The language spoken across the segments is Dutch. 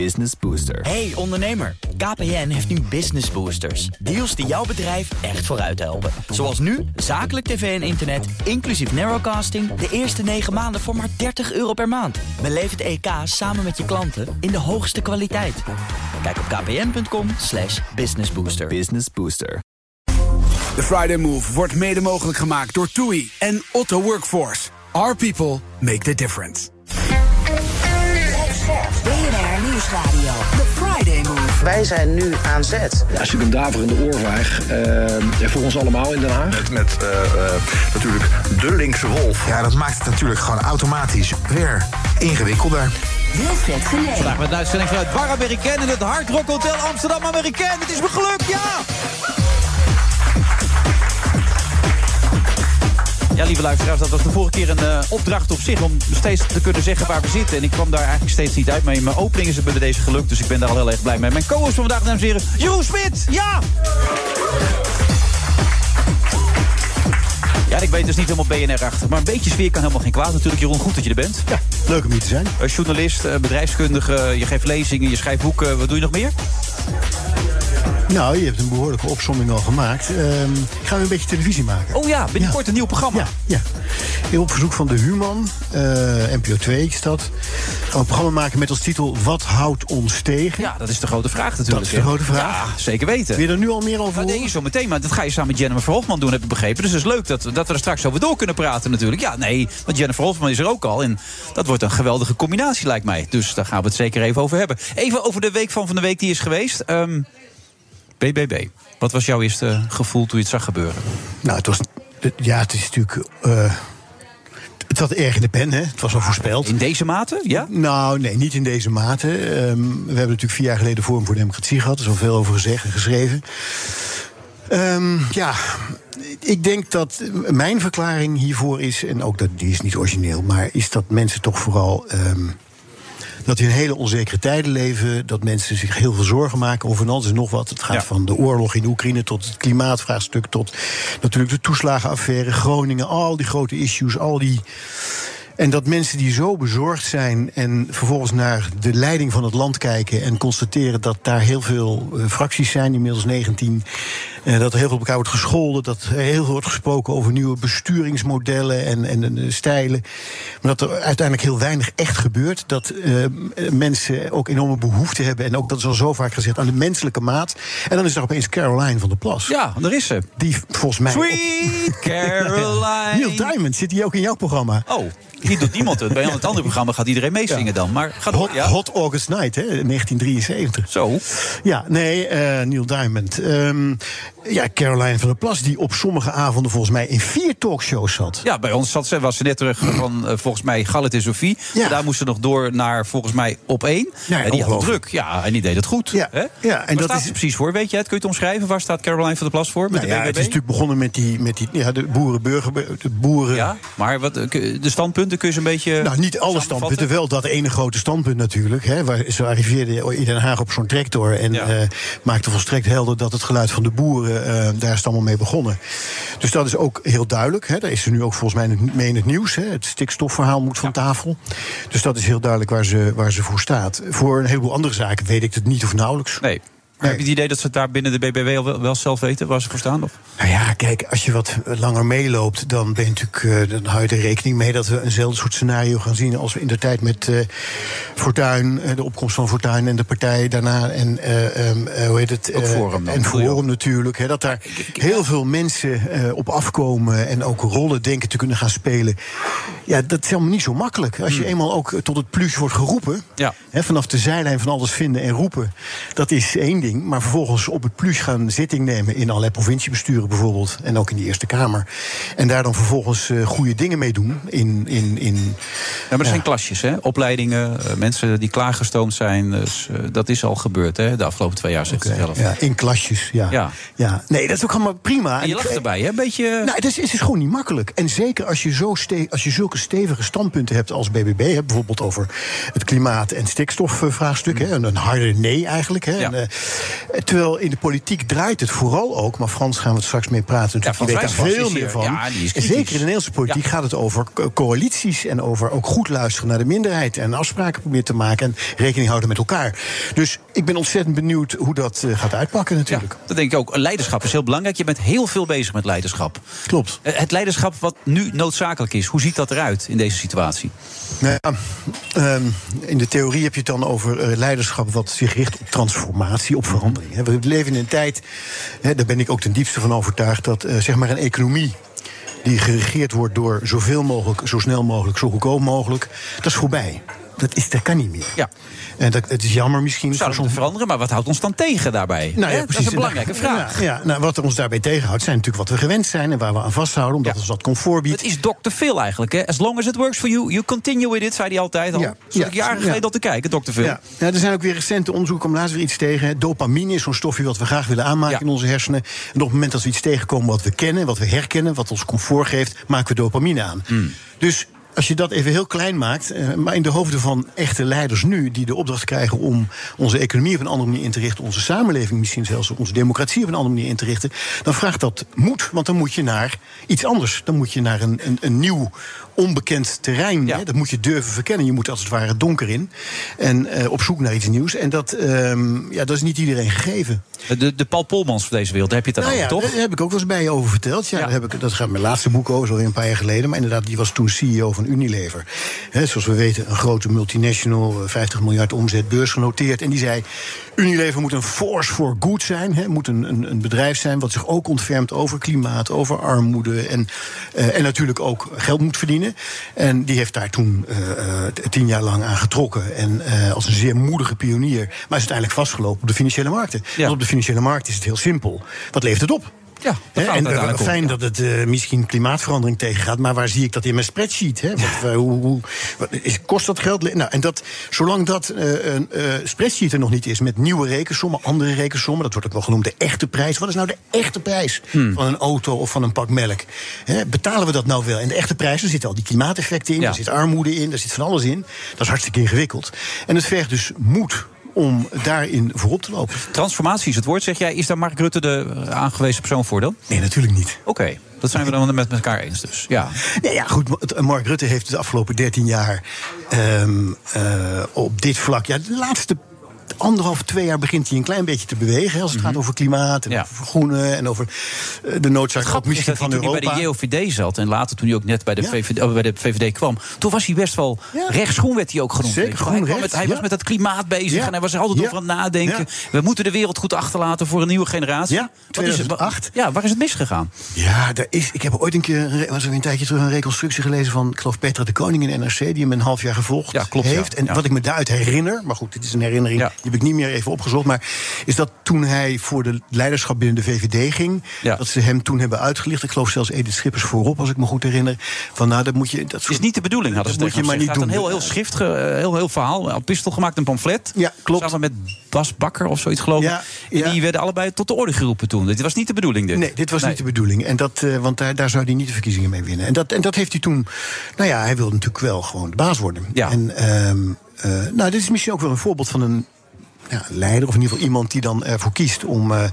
Business Booster. Hey ondernemer, KPN heeft nu Business Boosters. Deals die jouw bedrijf echt vooruit helpen. Zoals nu, zakelijk tv en internet, inclusief narrowcasting... de eerste 9 maanden voor maar 30 euro per maand. Beleef het EK samen met je klanten in de hoogste kwaliteit. Kijk op kpn.com slash businessbooster. Business Booster. De Friday Move wordt mede mogelijk gemaakt door TUI en Otto Workforce. Our people make the difference. Nieuwsradio. The Friday Move. Wij zijn nu aan zet. Ja, natuurlijk een daverende oorvijg. Uh, voor ons allemaal in Den Haag. Met, met uh, uh, natuurlijk de linkse wolf. Ja, dat maakt het natuurlijk gewoon automatisch weer ingewikkelder. Wilfred Genee. Vandaag met een uitzending vanuit Bar American in het Hard Rock Hotel Amsterdam American. Het is me gelukt, ja! Ja, lieve luisteraars, dat was de vorige keer een uh, opdracht op zich... om steeds te kunnen zeggen waar we zitten. En ik kwam daar eigenlijk steeds niet uit. Maar in mijn opening is het bij deze gelukt, dus ik ben daar al heel erg blij mee. Mijn co-host van vandaag, dames en heren, Jeroen Smit! Ja! Ja, ik weet dus niet helemaal BNR-achtig. Maar een beetje sfeer kan helemaal geen kwaad natuurlijk. Jeroen, goed dat je er bent. Ja, leuk om hier te zijn. Uh, journalist, uh, bedrijfskundige, je geeft lezingen, je schrijft boeken. Wat doe je nog meer? Nou, je hebt een behoorlijke opsomming al gemaakt. Um, ik ga weer een beetje televisie maken. Oh ja, binnenkort ja. een nieuw programma. Ja, ja. Op verzoek van de Human, uh, NPO 2 is dat. Gaan we een programma maken met als titel Wat houdt ons tegen? Ja, dat is de grote vraag natuurlijk. Dat is de grote vraag. Ja, zeker weten. Wil je er nu al meer over? Nee, zo meteen. Maar dat ga je samen met Jennifer Hofman doen, heb ik begrepen. Dus het is leuk dat, dat we er straks over door kunnen praten natuurlijk. Ja, nee, want Jennifer Hofman is er ook al. En dat wordt een geweldige combinatie, lijkt mij. Dus daar gaan we het zeker even over hebben. Even over de week van van de week die is geweest. Um, BBB. Wat was jouw eerste gevoel toen je het zag gebeuren? Nou, het was. Ja, het is natuurlijk. Uh, het zat erg in de pen, hè? Het was al voorspeld. In deze mate, ja? Nou, nee, niet in deze mate. Um, we hebben natuurlijk vier jaar geleden Forum voor Democratie gehad. Er is al veel over gezegd en geschreven. Um, ja, ik denk dat mijn verklaring hiervoor is... en ook dat die is niet origineel... maar is dat mensen toch vooral... Um, dat we in hele onzekere tijden leven. Dat mensen zich heel veel zorgen maken over alles en nog wat. Het gaat ja. van de oorlog in Oekraïne tot het klimaatvraagstuk. Tot natuurlijk de toeslagenaffaire, Groningen. Al die grote issues, al die. En dat mensen die zo bezorgd zijn en vervolgens naar de leiding van het land kijken en constateren dat daar heel veel uh, fracties zijn, inmiddels 19. Uh, dat er heel veel op elkaar wordt gescholden, dat er heel veel wordt gesproken over nieuwe besturingsmodellen en, en, en stijlen. Maar dat er uiteindelijk heel weinig echt gebeurt. Dat uh, mensen ook enorme behoefte hebben, en ook dat is al zo vaak gezegd, aan de menselijke maat. En dan is er opeens Caroline van der Plas. Ja, daar is ze. Die volgens mij. Sweet Caroline. Neil Diamond zit hier ook in jouw programma. Oh. Hier doet niemand het. Bij het andere programma gaat iedereen meezingen ja. dan. Maar ga door, Hot, ja. Hot August Night, hè, 1973. Zo. Ja, nee, uh, Neil Diamond. Um, ja, Caroline van der Plas, die op sommige avonden volgens mij in vier talkshows zat. Ja, bij ons zat ze, was ze net terug van uh, volgens mij Galit en Sophie. Ja. Daar moest ze nog door naar volgens mij op één. Ja, en die had druk. Ja, en die deed het goed. Ja, hè? ja en Waar dat staat is ze precies voor? Weet je het? Kun je het omschrijven? Waar staat Caroline van der Plas voor? Met nou, de ja, het is natuurlijk begonnen met die, met die ja, de boerenburger, de boeren. Ja, maar wat, de standpunten kun je ze een beetje. Nou, niet alle standpunten, wel dat ene grote standpunt natuurlijk. Hè, waar ze arriveerde in Den Haag op zo'n tractor en ja. uh, maakte volstrekt helder dat het geluid van de boeren, daar is het allemaal mee begonnen. Dus dat is ook heel duidelijk. Hè. Daar is ze nu ook volgens mij mee in het nieuws. Hè. Het stikstofverhaal moet van tafel. Dus dat is heel duidelijk waar ze, waar ze voor staat. Voor een heleboel andere zaken weet ik het niet of nauwelijks. Nee. Maar heb je het idee dat ze het daar binnen de BBW al wel, wel zelf weten waar ze voor staan? Of? Nou ja, kijk, als je wat langer meeloopt, dan, ben je natuurlijk, uh, dan hou je er rekening mee dat we eenzelfde soort scenario gaan zien als we in de tijd met uh, Fortuyn, uh, de opkomst van Fortuyn en de partij daarna en um, hoe heet het? Forum en Forum natuurlijk. Hè, dat daar heel veel mensen op afkomen en ook rollen denken te kunnen gaan spelen. Ja, dat is helemaal niet zo makkelijk. Als je hmm. eenmaal ook tot het plus wordt geroepen, ja. hè, vanaf de zijlijn van alles vinden en roepen, dat is één ding. Maar vervolgens op het plus gaan zitting nemen in allerlei provinciebesturen bijvoorbeeld. En ook in de Eerste Kamer. En daar dan vervolgens uh, goede dingen mee doen. In, in, in, ja, maar er zijn klasjes, hè? Opleidingen, uh, mensen die klaargestoomd zijn. Dus, uh, dat is al gebeurd, hè? De afgelopen twee jaar, zegt okay. zelf. Ja, in klasjes, ja. ja. ja. Nee, dat is ook allemaal prima. En je lacht erbij, hè? Een beetje... Nou, het is, het is gewoon niet makkelijk. En zeker als je, zo ste als je zulke stevige standpunten hebt als BBB... Hè, bijvoorbeeld over het klimaat- en stikstofvraagstuk. Mm. Hè, een harde nee eigenlijk. Hè, ja. en, Eh, Terwijl in de politiek draait het vooral ook, maar Frans gaan we het straks mee praten. Ja, weet daar veel meer van. Ja, zeker in de Nederlandse politiek Ja. gaat het over co- coalities en over ook goed luisteren naar de minderheid en afspraken proberen te maken en rekening houden met elkaar. Dus ik ben ontzettend benieuwd hoe dat eh, gaat uitpakken natuurlijk. Ja, dat denk ik ook. Leiderschap is heel belangrijk. Je bent heel veel bezig met leiderschap. Klopt. Eh, Het leiderschap wat nu noodzakelijk is, hoe ziet dat eruit in deze situatie? Nou ja, ehm, in de theorie heb je het dan over eh, leiderschap wat zich richt op transformatie, op We leven in een tijd, daar ben ik ook ten diepste van overtuigd, dat eh, zeg maar een economie die geregeerd wordt door zoveel mogelijk, zo snel mogelijk, zo goedkoop mogelijk, dat is voorbij. Dat, is, dat kan niet meer. Ja. En dat, het is jammer misschien. Voor moeten veranderen, maar wat houdt ons dan tegen daarbij? Nou ja, dat is een belangrijke vraag. Ja, nou, wat ons daarbij tegenhoudt zijn natuurlijk wat we gewend zijn en waar we aan vasthouden, omdat ons dat comfort biedt. Het is Dr. Phil eigenlijk. Hè? As long as it works for you, you continue with it, zei hij altijd al. Ja. Zat ik jaren Ja. geleden al te kijken, Dr. Phil. Ja. ja, er zijn ook weer recente onderzoeken, om laatst weer iets tegen. Dopamine is zo'n stofje wat we graag willen aanmaken in onze hersenen. En op het moment dat we iets tegenkomen wat we kennen, wat we herkennen, wat ons comfort geeft, maken we dopamine aan. Hmm. Dus als je dat even heel klein maakt, eh, maar in de hoofden van echte leiders nu, die de opdracht krijgen om onze economie op een andere manier in te richten, onze samenleving misschien zelfs onze democratie op een andere manier in te richten, dan vraagt dat moed, want dan moet je naar iets anders. Dan moet je naar een, een, een nieuw, onbekend terrein. Ja. Hè? Dat moet je durven verkennen. Je moet als het ware het donker in en eh, op zoek naar iets nieuws. En dat, ehm, ja, dat is niet iedereen gegeven. De, de Paul Polmans van deze wereld, daar heb je het Nou ja, over, toch? daar heb ik ook wel eens bij je over verteld. Ja, Ja. Daar heb ik, dat gaat mijn laatste boek over, zo een paar jaar geleden. Maar inderdaad, die was toen CEO van Unilever. Zoals we weten, een grote multinational, eh, 50 miljard omzet, beursgenoteerd. En die zei, Unilever moet een force for good zijn. Hè, moet een, een, een bedrijf zijn wat zich ook ontfermt over klimaat, over armoede. En, eh, en natuurlijk ook geld moet verdienen. En die heeft daar toen eh, eh, tien jaar lang aan getrokken. En eh, als een zeer moedige pionier. Maar is uiteindelijk vastgelopen op de financiële markten. Ja. Want op de financiële markt is het heel simpel. Wat levert het op? Ja, het en eh, om. fijn dat het eh, misschien klimaatverandering tegengaat, maar waar zie ik dat in mijn spreadsheet? Hè? Wat, eh, hoe, hoe, wat, is, kost dat geld? Nou, en dat, zolang dat een spreadsheet er nog niet is met nieuwe rekensommen, andere rekensommen, dat wordt ook wel genoemd de echte prijs. Wat is nou de echte prijs Hmm. van een auto of van een pak melk? Hè, betalen we dat nou wel? En de echte prijs, daar zitten al die klimaateffecten in, Ja. daar zit armoede in, daar zit van alles in. Dat is hartstikke ingewikkeld. En het vergt dus moed om daarin voorop te lopen. Transformatie is het woord, zeg jij. Is daar Mark Rutte de aangewezen persoon voor dan? Nee, natuurlijk niet. Oké, dat zijn we dan met elkaar eens dus. Ja. Nee, ja, goed. Mark Rutte heeft de afgelopen 13 jaar ehm, eh, op dit vlak. Ja, de laatste anderhalf, twee jaar begint hij een klein beetje te bewegen. Als het gaat over klimaat en Ja. over vergroenen en over eh, de noodzaak ook misschien hij van toen hij bij Europa. de JOVD zat en later toen hij ook net bij de, Ja. VVD, oh, bij de VVD kwam, toen was hij best wel Ja. rechtsgroen werd hij ook genoemd. Zeker, hij, groen kwam met, hij was met dat klimaat bezig en hij was er altijd over aan het nadenken. We moeten de wereld goed achterlaten voor een nieuwe generatie. Ja, Wat is het- 2008. ja, waar is het misgegaan? Ja, daar is, ik heb ooit een keer, was er een tijdje terug, een reconstructie gelezen van, ik geloof Petra de Koning in NRC, die hem een half jaar gevolgd Ja, klopt, ja. heeft. En Ja. wat ik me daaruit herinner, maar goed, dit is een herinnering, Ja. Die heb ik niet meer even opgezocht, maar is dat toen hij voor de leiderschap binnen de VVD ging, Ja. dat ze hem toen hebben uitgelicht. Ik geloof zelfs Edith Schippers voorop, als ik me goed herinner. Van nou, dat moet je. Dat is niet de bedoeling, hadden ze Dat moet je maar niet doen. een heel, heel schrift, eh, heel, heel verhaal, een pistel gemaakt, een pamflet. Ja, klopt. Samen met Bas Bakker of zoiets geloof ik. Ja, En die werden allebei tot de orde geroepen toen. Dit was niet de bedoeling dit. Nee, dit was Nee. niet de bedoeling. En dat, eh, want daar, daar zou hij niet de verkiezingen mee winnen. En dat, en dat heeft hij toen. Nou ja, hij wilde natuurlijk wel gewoon de baas worden. Ja. En ehm, eh, nou, dit is misschien ook wel een voorbeeld van een. Ja, leider, of in ieder geval iemand die dan ervoor kiest om eh,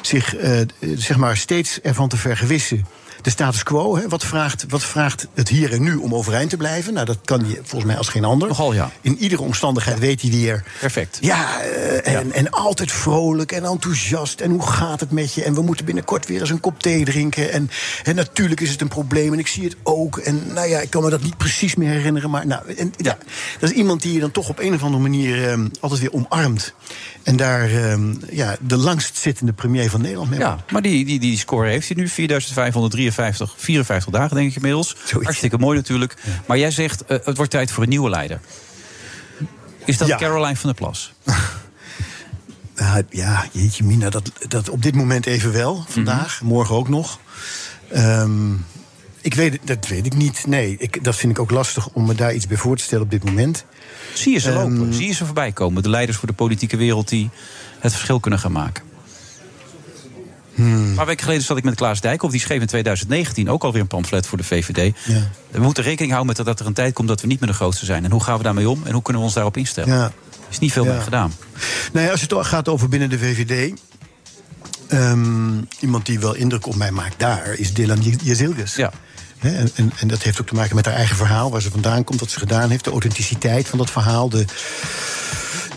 zich eh, zeg maar steeds ervan te vergewissen. De status quo, hè, wat, vraagt, wat vraagt het hier en nu om overeind te blijven? Nou, dat kan hij volgens mij als geen ander. Nogal, ja. In iedere omstandigheid weet hij weer. Perfect. Ja, eh, en, en altijd vrolijk en enthousiast. En hoe gaat het met je? En we moeten binnenkort weer eens een kop thee drinken. En, en natuurlijk is het een probleem en ik zie het ook. En nou ja, ik kan me dat niet precies meer herinneren. Maar nou, en, ja. dat is iemand die je dan toch op een of andere manier eh, altijd weer omarmt. En daar eh, ja, de langst zittende premier van Nederland mee Ja, maar die, die, die score heeft hij nu. 4553, 54 dagen denk ik inmiddels. Zoiets. Hartstikke mooi natuurlijk. Maar jij zegt, eh, het wordt tijd voor een nieuwe leider. Is dat Ja. Caroline van der Plas? Ja, ja, jeetje mina, dat, dat op dit moment even wel. Vandaag, Mhm. morgen ook nog. Ehm, ik weet, dat weet ik niet. Nee, ik, dat vind ik ook lastig om me daar iets bij voor te stellen op dit moment. Zie je ze Ehm, lopen? Zie je ze voorbij komen? De leiders voor de politieke wereld die het verschil kunnen gaan maken. Hmm. Een paar weken geleden zat ik met Klaas Dijkhoff. Die schreef in 2019 ook alweer een pamflet voor de VVD. Ja. We moeten rekening houden met dat er een tijd komt dat we niet meer de grootste zijn. En hoe gaan we daarmee om? En hoe kunnen we ons daarop instellen? Ja. is niet veel Ja. mee gedaan. Nee, als het gaat over binnen de VVD. ehm, iemand die wel indruk op mij maakt daar is Dylan Jezilgus. Ja. En, en dat heeft ook te maken met haar eigen verhaal, waar ze vandaan komt, wat ze gedaan heeft, de authenticiteit van dat verhaal. De,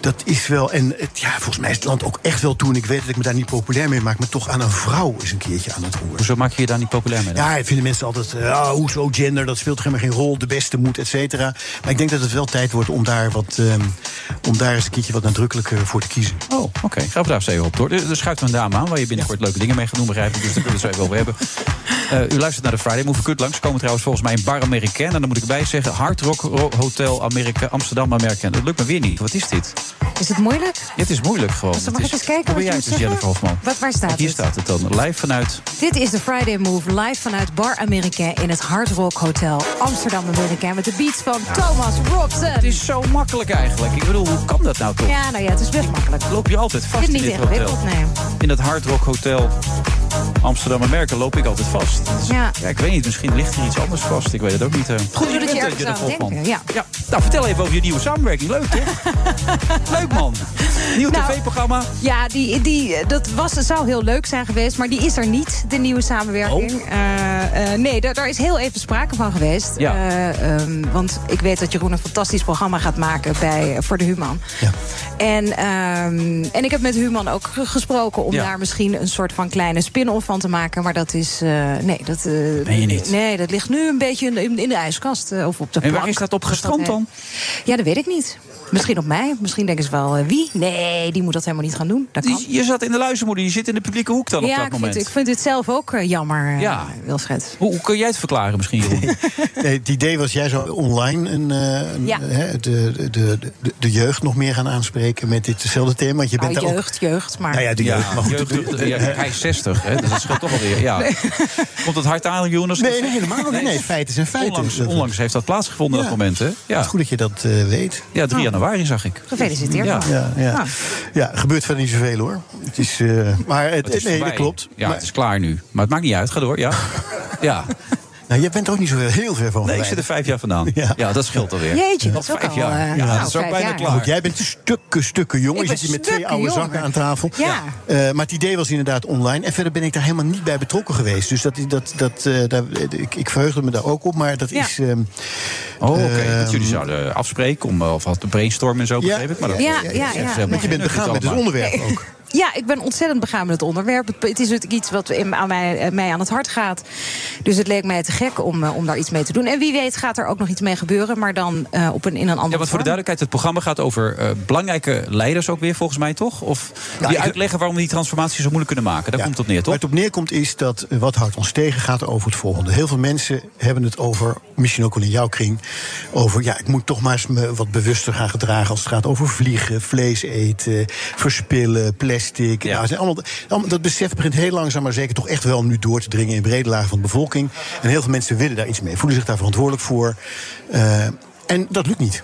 dat is wel. En het, ja, volgens mij is het land ook echt wel toe. En ik weet dat ik me daar niet populair mee maak, maar toch aan een vrouw is een keertje aan het roer. Hoezo maak je je daar niet populair mee? dan? Ja, vinden mensen altijd, eh, ah, hoezo gender, dat speelt helemaal geen rol, de beste moet, et cetera. Maar ik denk dat het wel tijd wordt om daar, wat, ehm, om daar eens een keertje wat nadrukkelijker voor te kiezen. Oh, oké. Gaan we daar eens even op door. Er schuift een dame aan waar je binnenkort leuke dingen mee gaat doen, begrijp ik. Dus daar willen we het zo even over hebben. Eh, u luistert naar de Friday Move. U kunt langskomen trouwens volgens mij in Bar Americain. En dan moet ik erbij zeggen, Hard Rock Ro- Hotel Amerika, Amsterdam American. Dat lukt me weer niet. Wat is dit? Is het moeilijk? Het is moeilijk gewoon. Dus dan Het mag ik eens kijken wat jij het eens, moet Jennifer Hofman. Wat, waar staat Hier het? staat het dan. Live vanuit... Dit is de Friday Move live vanuit Bar Americain in het Hard Rock Hotel Amsterdam Americain met de beats van Thomas Robson. Het is zo makkelijk eigenlijk. Ik bedoel, hoe kan dat nou toch? Ja, nou ja, het is best makkelijk. Loop je altijd vast Dit in dit ingewikkeld, hotel? In dat Hard Rock Hotel Amsterdam Amerika loop ik altijd vast. Dus, Ja. ja, ik weet niet, misschien ligt er iets anders vast. Ik weet het ook niet. eh. Goed, dat je ergens aan denken, ja. ja. Nou, vertel even over je nieuwe samenwerking. Leuk, toch? Leuk, man. Nieuw Nou, tv-programma. Ja, die, die, dat was, zou heel leuk zijn geweest, maar die is er niet, de nieuwe samenwerking. Oh. Eh, eh, nee, daar, is heel even sprake van geweest. Ja. Eh, ehm, want ik weet dat Jeroen een fantastisch programma gaat maken bij, voor de Human. Ja. En, ehm, en ik heb met Human ook ge- gesproken om Ja. daar misschien een soort van kleine spin-off van te maken. Maar dat is. eh, nee, dat. eh, Meen je niet? Nee, dat ligt nu een beetje in, in, de ijskast eh, of op de En waar plank. is dat op gestrand dan? Ja, dat weet ik niet. Misschien op mij. Misschien denken ze wel, eh, wie? Nee, die moet dat helemaal niet gaan doen. Dat kan. Je zat in de luizenmoeder, je zit in de publieke hoek dan op ja, dat ik moment. vind, ik vind het zelf ook eh, jammer, eh, Ja. Wilfred. Hoe, hoe kun jij het verklaren misschien, Jeroen? Nee, het idee was, jij zou online een, eh, een, Ja. hè, de, de, de, de, jeugd nog meer gaan aanspreken met ditzelfde thema. Want je bent Nou, ook. jeugd, jeugd, maar... Nou ja, de jeugd. Maar goed, jeugd- ja, hij is 60, hè, dus dat scheelt toch alweer. Ja. Komt het hard aan, Jonas? Nee, nee, helemaal niet. Nee, feiten zijn feiten. Onlangs, Dat- onlangs heeft dat plaatsgevonden, Ja. dat moment, hè? Het Ja, is goed dat je dat eh, weet. ja 3 januari zag ik. Gefeliciteerd. Ja. Ja, ja. Ah. ja, er gebeurt verder niet zoveel hoor. Het is, eh, maar het, Het is nee, dat klopt. Ja, Maar- het is klaar nu. Maar het maakt niet uit. Ga door, ja. Ja. Nou, jij bent er ook niet zo heel ver van. Nee, ik zit er vijf jaar vandaan. Ja. Ja, dat scheelt alweer. Jeetje, dat is ook vijf al, jaar. eh, Ja, nou, dat is ook bijna jaar. klaar. Goed, jij bent stukken, stukken jong. Je zit hier met twee oude jonger. zakken aan tafel. Ja. Eh, maar het idee was inderdaad online. En verder ben ik daar helemaal niet bij betrokken geweest. Dus dat, dat, dat, eh, daar, ik, ik verheugde me daar ook op. Maar dat Ja. is... ehm, Oh, oké. Ehm, dat jullie zouden afspreken om, of had de brainstorm en zo, begreep ik. Maar dat, Ja, ja, is ja. want je bent begaan met het onderwerp ook. Ja, ik ben ontzettend begaan met het onderwerp. Het, is iets wat in- aan mij, eh, mij aan het hart gaat. Dus het leek mij te gek om, eh, om daar iets mee te doen. En wie weet gaat er ook nog iets mee gebeuren, maar dan eh, op een, in een andere Ja, want voor de duidelijkheid, het programma gaat over eh, belangrijke leiders ook weer, volgens mij, toch? Of die ik- uitleggen waarom we die transformatie zo moeilijk kunnen maken. Daar Ja. komt het op neer, toch? Waar het op neerkomt is dat wat houdt ons tegen gaat over het volgende. Heel veel mensen hebben het over, misschien ook wel in jouw kring, over ja, ik moet toch maar eens me wat bewuster gaan gedragen als het gaat over vliegen, vlees eten, verspillen, plastic. Ja. Nou, zijn allemaal, allemaal- dat besef begint heel langzaam maar zeker toch echt wel nu door te dringen in brede lagen van de bevolking. En heel veel mensen willen daar iets mee, voelen zich daar verantwoordelijk voor. Eh, en dat lukt niet.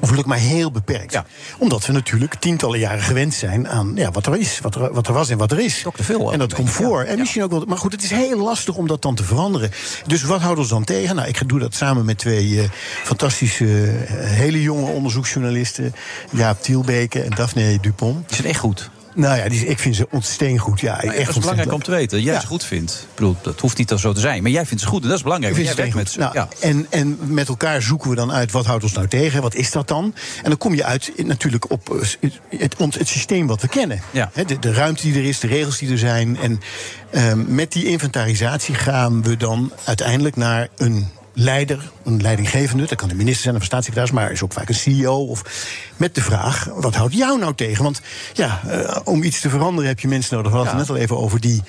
Of lukt maar heel beperkt. Ja. Omdat we natuurlijk tientallen jaren gewend zijn aan ja, wat er is, wat er, wat er was en wat er is. En dat een komt voor. ja. En misschien ook wel. Maar goed, het is heel lastig om dat dan te veranderen. Dus wat houdt ons dan tegen? Nou, ik doe dat samen met twee eh, fantastische, eh, hele jonge onderzoeksjournalisten. Jaap Tielbeke en Daphne Dupont. Die zijn echt goed. Nou ja, die, ik vind ze ontzettend goed. Ja, echt dat is belangrijk om te weten. Jij Ja. ze goed vindt. Ik bedoel, dat hoeft niet dan zo te zijn. Maar jij vindt ze goed. En dat is belangrijk. Ik vind jij met ze. Nou, ja. en, en met elkaar zoeken we dan uit wat houdt ons nou tegen, wat is dat dan? En dan kom je uit natuurlijk op eh, het, het, het systeem wat we kennen. Ja. De, de ruimte die er is, de regels die er zijn. En ehm, met die inventarisatie gaan we dan uiteindelijk naar een leider, een leidinggevende. Dat kan de minister zijn of een staatssecretaris, maar is ook vaak een CEO. Of met de vraag: wat houdt jou nou tegen? Want ja, eh, om iets te veranderen heb je mensen nodig. We hadden het Ja. net al even over die.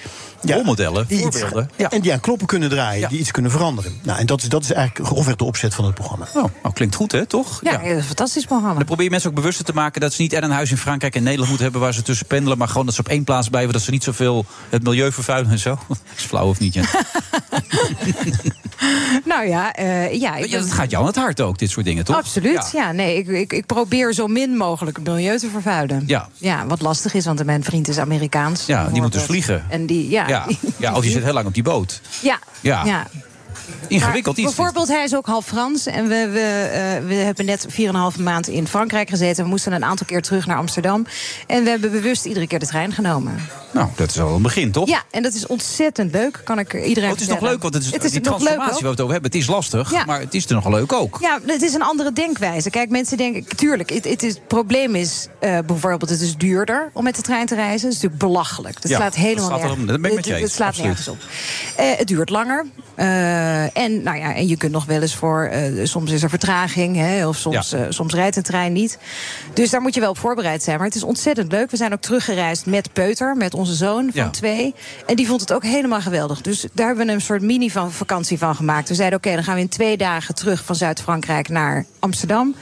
Ja, Rolmodellen, die iets-. Ja. En die aan knoppen kunnen draaien, Ja. die iets kunnen veranderen. Nou, en dat is, dat is eigenlijk grofweg de opzet van het programma. Oh, nou, klinkt goed, hè? Toch? Ja, een fantastisch programma. Dan probeer je mensen ook bewuster te maken dat ze niet en een huis in Frankrijk en Nederland moeten hebben waar ze tussen pendelen, maar gewoon dat ze op één plaats blijven, dat ze niet zoveel het milieu vervuilen en zo. Dat is flauw of niet, ja. Nou ja, eh, ja, ik ja ben- dat gaat jou aan het hart ook, dit soort dingen, toch? Absoluut, ja. nee, ik, ik, ik probeer zo min mogelijk het milieu te vervuilen. Ja. ja, wat lastig is, want mijn vriend is Amerikaans. Ja, die moet dus vliegen. En die, ja. Ja. ja, of je zit heel lang op die boot. Ja, Ja. Ingewikkeld Maar iets. Bijvoorbeeld, hij is ook half Frans. En we, we, eh, we hebben net 4,5 maand in Frankrijk gezeten. We moesten een aantal keer terug naar Amsterdam. En we hebben bewust iedere keer de trein genomen. Nou, dat is al een begin, toch? Ja, en dat is ontzettend leuk. Kan ik iedereen Oh, het is nog leuk, want het is, het is die transformatie waar we het over hebben. Het is lastig, Ja. maar het is er nog leuk ook. Ja, het is een andere denkwijze. Kijk, mensen denken, tuurlijk, het, het, is, het probleem is eh, bijvoorbeeld, het is duurder om met de trein te reizen. Dat is natuurlijk belachelijk. Dat Ja, slaat dat helemaal slaat nergens erom. Dat ben ik met Het- je Het eens, slaat nergens op. Eh, het duurt langer. Eh, en, nou ja, en je kunt nog wel eens voor, eh, soms is er vertraging, hè, of soms, Ja. eh, soms rijdt een trein niet. Dus daar moet je wel op voorbereid zijn. Maar het is ontzettend leuk. We zijn ook teruggereisd met Peuter, met onze zoon van Ja. twee. En die vond het ook helemaal geweldig. Dus daar hebben we een soort mini van vakantie van gemaakt. We zeiden, oké, dan gaan we in twee dagen terug van Zuid-Frankrijk naar Amsterdam.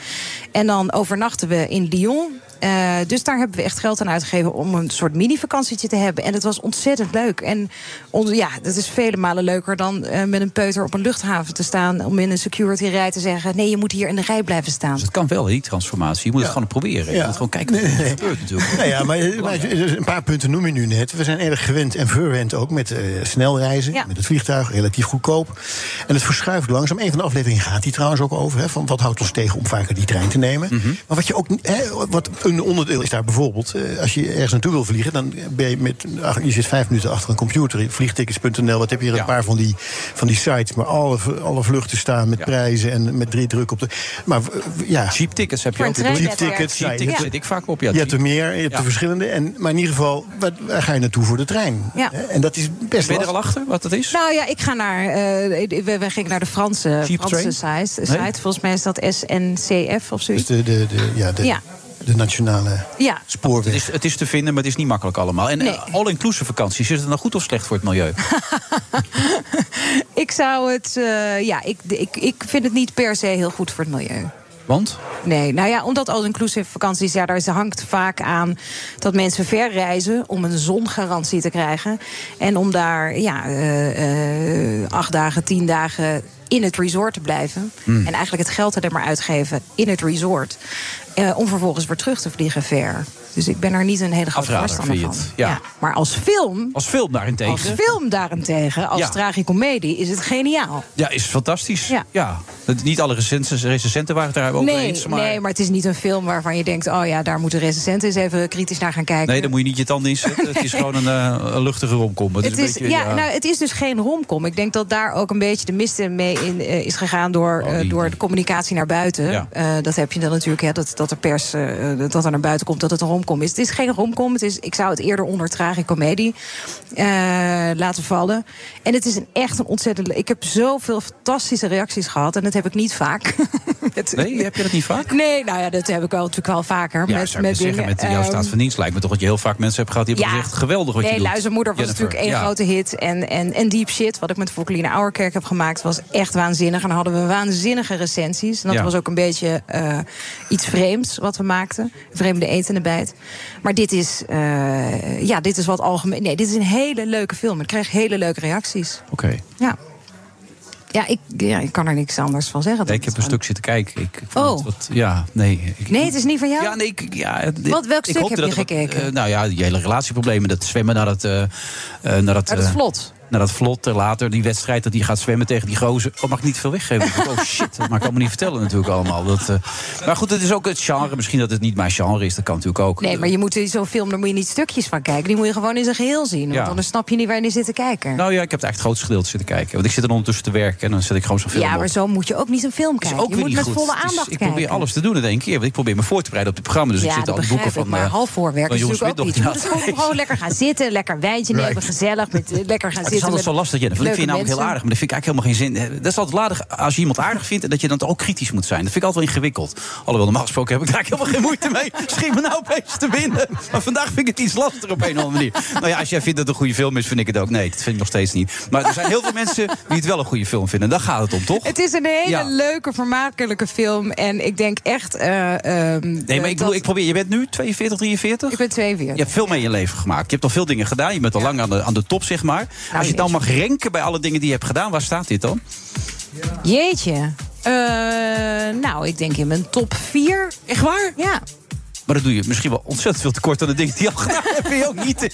En dan overnachten we in Lyon. Eh, dus daar hebben we echt geld aan uitgegeven om een soort mini-vakantietje te hebben. En het was ontzettend leuk. En on- ja, dat is vele malen leuker dan eh, met een peuter op een luchthaven te staan. Om in een security rij te zeggen: nee, je moet hier in de rij blijven staan. Dus het kan wel, die transformatie. Je moet het gewoon proberen. Je moet gewoon kijken wat er gebeurt natuurlijk. Nou ja, maar, maar een paar punten noem je nu net. We zijn erg gewend en verwend ook met eh, snelreizen. Ja. Met het vliegtuig, relatief goedkoop. En het verschuift langzaam. Een van de afleveringen gaat die trouwens ook over. Hè, van wat houdt ons tegen om vaker die trein te nemen. Mhm. Maar wat je ook. Hè, wat een onderdeel is daar bijvoorbeeld. eh, als je ergens naartoe wil vliegen, dan ben je met. ach, Je zit vijf minuten achter een computer. Vliegtickets.nl. Wat heb je hier Ja. een paar van die, van die sites. Maar alle, alle vluchten staan met Ja. prijzen en met drie druk op de. Maar eh, ja. Cheap tickets heb je ook. Cheap tickets, Cheap ja, tickets je- zit ik vaak op. Ja, Je hebt er cheap. meer, je hebt Ja. er verschillende. En, maar in ieder geval, waar, waar ga je naartoe voor de trein? En dat is best Ben je er al achter wat dat is? Nou ja, ik ga naar. eh, we, we gingen naar de Franse, Cheap Franse site, Nee? site. Volgens mij is dat SNCF of Dus zoiets. de, de, de, ja, de, Ja. De nationale Ja. Het spoorweg. is, het is te vinden, maar het is niet makkelijk allemaal. En Nee. eh, all-inclusive vakanties, is het nou goed of slecht voor het milieu? Ik zou het. eh, ja, ik, ik, ik vind het niet per se heel goed voor het milieu. Want? Nee, nou ja, omdat all-inclusive vakanties, ja, daar is- hangt vaak aan dat mensen ver reizen om een zongarantie te krijgen. En om daar ja, eh, eh, acht dagen, tien dagen in het resort te blijven. Hmm. En eigenlijk het geld er maar uitgeven in het resort. eh, om vervolgens weer terug te vliegen ver. Dus ik ben er niet een hele grote voorstander van. Ja. Maar als film, Als film daarentegen. als film daarentegen, als Ja. tragicomedie, is het geniaal. Ja, is fantastisch. Ja. Ja. Dat- Niet alle recensenten, waren het daar over Nee, eens. Maar... nee, maar het is niet een film waarvan je denkt... oh ja, daar moeten recensenten eens even kritisch naar gaan kijken. Nee, dan moet je niet je tanden inzetten. Het is gewoon een, eh, een luchtige romcom. Het, Het een is, beetje, ja, Nou, het is dus geen romcom. Ik denk dat daar ook een beetje de mist in mee in, eh, is gegaan door, Oh, eh, door de communicatie naar buiten. Dat heb je dan natuurlijk, hè, dat, dat de pers dat er naar buiten komt dat het een romcom is. Het is geen romcom. Het is, ik zou het eerder onder tragicomedie eh laten vallen. En het is een, echt een ontzettend. Ik heb zoveel fantastische reacties gehad en dat heb ik niet vaak. Met- Nee, heb je dat niet vaak? Nee, nou ja, dat heb ik wel, natuurlijk wel vaker. Ja, met, met zeggen, dingen. met jouw Ehm, staat van dienst lijkt me toch dat je heel vaak mensen hebt gehad die hebben gezegd geweldig wat nee, je doet. Luizenmoeder was Jennifer, natuurlijk één ja. grote hit. En, en, en Deep Shit, wat ik met Fokkeline Ouwerkerk heb gemaakt... was echt waanzinnig. En dan hadden we waanzinnige recensies. En dat was ook een beetje eh, iets vreemds wat we maakten. Vreemde eten en Maar dit is, eh, ja, dit is wat algemeen... Nee, dit is een hele leuke film. Ik kreeg hele leuke reacties. Oké. Ja. Ja ik, ja, ik kan er niks anders van zeggen. Nee, ik heb het een stuk zitten kijken. Ik vond Oh. het wat, ja, nee. Ik, Nee, het is niet van jou? Ja, nee, ik, ja, Wat- welk ik stuk heb je wat, gekeken? eh, nou ja, die hele relatieproblemen. Dat zwemmen naar dat... eh, naar dat, Uit het vlot. Naar dat vlot. eh, Later die wedstrijd dat hij gaat zwemmen tegen die gozer. Oh, mag ik niet veel weggeven? Ik oh shit, dat mag ik allemaal niet vertellen natuurlijk allemaal. Dat, eh, maar goed, het is ook het genre. Misschien dat het niet mijn genre is. Dat kan natuurlijk ook. Nee, maar je moet in zo'n film, daar moet je niet stukjes van kijken. Die moet je gewoon in zijn geheel zien. Want Ja. anders snap je niet waar je naar zit te kijken. Nou ja, ik heb het echt het grootste gedeelte zitten kijken. Want ik zit er ondertussen te werken en dan zet ik gewoon zo'n film ja, op. maar zo moet je ook niet een film kijken. ook je moet met goed. volle Het aandacht ik kijken. probeer alles te doen in één keer. Want ik probeer me voor te bereiden op dit programma. Dus ik zit dat al boeken van... ik, maar eh, half voorwerk is natuurlijk ook niet. Je moet gewoon, lekker gaan zitten, lekker wijntje nemen, gezellig, met, eh, lekker gaan Het is altijd zo lastig, Jennifer. Ik vind je namelijk heel aardig, maar dat vind ik eigenlijk helemaal geen zin. Dat is altijd aardig als je iemand aardig vindt en dat je dan ook kritisch moet zijn. Dat vind ik altijd wel ingewikkeld. Alhoewel, normaal gesproken heb ik daar helemaal geen moeite mee. Schiet me nou opeens te winnen. Maar vandaag vind ik het iets lastiger op een of andere manier. Nou ja, als jij vindt dat het een goede film is, vind ik het ook. Nee, dat vind ik nog steeds niet. Maar er zijn heel veel mensen die het wel een goede film vinden. En daar gaat het om, toch? Het is een hele Ja. leuke, vermakelijke film. En ik denk echt... eh, ehm, Nee, maar ik bedoel, dat- ik probeer. Je bent nu 42, 43? Ik ben 42. Je hebt veel mee in je leven gemaakt. Je hebt al veel dingen gedaan. Je bent al lang aan de, aan de top, zeg maar. Als je het dan mag renken bij alle dingen die je hebt gedaan, waar staat dit dan? Jeetje. Eh, nou, ik denk in mijn top 4. Echt waar? Ja. Maar dan doe je misschien wel ontzettend veel tekort aan de dingen die je al gedaan hebt. Je ook niet?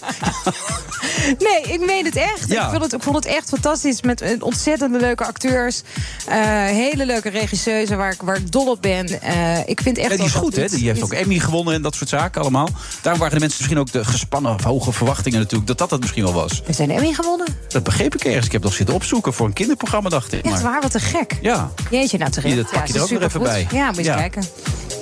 Nee, ik meen het echt. Ja. Ik, vond het, ik vond het echt fantastisch met ontzettend leuke acteurs. eh, hele leuke regisseuzen waar ik, waar ik dol op ben. Eh, ik vind echt Ja, die is dat goed, dat hè? Die heeft ook Emmy gewonnen en dat soort zaken allemaal. Daarom waren de mensen misschien ook de gespannen of hoge verwachtingen natuurlijk... dat dat het misschien wel was. We zijn Emmy gewonnen. Dat begreep ik ergens. Ik heb nog zitten opzoeken voor een kinderprogramma, dacht ik. Echt waar, wat te gek. ja. Jeetje, nou terecht. Dat pak je Ja, er ook nog even bij. Ja, moet je kijken.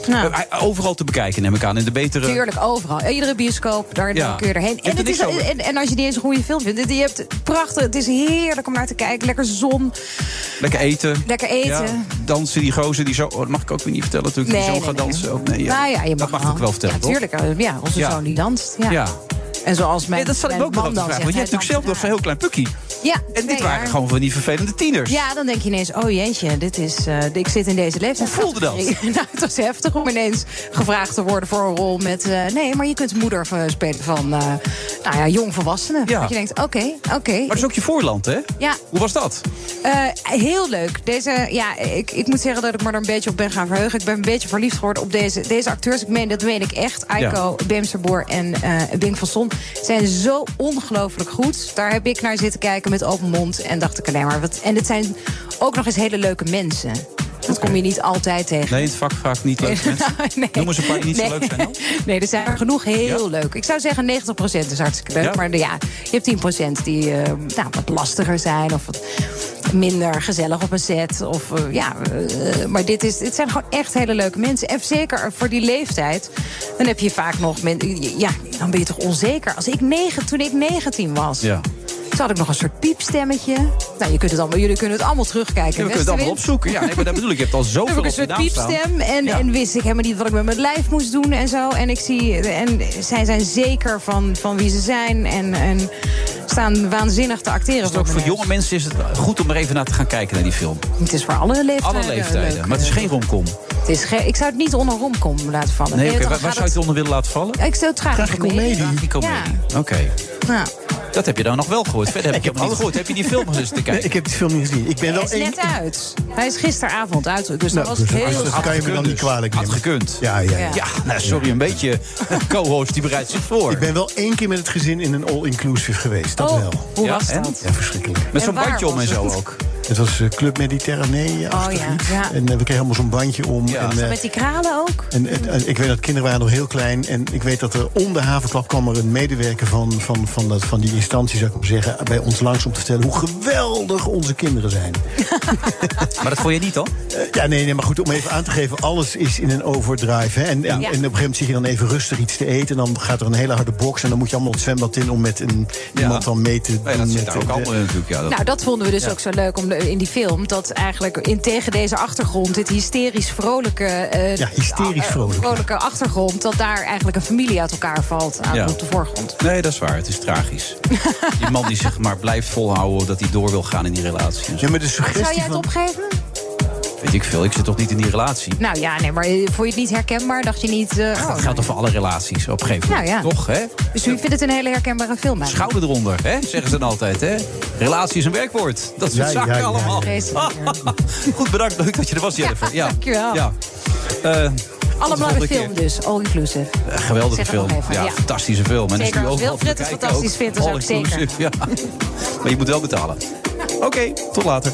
Nou, Eh, Overal te bekijken, neem ik aan. In de betere... Tuurlijk, overal. Iedere bioscoop, daar Ja. kun je erheen. En, het is, en, en als je niet eens een goede film vindt, je hebt prachtig. Het is heerlijk om naar te kijken. Lekker zon, Lekker eten. lekker eten. Ja, dansen, die gozer die zo... Oh, dat mag ik ook weer niet vertellen natuurlijk. Nee, die zo nee, gaat nee. dansen. Ook, nee, ja. Nou ja, je mag dat mag ik wel vertellen, Ja, toch? tuurlijk. eh, Ja, onze zoon die danst. Ja. Ja. En zoals mijn, Nee, dat zat ik ook nog te vragen. Want je hebt natuurlijk zelf nog zo'n heel klein pukkie. Ja, En dit waren gewoon van die vervelende tieners. Ja, dan denk je ineens, oh jeetje, dit is, eh, ik zit in deze leeftijd. Hoe voelde dat? nou, het was heftig om ineens gevraagd te worden voor een rol met... eh, nee, maar je kunt moeder spelen van, eh nou ja, jongvolwassenen. Ja. Dat je denkt, oké, oké. Maar dat is ook je voorland, hè? Ja, Hoe was dat? heel leuk. Deze, ja, ik, ik moet zeggen dat ik me er een beetje op ben gaan verheugen. Ik ben een beetje verliefd geworden op deze, deze acteurs. Ik meen, dat meen ik echt. Aiko, Beemsterboer en eh Bing van Son zijn zo ongelooflijk goed. Daar heb ik naar zitten kijken met open mond. En dacht ik alleen maar, wat, en het zijn ook nog eens hele leuke mensen. Dat kom je niet altijd tegen. Nee, het vak vaak niet leuk mensen. Nee. Noem eens een paar die niet zo leuk zijn dan. Nee, er zijn er genoeg heel Ja? leuk. Ik zou zeggen 90% is hartstikke leuk. Ja? Maar ja, je hebt 10% die eh, nou, wat lastiger zijn. Of wat minder gezellig op een set. Of, eh, ja, eh, maar dit, is, dit zijn gewoon echt hele leuke mensen. En zeker voor die leeftijd. Dan heb je vaak nog... Men, ja, dan ben je toch onzeker. Als ik negen, toen ik 19 was... Ja. Toen had ik nog een soort piepstemmetje. Nou, je kunt het allemaal, jullie kunnen het allemaal terugkijken. Ja, we kunnen het allemaal opzoeken. Ja, nee, maar dat bedoel ik. Je hebt al zoveel heb ik op een soort piepstem en, Ja. en wist ik helemaal niet wat ik met mijn lijf moest doen en zo. En ik zie, en zij zijn zeker van, van wie ze zijn en, en staan waanzinnig te acteren. Dus ook voor jonge mensen is het goed om er even naar te gaan kijken naar die film. Het is voor alle leeftijden. Alle leeftijden. leuk. Maar het is geen romcom. Het is ge- ik zou het niet onder romcom laten vallen. Nee, waar, zou je het onder willen laten vallen? Ik zou het graag een comedie. Tragicomedie. Oké. Nou, Dat heb je dan nog wel gehoord. Verder heb ik niet gehoord. Heb je die film eens te Nee, kijken? ik heb die film niet gezien. Ik ben hij wel is net uit. Hij is gisteravond uit. Dus Nou, dat was dus heel... dat kan je me dan niet kwalijk Had nemen. gekund. Ja, ja, ja. Ja. Ja, nou, sorry, een beetje co-host die bereidt zich voor. Ik ben wel één keer met het gezin in een all-inclusive geweest. Dat Oh, wel. hoe Ja, was en? dat? Ja, verschrikkelijk. Met zo'n bandje om en zo het? ook. Het was eh, Club Mediterranee. Oh, ja, ja. En eh, we kregen allemaal zo'n bandje om. Ja. En, eh, Met die kralen ook? En, en- en ik weet dat kinderen waren nog heel klein. En ik weet dat er om de havenklap kwam er een medewerker van, van, van, dat, van die instantie, zou ik maar zeggen, bij ons langs om te vertellen hoe geweldig onze kinderen zijn. Maar dat vond je niet? Eh, ja, nee, nee, maar goed, om even aan te geven, alles is in een overdrive. Hè? En, en, Ja. en op een gegeven moment zit je dan even rustig iets te eten. En dan gaat er een hele harde box. En dan moet je allemaal het zwembad in om met een, iemand dan mee te doen. Nee, dat zit met, daar ook allemaal in natuurlijk. Ja, dat- Nou, dat vonden we dus ook zo leuk om in die film. Dat eigenlijk in tegen deze achtergrond, dit hysterisch vrolijke, eh, Ja, hysterisch eh, ja. vrolijke achtergrond, dat daar eigenlijk een familie uit elkaar valt aan, Ja. op de voorgrond. Nee, dat is waar. Het is tragisch. die man die zich maar blijft volhouden dat hij door wil gaan in die relatie. en zo. Ja, maar de Zou jij het van... opgeven? Weet ik veel. Ik zit toch niet in die relatie? Nou ja, nee, maar eh, vond je het niet herkenbaar? Dacht je niet. eh, oh, Dat geldt toch voor alle relaties op een gegeven moment? Nou ja. Toch, hè? Dus u vindt het een hele herkenbare film? eigenlijk? Schouder eronder, hè? zeggen ze dan altijd. Hè? Relatie is een werkwoord. Dat soort Ja, zaken ja, ja. allemaal. Goed, bedankt. Leuk dat je er was, Jennifer. Ja, dankjewel. Ja. Eh, de Allemaal een keer. film dus, all inclusive. Geweldige film. even, ja, ja. fantastische film. En Zeker, is als overal Wilfred het bekijken fantastisch ook. vindt, dan ik All-inclusive, Ja. maar je moet wel betalen. Oké, tot later.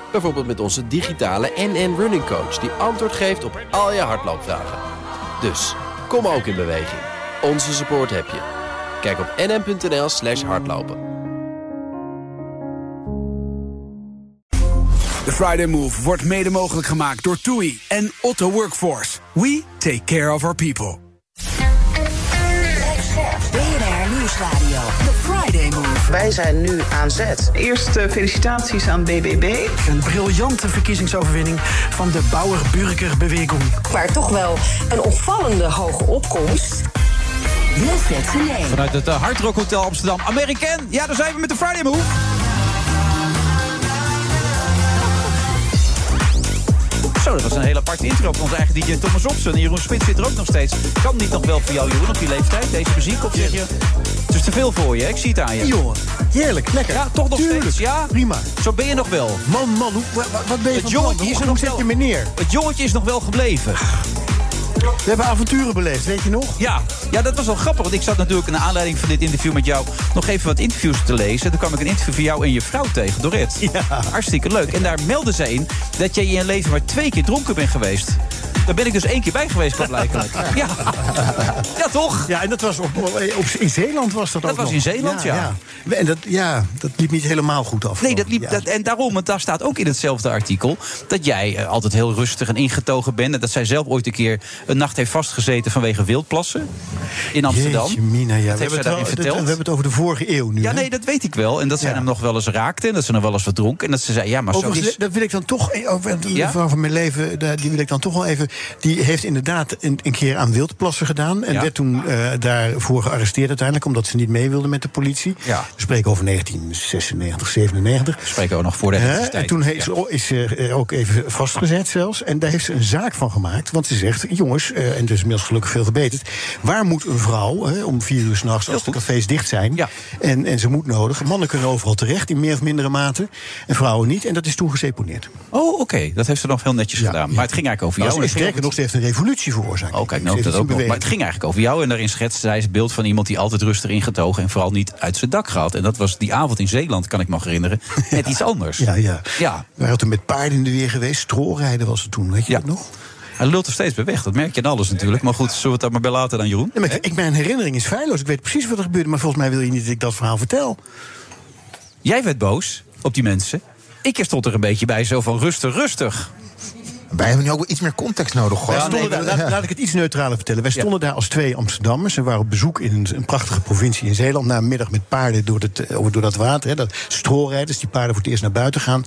Bijvoorbeeld met onze digitale NN Running Coach... die antwoord geeft op al je hardloopvragen. Dus, kom ook in beweging. Onze support heb je. Kijk op nn.nl slash hardlopen. De Friday Move wordt mede mogelijk gemaakt door TUI en Otto Workforce. We take care of our people. Nieuwsradio. The Friday Move. Wij zijn nu aan zet. Eerst eh, felicitaties aan BBB. Een briljante verkiezingsoverwinning van de Bauer-Burger-beweging. Maar toch wel een opvallende hoge opkomst. Vanuit het uh, Hard Rock Hotel Amsterdam. American, ja, daar zijn we met de Friday Move. Zo, dat was een hele aparte intro van onze eigen DJ Thomas. En Jeroen Spits zit er ook nog steeds. Kan niet nog wel voor jou, Jeroen, op die leeftijd, deze muziek? Of zeg je, het is te veel voor je, ik zie het aan je. Jongen, heerlijk, lekker. Ja, toch nog Tuurlijk. steeds, ja? Prima. Zo ben je nog wel. Man, man, hoe, wat, wat ben je Het van plan? jongetje is er hoe nog zet wel. je me neer? Het jongetje is nog wel gebleven. We hebben avonturen beleefd, weet je nog? Ja, ja, dat was wel grappig. Want ik zat natuurlijk naar aanleiding van dit interview met jou... nog even wat interviews te lezen. Toen kwam ik een interview van jou en je vrouw tegen, Dorette. Ja. Hartstikke leuk. En daar meldde ze in dat jij in je leven maar twee keer dronken bent geweest. Daar ben ik dus één keer bij geweest, blijkbaar. Ja. ja, toch? Ja, en dat was op, op, in Zeeland was dat, Dat ook was nog. in Zeeland, ja. En dat, ja, dat liep niet helemaal goed af. Nee, dat liep, Ja. dat, en daarom, want daar staat ook in hetzelfde artikel... dat jij eh, altijd heel rustig en ingetogen bent... en dat zij zelf ooit een keer een nacht heeft vastgezeten... vanwege wildplassen in Amsterdam. Jeetje, Mina, ja. Dat we, hebben het, verteld. we hebben het over de vorige eeuw nu. Ja, hè? nee, dat weet ik wel. En dat zij Ja. hem nog wel eens raakte. En dat ze nog wel eens wat dronk. En dat ze zei, ja, maar zo is... dat wil ik dan toch, eh, over de Ja? vrouw van mijn leven, die wil ik dan toch wel even. Die heeft inderdaad een, een keer aan wildplassen gedaan. En Ja. werd toen eh, daarvoor gearresteerd uiteindelijk, omdat ze niet mee wilde met de politie. Ja. We spreken over 1996, 97. We spreken ook nog voor de hectisch En toen is ze eh, ook even vastgezet zelfs. En daar heeft ze een zaak van gemaakt. Want ze zegt, jongens, eh, en het is inmiddels gelukkig veel verbeterd... waar moet een vrouw hè, om vier uur s'nachts als de cafés dicht zijn... Ja. En, en ze moet nodig. Mannen kunnen overal terecht in meer of mindere mate. En vrouwen niet. En dat is toen geseponeerd. Oh, oké. Dat heeft ze nog heel netjes gedaan. Maar het ging eigenlijk over Nou, jou. het sterker nog, ze heeft een revolutie veroorzaakt. Oh, kijk, nou, dat iets ook nog. Maar het ging eigenlijk over jou. En daarin schetste zij het beeld van iemand die altijd rustig ingetogen... en vooral niet uit zijn dak gaat. En dat was die avond in Zeeland, kan ik me nog herinneren. Net iets anders. Ja, ja. Ja. We toen met paarden in de weer geweest. Stroolrijden was het toen, weet je dat nog? Hij lult er steeds bij weg. Dat merk je aan alles natuurlijk. Maar goed, zullen we het daar maar bij laten dan, Jeroen? Nee, maar ik- mijn herinnering is feilloos. Ik weet precies wat er gebeurde. Maar volgens mij wil je niet dat ik dat verhaal vertel. Jij werd boos op die mensen. Ik stond er een beetje bij, zo van rustig, rustig. Wij hebben nu ook wel iets meer context nodig. Stonden daar- laat, laat ik het iets neutraler vertellen. Wij stonden daar als twee Amsterdammers. We waren op bezoek in een, een prachtige provincie in Zeeland. Na een middag met paarden door, het, eh, over- door dat water. Hè, dat stroolrijders die paarden voor het eerst naar buiten gaan.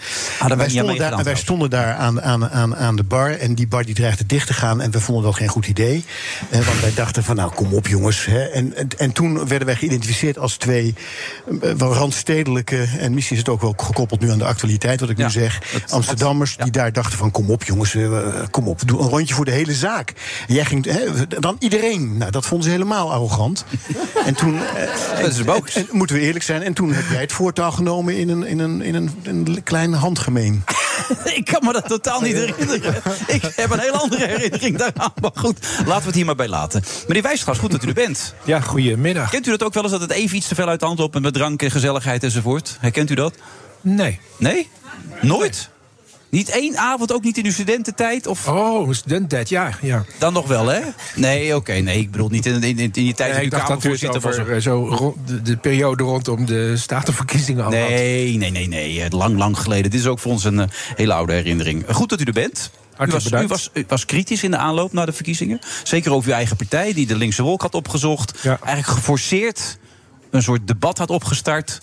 wij wij, stonden daar, en wij stonden daar aan, aan, aan, aan de bar. En die bar die dreigde dicht te gaan. En we vonden dat geen goed idee. Eh, want wij dachten van nou kom op jongens. Hè. En, en, en toen werden wij geïdentificeerd als twee eh, wel randstedelijke... en misschien is het ook wel gekoppeld nu aan de actualiteit wat ik Ja, nu zeg... het- Amsterdammers die daar dachten van kom op jongens, eh, kom op, doe een rondje voor de hele zaak. En jij ging, hè, dan iedereen. Nou, dat vonden ze helemaal arrogant. en toen, eh, Dat is boos. en, en moeten we eerlijk zijn, en toen heb jij het voortouw genomen in een, in een, in een, een klein handgemeen. Ik kan me dat totaal niet herinneren. Ik heb een hele andere herinnering daaraan. Maar goed, laten we het hier maar bij laten. Meneer Wijsgras, goed dat u er bent. Ja, goedemiddag. Kent u dat ook wel eens dat het even iets te veel uit de hand loopt... met drank en gezelligheid enzovoort? Herkent u dat? Nee. Nee? Nooit? Niet één avond, ook niet in uw studententijd? Of... Oh, studententijd, ja. ja. Dan nog wel, hè? Nee, oké, nee, ik bedoel niet in, in, in die tijd Nee, ik dacht dat u het over eh, zo rond, de, de periode rondom de statenverkiezingen al had. Nee, nee, nee, nee. eh, Lang, lang geleden. Dit is ook voor ons een eh, hele oude herinnering. Goed dat u er bent. U was, u, was, u was kritisch in de aanloop naar de verkiezingen. Zeker over uw eigen partij, die de linkse wolk had opgezocht. Eigenlijk geforceerd een soort debat had opgestart.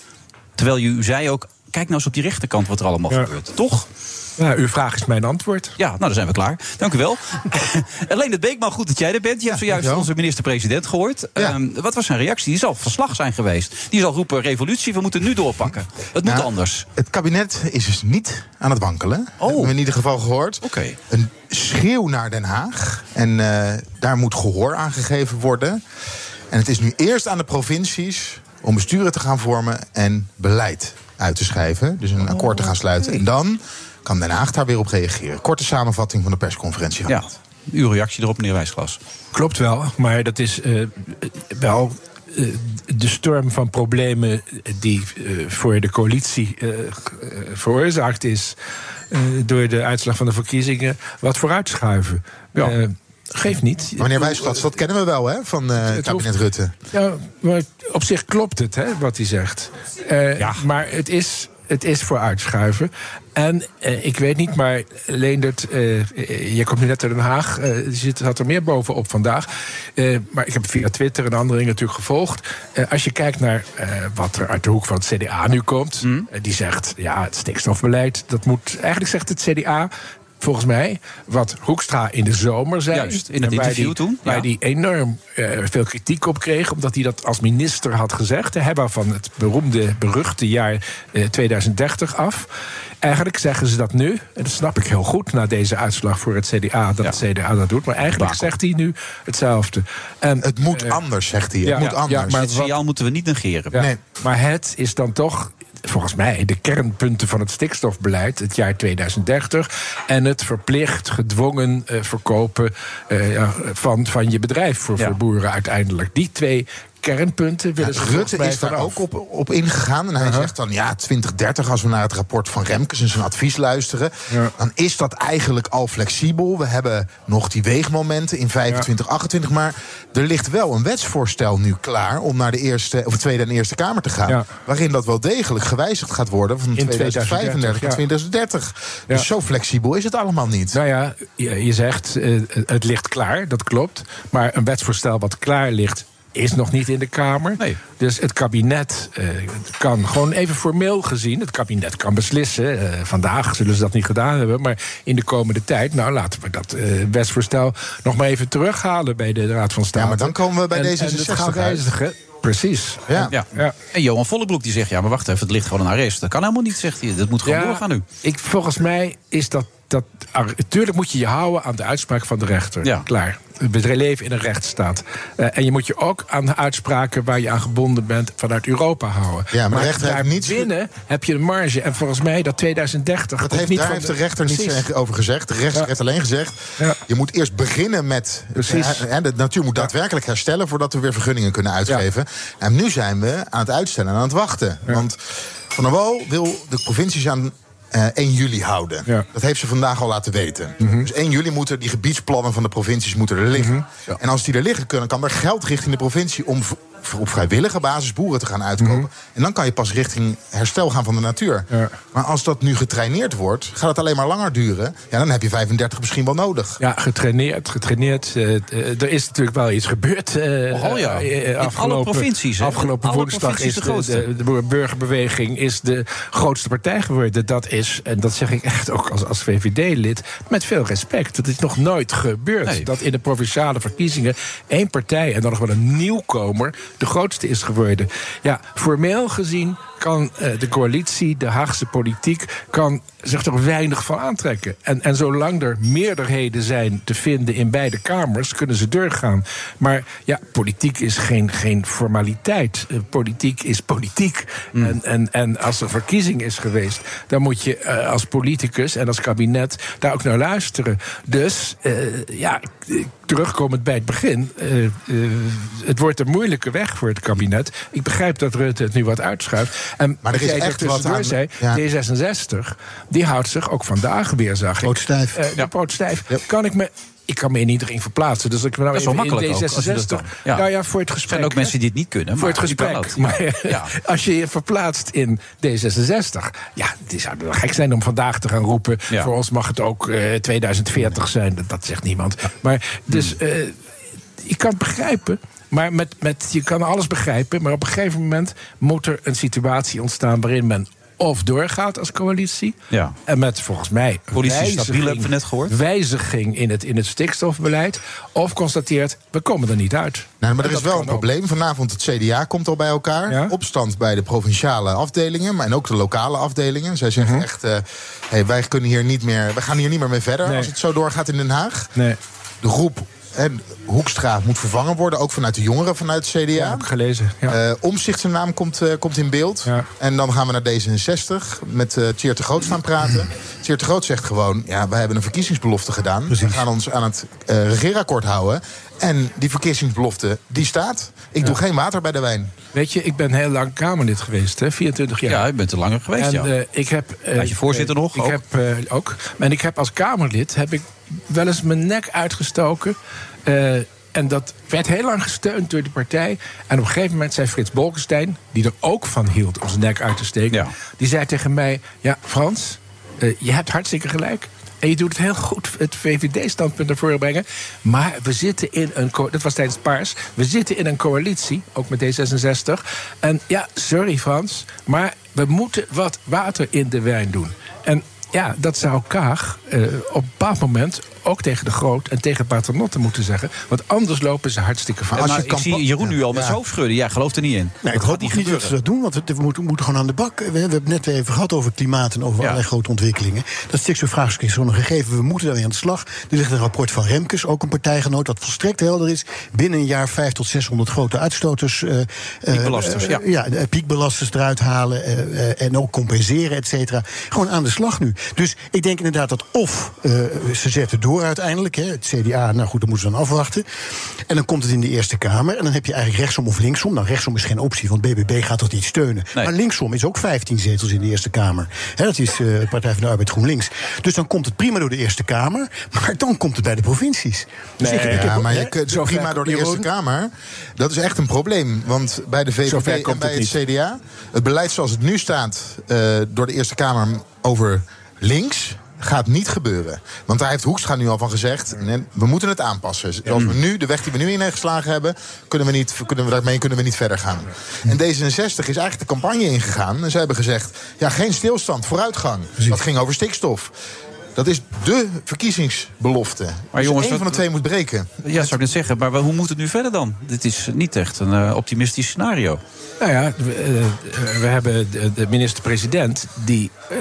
Terwijl u zei ook, kijk nou eens op die rechterkant wat er allemaal Ja. gebeurt. Toch? Uw vraag is mijn antwoord. Ja, nou, dan zijn we klaar. Dank u wel. Alleen het Beekman, goed dat jij er bent. Je hebt zojuist onze minister-president gehoord. Ehm, wat was zijn reactie? Die zal verslag zijn geweest. Die zal roepen, revolutie, we moeten nu doorpakken. Het moet Nou, anders. Het kabinet is dus niet aan het wankelen. Oh. Hebben we in ieder geval gehoord. Oké. Een schreeuw naar Den Haag. En eh, daar moet gehoor aan gegeven worden. En het is nu eerst aan de provincies om besturen te gaan vormen en beleid uit te schrijven. Dus een akkoord te gaan sluiten. En dan kan Den Haag daar weer op reageren. Korte samenvatting van de persconferentie. Ja, uw reactie erop, meneer Wijsglas. Klopt wel, maar dat is eh, wel eh, de storm van problemen die eh, voor de coalitie veroorzaakt is door de uitslag van de verkiezingen wat vooruitschuiven. Eh, geeft niet. Meneer Wijsglats, dat kennen we wel hè, van eh, het kabinet Rutte. Ja, maar op zich klopt het, hè, wat hij zegt. Eh, Maar het is, het is voor uitschuiven. En eh, ik weet niet, maar Leendert, eh, je komt nu net uit Den Haag. eh, zit, had er meer bovenop vandaag. Eh, maar ik heb via Twitter en andere dingen natuurlijk gevolgd. Eh, als je kijkt naar eh, wat er uit de hoek van het CDA nu komt... Hmm. die zegt, ja, het stikstofbeleid, dat moet... Eigenlijk zegt het CDA... volgens mij, wat Hoekstra in de zomer zei. Juist, in het interview die- toen, Waar ja. hij enorm eh, veel kritiek op kreeg, omdat hij dat als minister had gezegd. De hebber van het beroemde, beruchte jaar eh, 2030 af. Eigenlijk zeggen ze dat nu, en dat snap ik heel goed na deze uitslag voor het CDA, dat het CDA dat doet. Maar eigenlijk zegt hij nu hetzelfde. En, het moet anders, zegt hij. Het moet anders. maar Dit wat- signaal moeten we niet negeren. ja, Maar het is dan toch, volgens mij, de kernpunten van het stikstofbeleid, het jaar 2030. En het verplicht, gedwongen eh, verkopen eh, van, van je bedrijf voor, voor boeren uiteindelijk. Die twee kernpunten willen volgens Rutte is daar ook op, op ingegaan. En hij Uh-huh. zegt dan, ja, 2030, als we naar het rapport van Remkes en zijn advies luisteren... dan is dat eigenlijk al flexibel. We hebben nog die weegmomenten in 25, 28. Maar er ligt wel een wetsvoorstel nu klaar... om naar de, eerste, of de Tweede en Eerste Kamer te gaan. Ja. Waarin dat wel degelijk gewijzigd gaat worden... van In 2035 naar 2030. Ja. Dus zo flexibel is het allemaal niet. Nou ja, je, je zegt eh, het ligt klaar, dat klopt. Maar een wetsvoorstel wat klaar ligt, is nog niet in de Kamer. Dus het kabinet eh, kan gewoon even formeel gezien... het kabinet kan beslissen. eh, vandaag zullen ze dat niet gedaan hebben. Maar in de komende tijd, nou laten we dat eh, wetsvoorstel... nog maar even terughalen bij de Raad van State. Ja, maar dan komen we bij En- deze en het gaan wijzigen. Precies. Ja. Ja. En Johan Vollebroek die zegt, ja, maar wacht even, het ligt gewoon een arrest. Dat kan helemaal niet, zegt hij. Dat moet gewoon Ja, doorgaan nu. Ik, volgens mij is dat. dat Tuurlijk moet je je houden aan de uitspraak van de rechter. Ja. Klaar. We leven in een rechtsstaat. Eh, en je moet je ook aan de uitspraken waar je aan gebonden bent vanuit Europa houden. Ja, maar de rechter heeft niets- binnen heb je een marge. En volgens mij dat 2030. Dat heeft, niet daar heeft de rechter niets over gezegd. De rechter Ja. heeft alleen gezegd... je moet eerst beginnen met... Precies. eh, hè, de natuur moet daadwerkelijk herstellen... voordat we weer vergunningen kunnen uitgeven. En nu zijn we aan het uitstellen en aan het wachten. Want Van der Wal wil de provincies aan... eh, 1 juli houden. Dat heeft ze vandaag al laten weten. Mhm. Dus 1 juli moeten die gebiedsplannen van de provincies moeten er liggen. En als die er liggen, kunnen, kan er geld richting de provincie om op vrijwillige basis boeren te gaan uitkopen. Mhm. En dan kan je pas richting herstel gaan van de natuur. Maar als dat nu getraineerd wordt, gaat het alleen maar langer duren. Ja, dan heb je 35 misschien wel nodig. Ja, getraineerd, getraineerd. Eh, eh, er is natuurlijk wel iets gebeurd. eh, Oh ja. In alle afgelopen- provincies, hè? Afgelopen Alle woensdag is de de, grootste. de, de burgerbeweging is de grootste partij geworden. Dat is, en dat zeg ik echt ook als, als VVD-lid, met veel respect. Dat is nog nooit gebeurd. Nee. Dat in de provinciale verkiezingen één partij en dan nog wel een nieuwkomer de grootste is geworden. Ja, formeel gezien kan eh, de coalitie, de Haagse politiek, kan zich er weinig van aantrekken. En, en zolang er meerderheden zijn te vinden in beide kamers, kunnen ze doorgaan. Maar ja, politiek is geen, geen formaliteit. Eh, politiek is politiek. En, en, en als er verkiezing is geweest, dan moet je eh, als politicus en als kabinet daar ook naar luisteren. Dus ja, terugkomend bij het begin. eh, eh, het wordt een moeilijke weg voor het kabinet. Ik begrijp dat Rutte het nu wat uitschuift. En Maar er is jij echt er wat aan- zei, ja. D66, die houdt zich ook vandaag weer, zag ik. Pootstijf. De pootstijf. Kan ik me... Ik kan me in iedereen verplaatsen. Dus ik me nou Dat is wel in makkelijk ook, als je dat D66. dan- ja. Nou ja, voor het Er gesprek. zijn ook mensen die het niet kunnen. Voor het gesprek. Maar Ja. als je je verplaatst in D66... ja, het zou wel gek zijn om vandaag te gaan roepen... Voor ons mag het ook eh, 2040 zijn. Dat, dat zegt niemand. Maar dus, Hmm. eh, ik kan het begrijpen... Maar met, met, je kan alles begrijpen, maar op een gegeven moment moet er een situatie ontstaan waarin men of doorgaat als coalitie. Ja. En met volgens mij Politie stabiel hebben we net gehoord. wijziging in het, in het stikstofbeleid. Of constateert, we komen er niet uit. Nou, maar er is wel een ook. probleem. Vanavond het CDA komt al bij elkaar. Opstand bij de provinciale afdelingen, maar en ook de lokale afdelingen. Zij zeggen Mhm. echt, eh, hey, wij, kunnen hier niet meer, wij gaan hier niet meer mee verder Nee. als het zo doorgaat in Den Haag. Nee. De groep hè, Hoekstra moet vervangen worden, ook vanuit de jongeren vanuit het CDA. Ja, heb ik gelezen. Ja. Eh, Omzicht zijn naam komt, eh, komt in beeld. En dan gaan we naar D66 met uh, Tjeerd de Groot staan praten. Tjeerd de Groot zegt gewoon... ja, wij hebben een verkiezingsbelofte gedaan. We gaan ons aan het eh, regeerakkoord houden. En die verkiezingsbelofte, die staat. Ik doe geen water bij de wijn. Weet je, ik ben heel lang Kamerlid geweest, hè, 24 jaar. Ja, je bent er langer geweest, en, ja. eh, ik heb, eh, Had je voorzitter nog Ik ook? heb eh, ook. En ik heb als Kamerlid heb ik wel eens mijn nek uitgestoken. eh, en dat werd heel lang gesteund door de partij. En op een gegeven moment zei Frits Bolkestein, die er ook van hield om zijn nek uit te steken, die zei tegen mij: Ja, Frans, eh, je hebt hartstikke gelijk. En je doet het heel goed, het VVD-standpunt naar voren brengen. Maar we zitten in een. Dat was tijdens Paars. We zitten in een coalitie, ook met D66. En ja, sorry Frans, maar we moeten wat water in de wijn doen. En ja, dat zou Kaag eh, op een bepaald moment ook tegen de Groot en tegen Paternotte moeten zeggen. Want anders lopen ze hartstikke Maar vast. ik zie Jeroen nu al met zijn hoofd schudden. Ja, gelooft er niet in. Nee, ik dat hoop niet dat ze dat doen, want we, we moeten, moeten gewoon aan de bak. We, we hebben het net weer even gehad over klimaat en over allerlei grote ontwikkelingen. Dat stikstofvraagstuk is gewoon een gegeven. We moeten daarmee aan de slag. Er ligt een rapport van Remkes, ook een partijgenoot, dat volstrekt helder is. Binnen een jaar 500 tot 600 grote uitstoters. eh, eh, Piekbelasters, eh, ja. ja, de piekbelasters eruit halen eh, eh, en ook compenseren, et cetera. Gewoon aan de slag nu. Dus ik denk inderdaad dat of eh, ze zetten door uiteindelijk. Hè, het CDA, nou goed, dan moeten ze dan afwachten. En dan komt het in de Eerste Kamer. En dan heb je eigenlijk rechtsom of linksom. Nou, rechtsom is geen optie, want BBB gaat dat niet steunen. Maar linksom is ook 15 zetels in de Eerste Kamer. Hè, dat is eh, de Partij van de Arbeid GroenLinks. Dus dan komt het prima door de Eerste Kamer. Maar dan komt het bij de provincies. Dus ik- ik ja, maar je kunt zover prima door de Jeroen. Eerste Kamer. Dat is echt een probleem. Want bij de VVD en komt bij het het, CDA... het beleid zoals het nu staat eh, door de Eerste Kamer over links... gaat niet gebeuren. Want daar heeft Hoekstra nu al van gezegd... we moeten het aanpassen. Zoals we nu, de weg die we nu ingeslagen hebben... kunnen we, niet, kunnen we daarmee kunnen we niet verder gaan. En D66 is eigenlijk de campagne ingegaan. En ze hebben gezegd, ja, geen stilstand, vooruitgang. Dat ging over stikstof. Dat is de verkiezingsbelofte. Maar jongens, één wat- eh, van de twee moet breken. Ja, zou ik net zeggen. Maar hoe moet het nu verder dan? Dit is niet echt een eh, optimistisch scenario. Nou ja, we, eh, we hebben de, de minister-president die eh,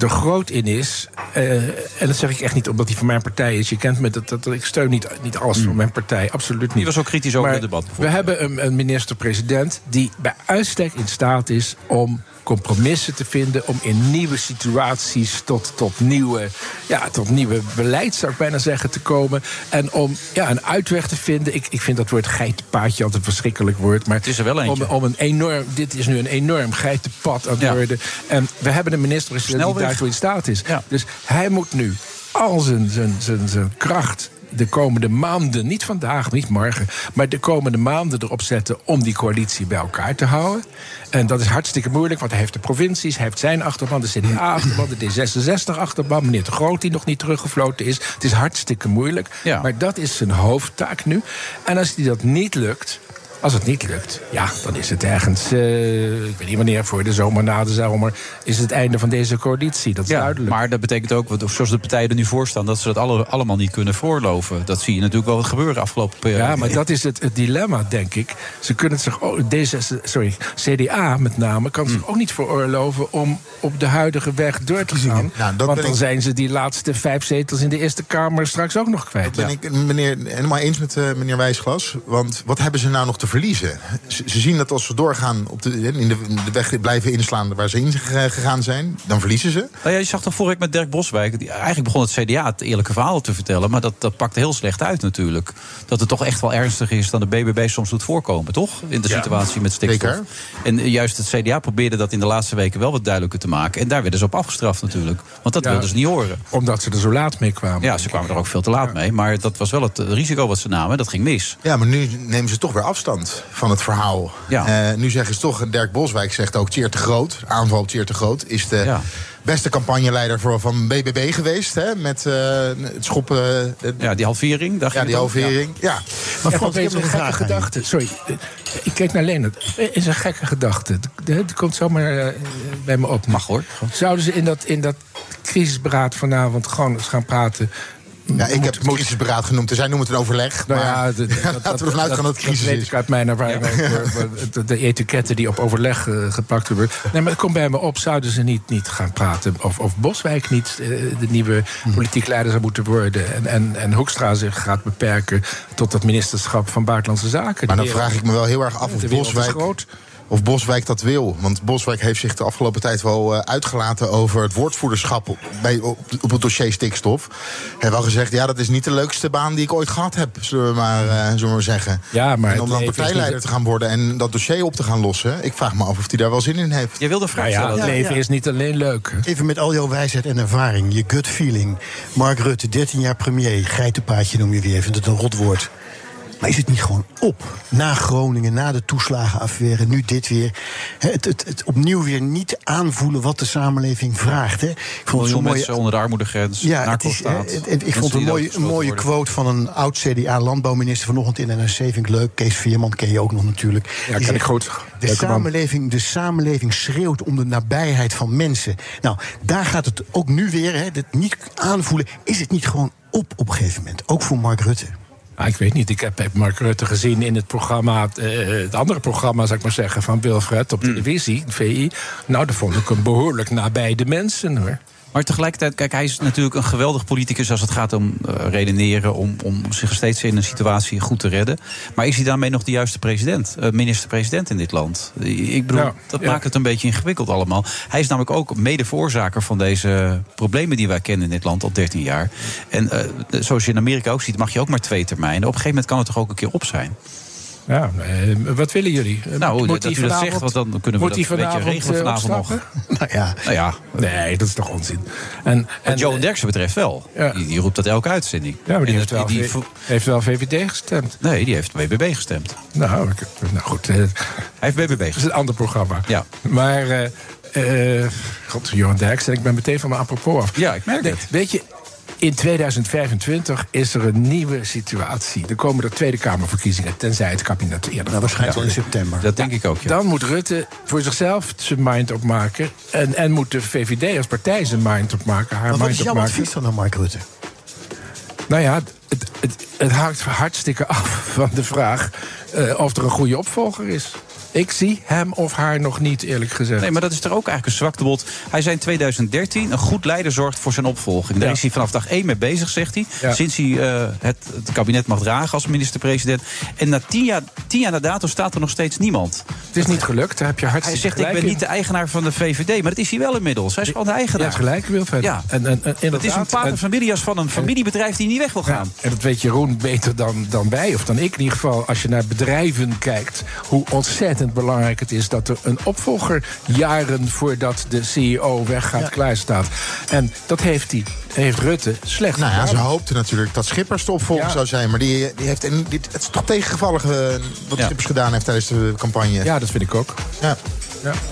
er groot in is. Eh, en dat zeg ik echt niet omdat hij van mijn partij is. Je kent me, dat, dat, ik steun niet, niet alles van mijn partij. Absoluut niet. Die was ook kritisch over Maar het debat. We hebben een, een minister-president die bij uitstek in staat is om compromissen te vinden om in nieuwe situaties tot, tot, nieuwe, ja, tot nieuwe beleid, zou ik bijna zeggen, te komen. En om ja, een uitweg te vinden. Ik, ik vind dat woord geitenpaadje altijd een verschrikkelijk woord. Maar Het is er wel eentje. Om, om een enorm, dit is nu een enorm geitenpad aan het Ja. worden. En we hebben een minister-president die daartoe in staat is. Dus hij moet nu al zijn, zijn, zijn, zijn kracht de komende maanden, niet vandaag, niet morgen, maar de komende maanden erop zetten om die coalitie bij elkaar te houden. En dat is hartstikke moeilijk, want hij heeft de provincies, hij heeft zijn achterban, de CDA-achterban, de D66-achterban, meneer De Groot die nog niet teruggefloten is. Het is hartstikke moeilijk, maar dat is zijn hoofdtaak nu. En als die dat niet lukt. Als het niet lukt, ja, dan is het ergens, eh, ik weet niet wanneer, voor de zomer, na de zomer, is het einde van deze coalitie. Dat is Ja, duidelijk. maar dat betekent ook, want zoals de partijen er nu voor staan... dat ze dat alle, allemaal niet kunnen voorloven. Dat zie je natuurlijk wel wat gebeuren afgelopen periode. Ja, maar dat is het, het dilemma, denk ik. Ze kunnen het zich ook, D66, sorry, CDA met name, kan Hmm. zich ook niet veroorloven om op de huidige weg door te gaan. Dat Want dan ik- zijn ze die laatste vijf zetels in de Eerste Kamer straks ook nog kwijt. Dat ben ik meneer, helemaal eens met eh, meneer Wijsglas. Want wat hebben ze nou nog te verliezen? Ze, ze zien dat als ze doorgaan op de, in de, weg blijven inslaan waar ze in ge- gegaan zijn, dan verliezen ze. Nou ja, je zag toch vorige week met Dirk Boswijk... Die, eigenlijk begon het CDA het eerlijke verhaal te vertellen... maar dat, dat pakte heel slecht uit natuurlijk. Dat het toch echt wel ernstiger is dan de BBB soms doet voorkomen, toch? In de Ja, situatie met stikstof. zeker. En juist het CDA probeerde dat in de laatste weken wel wat duidelijker te maken. En daar werden ze op afgestraft natuurlijk. Want dat Ja. wilden ze niet horen. Omdat ze er zo laat mee kwamen. Ja, ze kwamen er ook veel te laat mee. Maar dat was wel het risico wat ze namen. Dat ging mis. Ja, maar nu nemen ze toch weer afstand van het verhaal. Ja. Eh, nu zeggen ze toch, Dirk Boswijk zegt ook Tjeer te Groot, aanval Tjeer te Groot, is de beste campagneleider voor, van BBB geweest. Hè, met eh, het schoppen. eh, Ja, die halvering. Daar ja, die het halvering. Ja. Maar Frans, Frans, ik heb een gekke gedachte. Sorry, ik kijk naar Leonard. Er is een gekke gedachte. Het komt zomaar bij me op. Mag hoor. Zouden ze in dat, in dat crisisberaad vanavond gewoon eens gaan praten... Ja, ik heb het crisisberaad genoemd. Dus zij noemen het een overleg. Nou maar ja, de- de- laten we ervan uitgaan dat het crisis weet is. ik uit mijn ervaring De, de etiketten die op overleg eh, geplakt worden. Nee, maar het komt bij me op. Zouden ze niet, niet gaan praten? Of, of Boswijk niet eh, de nieuwe politiek leider zou moeten worden? En, en, en Hoekstra zich gaat beperken tot het ministerschap van Buitenlandse Zaken? Maar dan vraag ik me wel heel erg af of Boswijk, groot. Of Boswijk dat wil. Want Boswijk heeft zich de afgelopen tijd wel eh, uitgelaten over het woordvoerderschap op, bij, op, op het dossier stikstof. Hij heeft wel gezegd, ja, dat is niet de leukste baan die ik ooit gehad heb, zullen we maar, eh, zullen we maar zeggen. Ja, maar en om dan partijleider niet- te gaan worden en dat dossier op te gaan lossen, ik vraag me af of hij daar wel zin in heeft. Jij wilde een vraag Nou ja, stellen. het leven is niet alleen leuk. Even met al jouw wijsheid en ervaring, je gut feeling. Mark Rutte, 13 jaar premier, geitenpaadje noem je weer, vindt het een rot woord. Maar is het niet gewoon op? Na Groningen, na de toeslagenaffaire, nu dit weer. Het, het, het opnieuw weer niet aanvoelen wat de samenleving vraagt. Hè. Ik vond het zo mooi. mensen onder de armoedegrens, Ja, het is, narcostaat. het- het- ik vond een mooie, een mooie worden. quote van een oud CDA-landbouwminister vanochtend in NRC. Vind ik leuk. Kees Veerman ken je ook nog natuurlijk. Die ken ik goed. De samenleving, de samenleving schreeuwt om de nabijheid van mensen. Nou, daar gaat het ook nu weer. Hè, het niet aanvoelen. Is het niet gewoon op op een gegeven moment? Ook voor Mark Rutte. Ah, ik weet niet, ik heb, Mark Rutte gezien in het programma, eh, het andere programma, zou ik maar zeggen, van Wilfred op televisie, VI. Nou, daar vond ik hem behoorlijk nabij de mensen hoor. Maar tegelijkertijd, kijk, hij is natuurlijk een geweldig politicus als het gaat om eh, redeneren, om, om zich steeds in een situatie goed te redden. Maar is hij daarmee nog de juiste president, eh, minister-president in dit land? Ik bedoel, Ja, dat ja. maakt het een beetje ingewikkeld allemaal. Hij is namelijk ook mede veroorzaker van deze problemen die wij kennen in dit land al 13 jaar. En eh, zoals je in Amerika ook ziet, mag je ook maar twee termijnen. Op een gegeven moment kan het toch ook een keer op zijn? Ja, eh, wat willen jullie? Eh, Nou, dat hij u dat zegt, want dan kunnen we moet dat een beetje regelen eh, vanavond nog. Nou ja. Nou ja, Nee, dat is toch onzin. En, Wat Johan Derksen betreft wel. Die, die roept dat elke uitzending. Ja, maar die heeft dat- wel, die- heeft wel VVD gestemd. Nee, die heeft BBB gestemd. Nou, ik- nou goed. Hij heeft BBB dat is een ander programma. Ja. Maar, eh, god, Johan Derksen, ik ben meteen van mijn apropos af. Ja, ik merk Nee, het. Weet je, in 2025 is er een nieuwe situatie. Er komen er Tweede Kamerverkiezingen, tenzij het kabinet eerder. Nou, waarschijnlijk wel in september. Dat denk ik ook, ja. Dan moet Rutte voor zichzelf zijn mind opmaken. En, en moet de VVD als partij zijn mind opmaken. Haar Maar wat mind is jouw opmaken. advies dan aan Mark Rutte? Nou ja, het, het, het hangt hartstikke af van de vraag eh, of er een goede opvolger is. Ik zie hem of haar nog niet, eerlijk gezegd. Nee, maar dat is toch ook eigenlijk een zwaktebod. Hij zei in 2013, een goed leider zorgt voor zijn opvolging. Daar Ja. is hij vanaf dag één mee bezig, zegt hij. Ja. Sinds hij eh, het, het kabinet mag dragen als minister-president. En na tien jaar, tien jaar na dato staat er nog steeds niemand. Het is niet gelukt, daar heb je Hij hartstikke zegt, ik ben in. niet de eigenaar van de VVD. Maar dat is hij wel inmiddels. Hij is gewoon de eigenaar. hebt gelijk, Wilfred. Ja. En, en, en, Het is een inderdaad, pater en- familias van een familiebedrijf die niet weg wil gaan. En dat weet Jeroen beter dan, dan wij, of dan ik in ieder geval. Als je naar bedrijven kijkt, hoe ontzettend belangrijk het is dat er een opvolger jaren voordat de CEO weggaat klaarstaat. En dat heeft, hij, heeft Rutte slecht Nou ja, ze hoopten natuurlijk dat Schippers de opvolger Ja. zou zijn. Maar die, die heeft, en dit, het is toch tegengevallig eh, wat Schippers gedaan heeft tijdens de campagne. Ja, dat vind ik ook. Ja.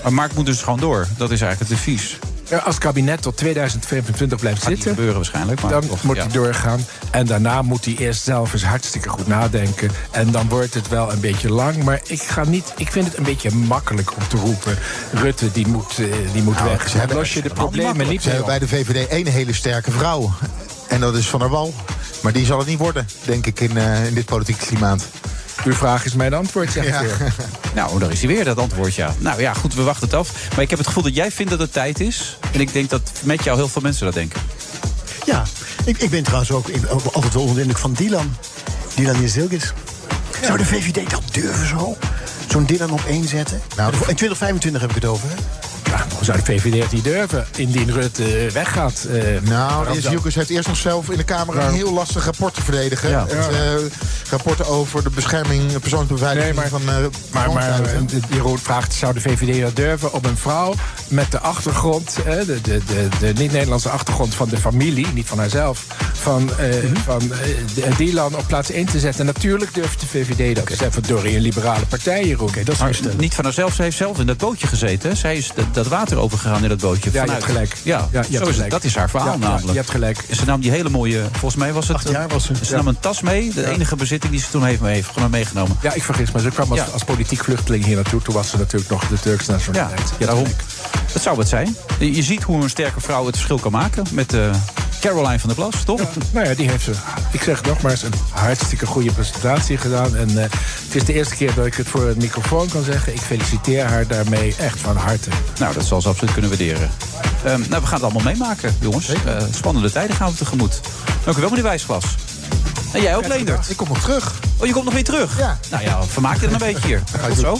Maar Mark moet dus gewoon door. Dat is eigenlijk het advies. Als het kabinet tot 2025 blijft Gaat niet zitten, gebeuren waarschijnlijk. Maar dan toch, moet ja. hij doorgaan. En daarna moet hij eerst zelf eens hartstikke goed nadenken. En dan wordt het wel een beetje lang. Maar ik, ga niet, ik vind het een beetje makkelijk om te roepen... Rutte, die moet, eh, die moet weg. Ze hebben, los je de problemen niet Ze hebben bij de VVD één hele sterke vrouw. En dat is Van der Wal. Maar die zal het niet worden, denk ik, in, eh, in dit politieke klimaat. Uw vraag is mijn antwoord, zegt Ja. u. Nou, daar is hij weer, dat antwoord, ja. Nou ja, goed, we wachten het af. Maar ik heb het gevoel dat jij vindt dat het tijd is. En ik denk dat met jou heel veel mensen dat denken. Ja, ik, ik ben trouwens ook ik, altijd wel onder de indruk van Dylan. Dylan Jezilgis. Zou de VVD dat durven zo? Zo'n Dylan op één zetten? Nou, in 2025 heb ik het over, hè? Ja, zou de VVD het niet durven indien Rutte eh, weggaat? eh, Nou, zou- Joekes heeft eerst nog zelf in de Kamer een heel lastig rapport te verdedigen. Ja. Het, eh, rapport over de bescherming, persoonlijke beveiliging Nee, maar- van eh Maar, maar Jeroen vraagt, zou de VVD dat durven om een vrouw met de achtergrond, de, de, de, de niet-Nederlandse achtergrond van de familie, niet van haarzelf, van, eh, Mhm. van eh, de- Dylan op plaats 1 te zetten? Natuurlijk durft de VVD dat. Ze zijn verdorie een liberale partij, Jeroen. Oké, dat is Maar niet van haarzelf, ze heeft zelf in dat bootje gezeten. Zij is dat, dat water overgegaan in dat bootje. Ja, je vanuit- hebt gelijk. Ja, Ja, je hebt gelijk. Dat is haar verhaal Ja, ja, namelijk. je hebt gelijk. En ze nam die hele mooie, volgens mij was het... Acht jaar was ze. Ze Ja. nam een tas mee, de enige bezitting die ze toen heeft, heeft meegenomen. Ja, ik vergis me. Ze kwam als, Ja. als politiek vluchteling hier naartoe. Toen was ze natuurlijk nog de Turkse Ja, nationaliteit. Hebt daarom. gelijk. Dat zou het zijn. Je ziet hoe een sterke vrouw het verschil kan maken met eh, Caroline van der Plas, toch? Nou ja, die heeft, ze, ik zeg het nogmaals, een hartstikke goede presentatie gedaan. En eh, het is de eerste keer dat ik het voor een microfoon kan zeggen. Ik feliciteer haar daarmee echt van harte. Nou, dat zal ze absoluut kunnen waarderen. Ehm, nou, we gaan het allemaal meemaken, jongens. Eh, spannende tijden gaan we tegemoet. Dank u wel, meneer Wijsglas. En jij ook, Leendert? Ik kom nog terug. Oh, je komt nog weer terug? Ja. Nou ja, vermaak je er een beetje hier. Tot zo.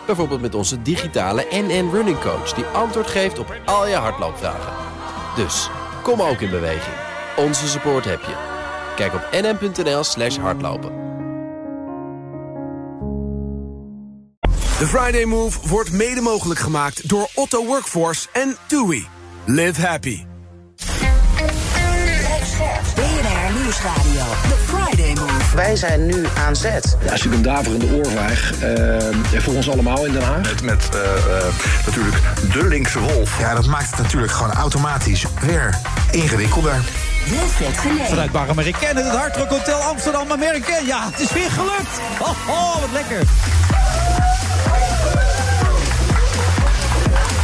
Bijvoorbeeld met onze digitale NN Running Coach... die antwoord geeft op al je hardloopvragen. Dus, kom ook in beweging. Onze support heb je. Kijk op nn.nl slash hardlopen. De Friday Move wordt mede mogelijk gemaakt door Otto Workforce en TUI. Live happy. Nieuwsradio. The Friday Move. Wij zijn nu aan zet. Ja, is natuurlijk een daverende oorvijg eh, voor ons allemaal in Den Haag. Met, met eh, eh, natuurlijk de linkse wolf. Ja, dat maakt het natuurlijk gewoon automatisch weer ingewikkelder. Vanuit Bar Americaine, het Rock Hotel Amsterdam American. Ja, het is weer gelukt. Oh, oh wat lekker.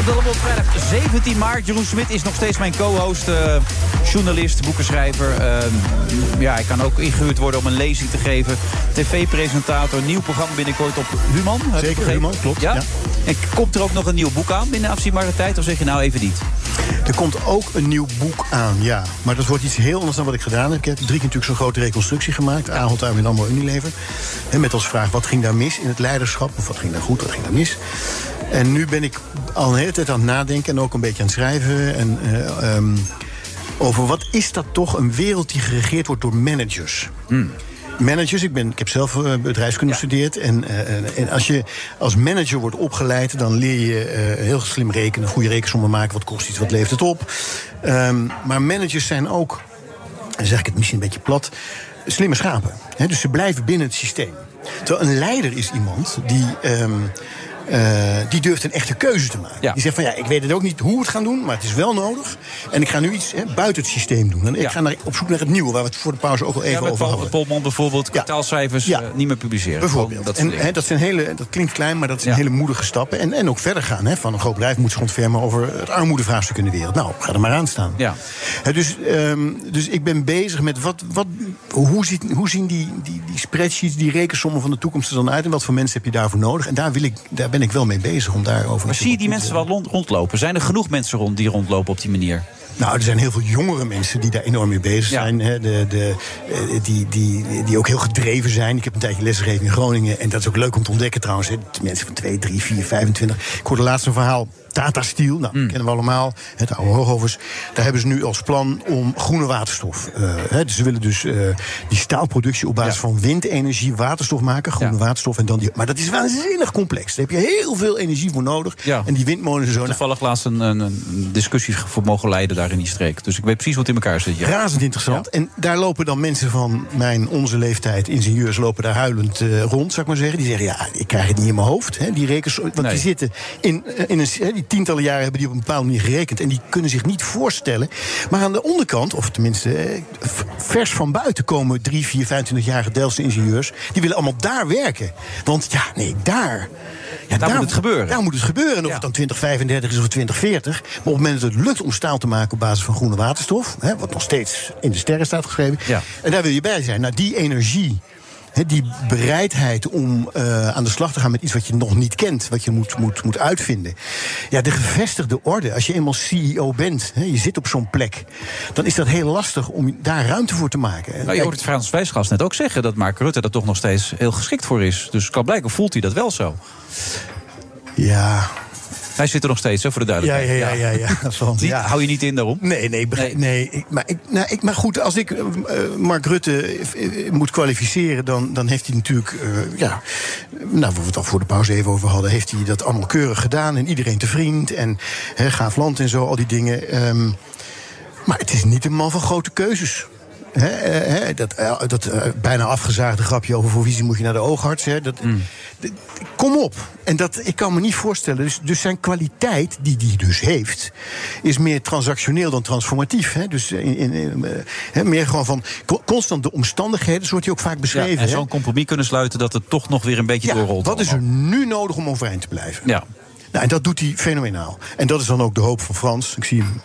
Op vrijdag 17 maart. Jeroen Smit is nog steeds mijn co-host, eh, journalist, boekenschrijver. Eh, ja, hij kan ook ingehuurd worden om een lezing te geven. TV-presentator, nieuw programma binnenkort op Human. ik Zeker. Human, klopt, Ja? ja. En komt er ook nog een nieuw boek aan binnen afzienbare tijd? Of zeg je nou even niet? Er komt ook een nieuw boek aan, ja. Maar dat wordt iets heel anders dan wat ik gedaan heb. Ik heb drie keer natuurlijk zo'n grote reconstructie gemaakt. Ahold, Armin Amro, Unilever. En met als vraag, wat ging daar mis in het leiderschap? Of wat ging daar goed, wat ging daar mis? En nu ben ik al een hele tijd aan het nadenken... en ook een beetje aan het schrijven. En, eh, ehm, over wat is dat toch een wereld die geregeerd wordt door managers? Managers, ik, ben, ik heb zelf eh, bedrijfskunde gestudeerd. En, eh, en- als je als manager wordt opgeleid, dan leer je eh, heel slim rekenen, goede rekensommen maken. Wat kost iets, wat levert het op? Ehm, maar managers zijn ook, dan zeg ik het misschien een beetje plat, slimme schapen. Dus ze blijven binnen het systeem. Terwijl een leider is iemand die. ehm, eh, die durft een echte keuze te maken. Die zegt van ja, ik weet het ook niet hoe we het gaan doen, maar het is wel nodig. En ik ga nu iets hè, buiten het systeem doen. En ik ga naar, op zoek naar het nieuwe, waar we het voor de pauze ook al even ja, over hadden. Polman bijvoorbeeld, kwartaalcijfers eh, niet meer publiceren. Bijvoorbeeld. Dat en, hè, dat, zijn hele, dat klinkt klein, maar dat zijn hele moedige stappen. En, en ook verder gaan. Hè. Van een groot bedrijf moet zich ontfermen over het armoedevraagstuk in de wereld. Nou, ga er maar aan staan. Ja. Hè, dus, ehm, dus ik ben bezig met wat, wat, hoe, ziet, hoe zien die, die, die spreadsheets, die rekensommen van de toekomst er dan uit? En wat voor mensen heb je daarvoor nodig? En daar, wil ik, daar ben ik wel mee bezig om daarover Maar zie je die mensen wel rond- rondlopen? Zijn er genoeg mensen rond die rondlopen op die manier? Nou, er zijn heel veel jongere mensen die daar enorm mee bezig zijn. Hè, de, de, eh, die, die, die ook heel gedreven zijn. Ik heb een tijdje lesgegeven in Groningen. En dat is ook leuk om te ontdekken trouwens. Hè. Mensen van 2, 3, 4, 25. Ik hoorde laatst een verhaal. Tata Steel, nou, kennen we allemaal. Het oude hoogovers. Daar hebben ze nu als plan om groene waterstof. eh, dus ze willen dus eh, die staalproductie op basis van windenergie waterstof maken. Groene waterstof. En dan die, maar dat is waanzinnig complex. Daar heb je heel veel energie voor nodig. En die windmolens en zo. Toevallig laatst een, een, een discussie voor mogen leiden daar in die streek. Dus ik weet precies het in elkaar zit. Ja. Razend interessant. En daar lopen dan mensen van mijn, onze leeftijd, ingenieurs, lopen daar huilend eh, rond, zou ik maar zeggen. Die zeggen, ja, ik krijg het niet in mijn hoofd. Hè. Die rekens, want Nee. die zitten in, in een, die tientallen jaren hebben die op een bepaalde manier gerekend. En die kunnen zich niet voorstellen. Maar aan de onderkant, of tenminste eh, vers van buiten, komen drie, vier, 25-jarige Delftse ingenieurs. Die willen allemaal daar werken. Want ja, nee, daar. Ja, Daar moet het gebeuren. Daar moet het gebeuren. En of het dan 2035 is of 2040. Maar op het moment dat het lukt om staal te maken op basis van groene waterstof. Hè, wat nog steeds in de sterren staat geschreven. En daar wil je bij zijn. Nou, die energie. Die bereidheid om eh, aan de slag te gaan met iets wat je nog niet kent, wat je moet, moet, moet uitvinden. Ja, de gevestigde orde. Als je eenmaal CEO bent, je zit op zo'n plek, dan is dat heel lastig om daar ruimte voor te maken. Nou, je hoort het Frans Wijsgast net ook zeggen dat Mark Rutte er toch nog steeds heel geschikt voor is. Dus kan blijken voelt hij dat wel zo. Ja. Hij zit er nog steeds, hè, voor de Ja, duidelijkheid. ja, ja, ja, ja. Zie- ja. Hou je niet in daarom? Nee, nee, nee. maar, ik, nou, ik, maar goed, als ik eh, Mark Rutte eh, moet kwalificeren, dan, dan heeft hij natuurlijk, eh, ja, nou, waar we het al voor de pauze even over hadden, heeft hij dat allemaal keurig gedaan en iedereen te vriend en gaaf land en zo, al die dingen. Ehm, maar het is niet een man van grote keuzes. Dat dat bijna afgezaagde grapje over voor visie moet je naar de oogarts. Dat, d- kom op. En dat, ik kan me niet voorstellen. Dus, dus zijn kwaliteit, die hij dus heeft, is meer transactioneel dan transformatief. Hè? Dus in, in, in, eh, hè, meer gewoon van co- constant de omstandigheden, zo wordt hij ook vaak Ja, beschreven. en hè. zo'n compromis kunnen sluiten dat het toch nog weer een beetje Ja, doorrolt. wat is er nu nodig om overeind te blijven? Ja. Nou, en dat doet hij fenomenaal. En dat is dan ook de hoop van Frans. Ik zie hem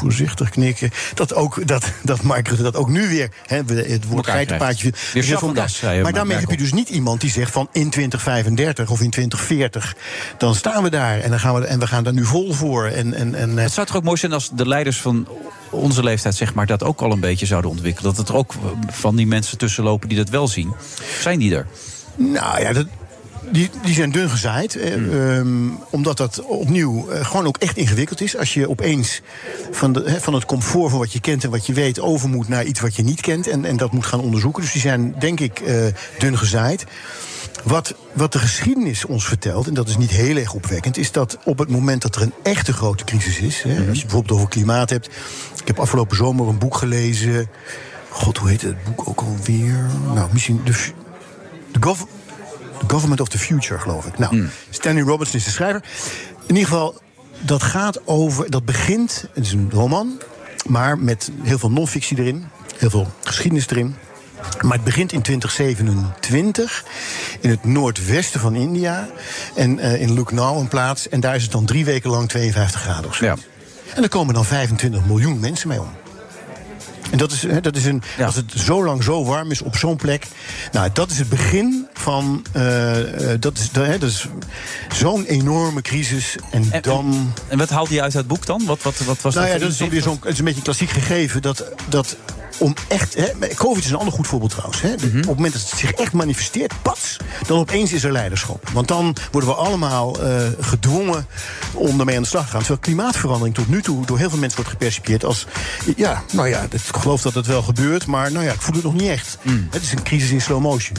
voorzichtig knikken. Dat, ook, dat, dat Mark Rutte dat ook nu weer... Hè, we- het woord geitenpaadje... zei je, Maar maar daarmee heb je dus niet iemand die zegt van... in 2035 of in 2040, dan staan we daar. En, dan gaan we, en we gaan daar nu vol voor. En, en, en, eh, Het zou toch ook mooi zijn als de leiders van onze leeftijd zeg maar, dat ook al een beetje zouden ontwikkelen. Dat er ook van die mensen tussen lopen die dat wel zien. Zijn die er? Nou ja, dat, die, die zijn dun gezaaid. eh, ehm, omdat dat opnieuw eh, gewoon ook echt ingewikkeld is. Als je opeens van, de, van het comfort van wat je kent en wat je weet... over moet naar iets wat je niet kent en, en dat moet gaan onderzoeken. Dus die zijn, denk ik, eh, dun gezaaid. Wat, wat de geschiedenis ons vertelt, en dat is niet heel erg opwekkend... is dat op het moment dat er een echte grote crisis is... Hè, als je bijvoorbeeld over klimaat hebt... Ik heb afgelopen zomer een boek gelezen... God, hoe heet het boek ook alweer? Nou, misschien... De, de Gov- Government of the Future, geloof ik. Nou, Stanley Robertson is de schrijver. In ieder geval, dat gaat over... Dat begint, het is een roman... maar met heel veel non-fictie erin. Heel veel geschiedenis erin. Maar het begint in 2027 in het noordwesten van India. En eh, in Lucknow een plaats. En daar is het dan drie weken lang 52 graden of zo. En er komen dan 25 miljoen mensen mee om. En dat is, hè, dat is een, als het zo lang zo warm is op zo'n plek. Nou, dat is het begin van. eh, eh, dat is, hè, dat is zo'n enorme crisis. En, dan. En wat haalde je uit het boek dan? Wat, wat, wat was nou ja, voor dat is weer zo'n. Het is een beetje een klassiek gegeven. Dat. dat om echt. Hè, COVID is een ander goed voorbeeld trouwens. Hè. Mhm. Op het moment dat het zich echt manifesteert, pats, dan opeens is er leiderschap. Want dan worden we allemaal eh, gedwongen om daarmee aan de slag te gaan. Terwijl klimaatverandering tot nu toe door heel veel mensen wordt gepercipieerd als. Ja, nou ja, ik geloof dat het wel gebeurt, maar nou ja, ik voel het nog niet echt. Mm. Het is een crisis in slow motion.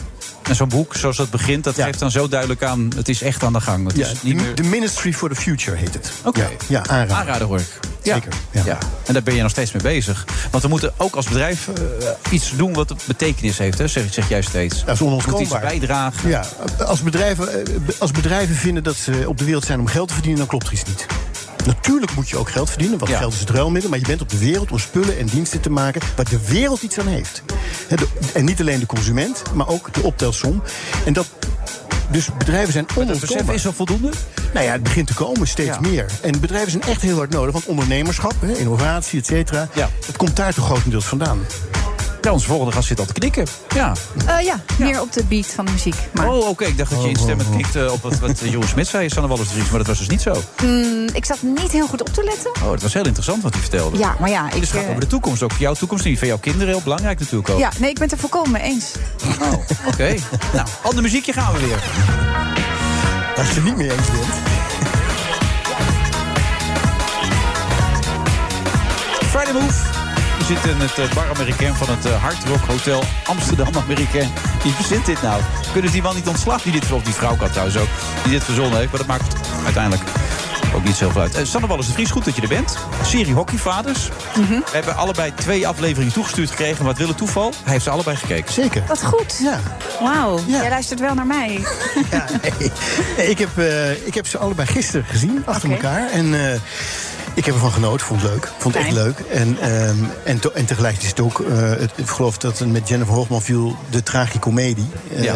En zo'n boek, zoals dat begint, dat geeft dan zo duidelijk aan... het is echt aan de gang. Het Ja, is niet meer... The Ministry for the Future heet het. Oké. Ja, ja aanraden. Aanraden hoor ik. Ja. Zeker. Ja. En daar ben je nog steeds mee bezig. Want we moeten ook als bedrijf eh, iets doen wat betekenis heeft, hè? Zeg, zeg jij steeds. Dat is onontkoombaar. iets bijdragen. Ja, als bedrijven, eh, als bedrijven vinden dat ze op de wereld zijn om geld te verdienen, dan klopt er iets niet. Natuurlijk moet je ook geld verdienen, want geld is het ruilmiddel. Maar je bent op de wereld om spullen en diensten te maken waar de wereld iets aan heeft. De- en niet alleen de consument, maar ook de optelsom. En dat. Dus bedrijven zijn onontkoombaar. besef is er voldoende? Nou ja, het begint te komen, steeds Ja. meer. En bedrijven zijn echt heel hard nodig, want ondernemerschap, innovatie, et cetera... dat komt daar toch grotendeels vandaan. Ja, onze volgende gast zit al te knikken. Ja. Eh, ja, meer op de beat van de muziek. Maar, Oh, oké. Ik dacht dat je instemmend knikte op wat, wat Jeroen Smit zei, Sanne Wallis de Vries. Maar dat was dus niet zo. Mm, ik zat niet heel goed op te letten. Oh, het was heel interessant wat hij vertelde. Ja, maar ja, ik... Dus het gaat eh, over de toekomst. Ook voor jouw toekomst. En die van jouw kinderen heel belangrijk natuurlijk ook. ja, nee, ik ben het er volkomen mee eens. Oké. nou, ander muziekje gaan we weer. Als je het niet mee eens bent. Friday Move. Zitten in het eh, bar Amerikaan van het eh, Hard Rock Hotel Amsterdam Amerikaan. Wie verzint dit nou? Kunnen die man niet ontslagen die dit, of die vrouw kan trouwens ook, die dit verzonnen heeft? Maar dat maakt uiteindelijk ook niet zoveel uit. Uh, Sanne Wallis de Vries, goed dat je er bent. Serie Hockeyvaders. We hebben allebei twee afleveringen toegestuurd gekregen. Wat wil het toeval? Hij heeft ze allebei gekeken. Zeker. Wat goed. Ja. Wauw, jij luistert wel naar mij. Nee, ik, heb, eh, ik heb ze allebei gisteren gezien, achter elkaar. En eh, ik heb ervan genoten, vond het leuk. Vond het echt leuk. En, ehm, en, tegelijk is het ook, eh, het, ik geloof dat het met Jennifer Hoogman viel, de tragicomedie. Eh, Ja.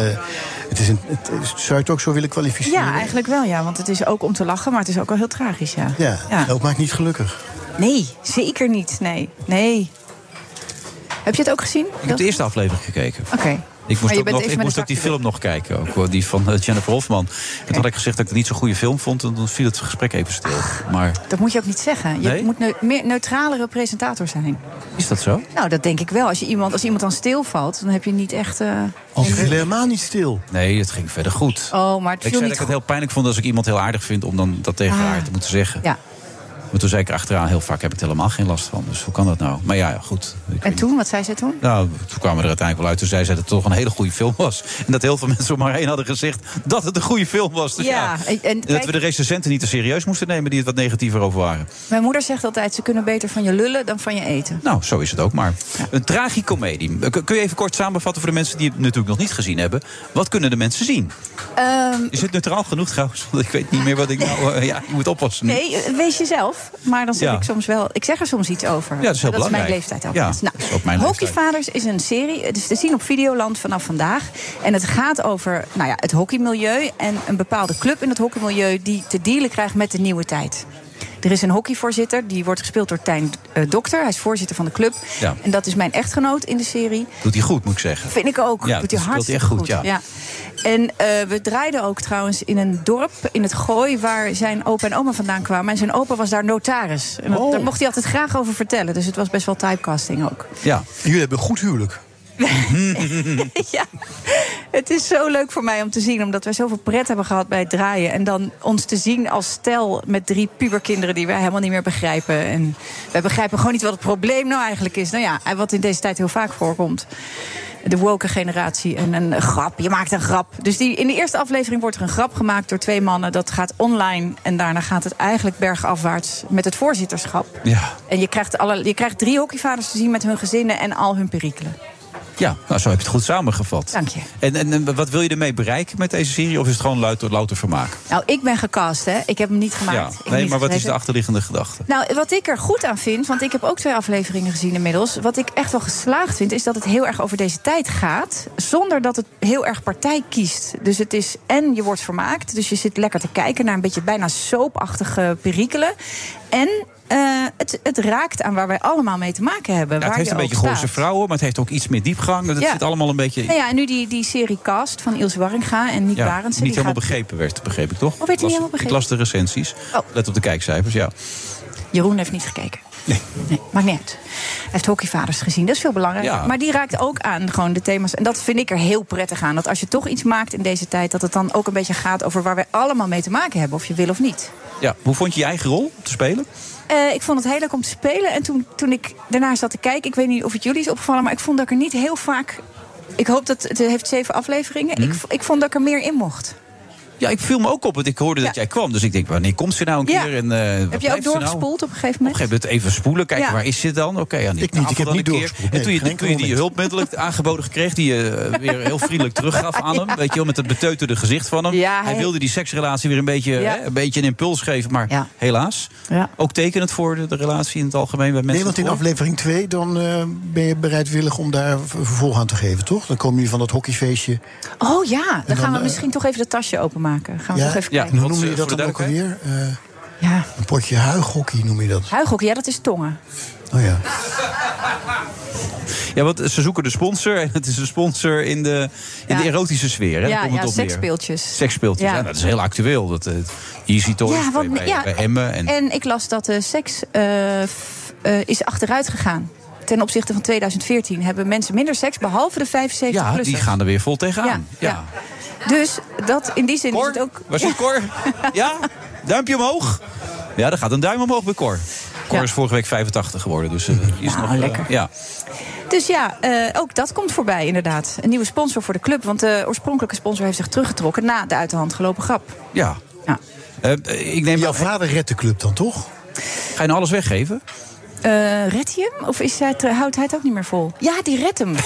het is een, het, zou je het ook zo willen kwalificeren? Ja, eigenlijk wel, ja. Want het is ook om te lachen, maar het is ook wel heel tragisch, ja. Ja, Ja. dat maakt niet gelukkig. Nee, zeker niet. Nee, nee. Heb je het ook gezien? Ik heb de eerste aflevering gekeken. Oké. Ik moest, ook, nog, ik moest ook die film nog kijken, ook, die van eh, Jennifer Hofman. En toen had ik gezegd dat ik het niet zo'n goede film vond... en toen viel het gesprek even stil. Maar Dat moet je ook niet zeggen. Je Nee? moet een meer neutralere presentator zijn. is dat zo? Nou, dat denk ik wel. Als, je iemand, als iemand dan stilvalt, dan heb je niet echt... eh, Als viel helemaal niet stil. Nee, het ging verder goed. Oh, maar het Ik viel zei dat niet ik het heel pijnlijk vond als ik iemand heel aardig vind... om dan dat tegen Ah. haar te moeten zeggen. Ja. Maar toen zei ik erachteraan, heel vaak heb ik er helemaal geen last van. Dus hoe kan dat nou? Maar ja, ja, goed. En toen, wat zei ze toen? Nou, toen kwamen we er uiteindelijk wel uit. Toen zei ze dat het toch een hele goede film was. En dat heel veel mensen om haar heen hadden gezegd dat het een goede film was. Dus ja, Ja, en- en dat kijk- we de recensenten niet te serieus moesten nemen die het wat negatiever over waren. Mijn moeder zegt altijd, ze kunnen beter van je lullen dan van je eten. Nou, zo is het ook maar. Een tragicomedie. Eh, Kun je even kort samenvatten voor de mensen die het natuurlijk nog niet gezien hebben? Wat kunnen de mensen zien? Ehm, Is het neutraal genoeg trouwens? Want ik weet niet meer wat ik nou... eh, ja, ik moet oppassen. nu. nee, eh, wees jezelf. Maar dan zeg Ja. ik soms wel... Ik zeg er soms iets over. Ja, dat is heel mijn belangrijk. leeftijd ook. Ja, Nou, dat is ook mijn leeftijd. Hockeyvaders is een serie. Het is te zien op Videoland vanaf vandaag. En het gaat over nou ja, het hockeymilieu. En een bepaalde club in het hockeymilieu... die te dealen krijgt met de nieuwe tijd. Er is een hockeyvoorzitter, die wordt gespeeld door Tijn eh, Dokter. Hij is voorzitter van de club. Ja. En dat is mijn echtgenoot in de serie. Doet hij goed, moet ik zeggen. Vind ik ook. Ja, Doet hij hartstikke echt goed, ja. En eh, we draaiden ook trouwens in een dorp in het Gooi... waar zijn opa en oma vandaan kwamen. En zijn opa was daar notaris. En dat- Oh. daar mocht hij altijd graag over vertellen. Dus het was best wel typecasting ook. Ja. Jullie hebben een goed huwelijk. ja. Het is zo leuk voor mij om te zien, omdat wij zoveel pret hebben gehad bij het draaien. En dan ons te zien als stel met drie puberkinderen die wij helemaal niet meer begrijpen. En wij begrijpen gewoon niet wat het probleem nou eigenlijk is. Nou ja, en wat in deze tijd heel vaak voorkomt. De woke generatie en een grap. Je maakt een grap. Dus die, in de eerste aflevering wordt er een grap gemaakt door twee mannen. Dat gaat online. En daarna gaat het eigenlijk bergafwaarts met het voorzitterschap. Ja. En je krijgt, alle, je krijgt drie hockeyvaders te zien met hun gezinnen en al hun perikelen. Ja, nou, zo heb je het goed samengevat. Dank je. En, en, en wat wil je ermee bereiken met deze serie? Of is het gewoon louter, louter vermaak? Nou, ik ben gecast, hè. Ik heb hem niet gemaakt. Ja. Nee, maar wat is de achterliggende gedachte? Nou, wat ik er goed aan vind, want ik heb ook twee afleveringen gezien inmiddels. Wat ik echt wel geslaagd vind, is dat het heel erg over deze tijd gaat. Zonder dat het heel erg partij kiest. Dus het is en je wordt vermaakt. Dus je zit lekker te kijken naar een beetje bijna soapachtige perikelen. En eh, het, het raakt aan waar wij allemaal mee te maken hebben. Ja, het heeft een beetje staat. vrouwen, maar het heeft ook iets meer diepgang. Het Ja. zit allemaal een beetje... Nou ja, en nu die, die serie Cast van Ilse Warringa en Nick ja, niet die helemaal gaat- begrepen werd, begreep ik toch? Oh, werd niet Ik las- helemaal begrepen? Ik las de recensies. Oh. Let op de kijkcijfers, ja. Jeroen heeft niet gekeken. Nee. maakt niet uit. Hij heeft hockeyvaders gezien, dat is veel belangrijker. Ja. Maar die raakt ook aan gewoon de thema's. En dat vind ik er heel prettig aan. Dat als je toch iets maakt in deze tijd... dat het dan ook een beetje gaat over waar wij allemaal mee te maken hebben. Of je wil of niet. ja. Hoe vond je je eigen rol om te spelen? Eh, ik vond het heel leuk om te spelen. En toen, toen ik daarna zat te kijken... ik weet niet of het jullie is opgevallen... maar ik vond dat ik er niet heel vaak... Ik hoop dat het heeft zeven afleveringen. Mhm. Ik, ik vond dat ik er meer in mocht. Ja, ik viel me ook op, want ik hoorde dat jij kwam. Dus ik denk, wanneer komt ze nou een Ja. keer? En, eh, Heb je ook nou? doorgespoeld op een gegeven Op moment? een gegeven moment even spoelen, kijken Ja. waar is ze dan? Oké, aan die Ik niet, ik heb dan niet doorgespoeld. En Nee, toen je, toen die hulpmiddelen aangeboden kreeg, die je eh, weer heel vriendelijk teruggaf aan hem. Weet je wel, met het beteuterde gezicht van hem. Ja, hij... hij- wilde die seksrelatie weer een beetje, Ja. hè, een, beetje een impuls geven, maar helaas. Ja. Ook tekenend voor de, de relatie in het algemeen bij mensen. Nee, want in aflevering 2 dan eh, ben je bereidwillig om daar vervolg aan te geven, toch? Dan kom je van dat hockeyfeestje. Oh ja, dan, dan, gaan we eh, misschien toch even dat tasje openmaken. Gaan we Ja, toch even ja, kijken. Hoe noem je eh, dat voor de dan ook alweer? Eh, Ja. een potje huighockey noem je dat. Huighockey, ja, dat is tongen. Oh ja. Ja, want ze zoeken de sponsor en het is een sponsor in de, in Ja. de erotische sfeer. Hè? Ja, ja seksspeeltjes. Seksspeeltjes, ja. Ja. dat is heel actueel. Dat, eh, Easy Toys Ja, bij, want- bij, ja. bij Emmen. En, En ik las dat de seks eh, f- eh, is achteruit gegaan. Ten opzichte van 2014 hebben mensen minder seks, behalve de 75 ja, plussers. die gaan er weer vol tegenaan. Ja, Ja. Dus dat in die zin Cor? is het ook. Waar zit Cor? ja? Duimpje omhoog? Ja, er gaat een duim omhoog bij Cor. Cor Ja. is vorige week 85 geworden, dus eh, is Nou, nog... eh, lekker. ja. Dus ja, eh, ook dat komt voorbij inderdaad. Een nieuwe sponsor voor de club. Want de oorspronkelijke sponsor heeft zich teruggetrokken na de uit de hand gelopen grap. ja. Ja. Eh, ik neem Jouw vader redt de club dan toch? Ga je nou alles weggeven? Eh redt hij hem? Of is hij, het- houdt hij het ook niet meer vol? Ja, die redt hem.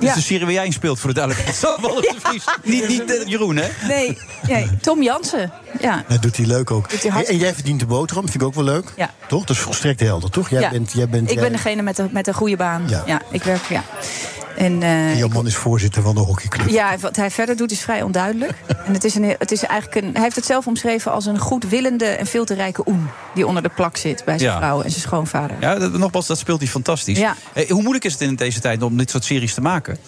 Dit is de serie waar jij in speelt, voor de duidelijkheid. Sam Wallace de Vries. Niet, niet eh, Jeroen, hè? Nee, nee, Tom Jansen. Ja. Dat doet hij leuk ook. En, jij verdient de boterham, vind ik ook wel leuk. Ja. Toch? Dat is volstrekt helder, toch? Jij Ja. bent, jij bent, ik jij- ben degene met de, met de goede baan. Ja. Ja. ik werk, ja. En, eh, en jouw man is voorzitter van de hockeyclub. ja, wat hij verder doet is vrij onduidelijk. En het is een, het is eigenlijk een, hij heeft het zelf omschreven als een goedwillende en veel te rijke oen. Die onder de plak zit bij zijn Ja. vrouw en zijn schoonvader. Ja, dat, nogmaals, dat speelt hij fantastisch. Ja. Eh, hoe moeilijk is het in deze tijd om dit soort series te maken?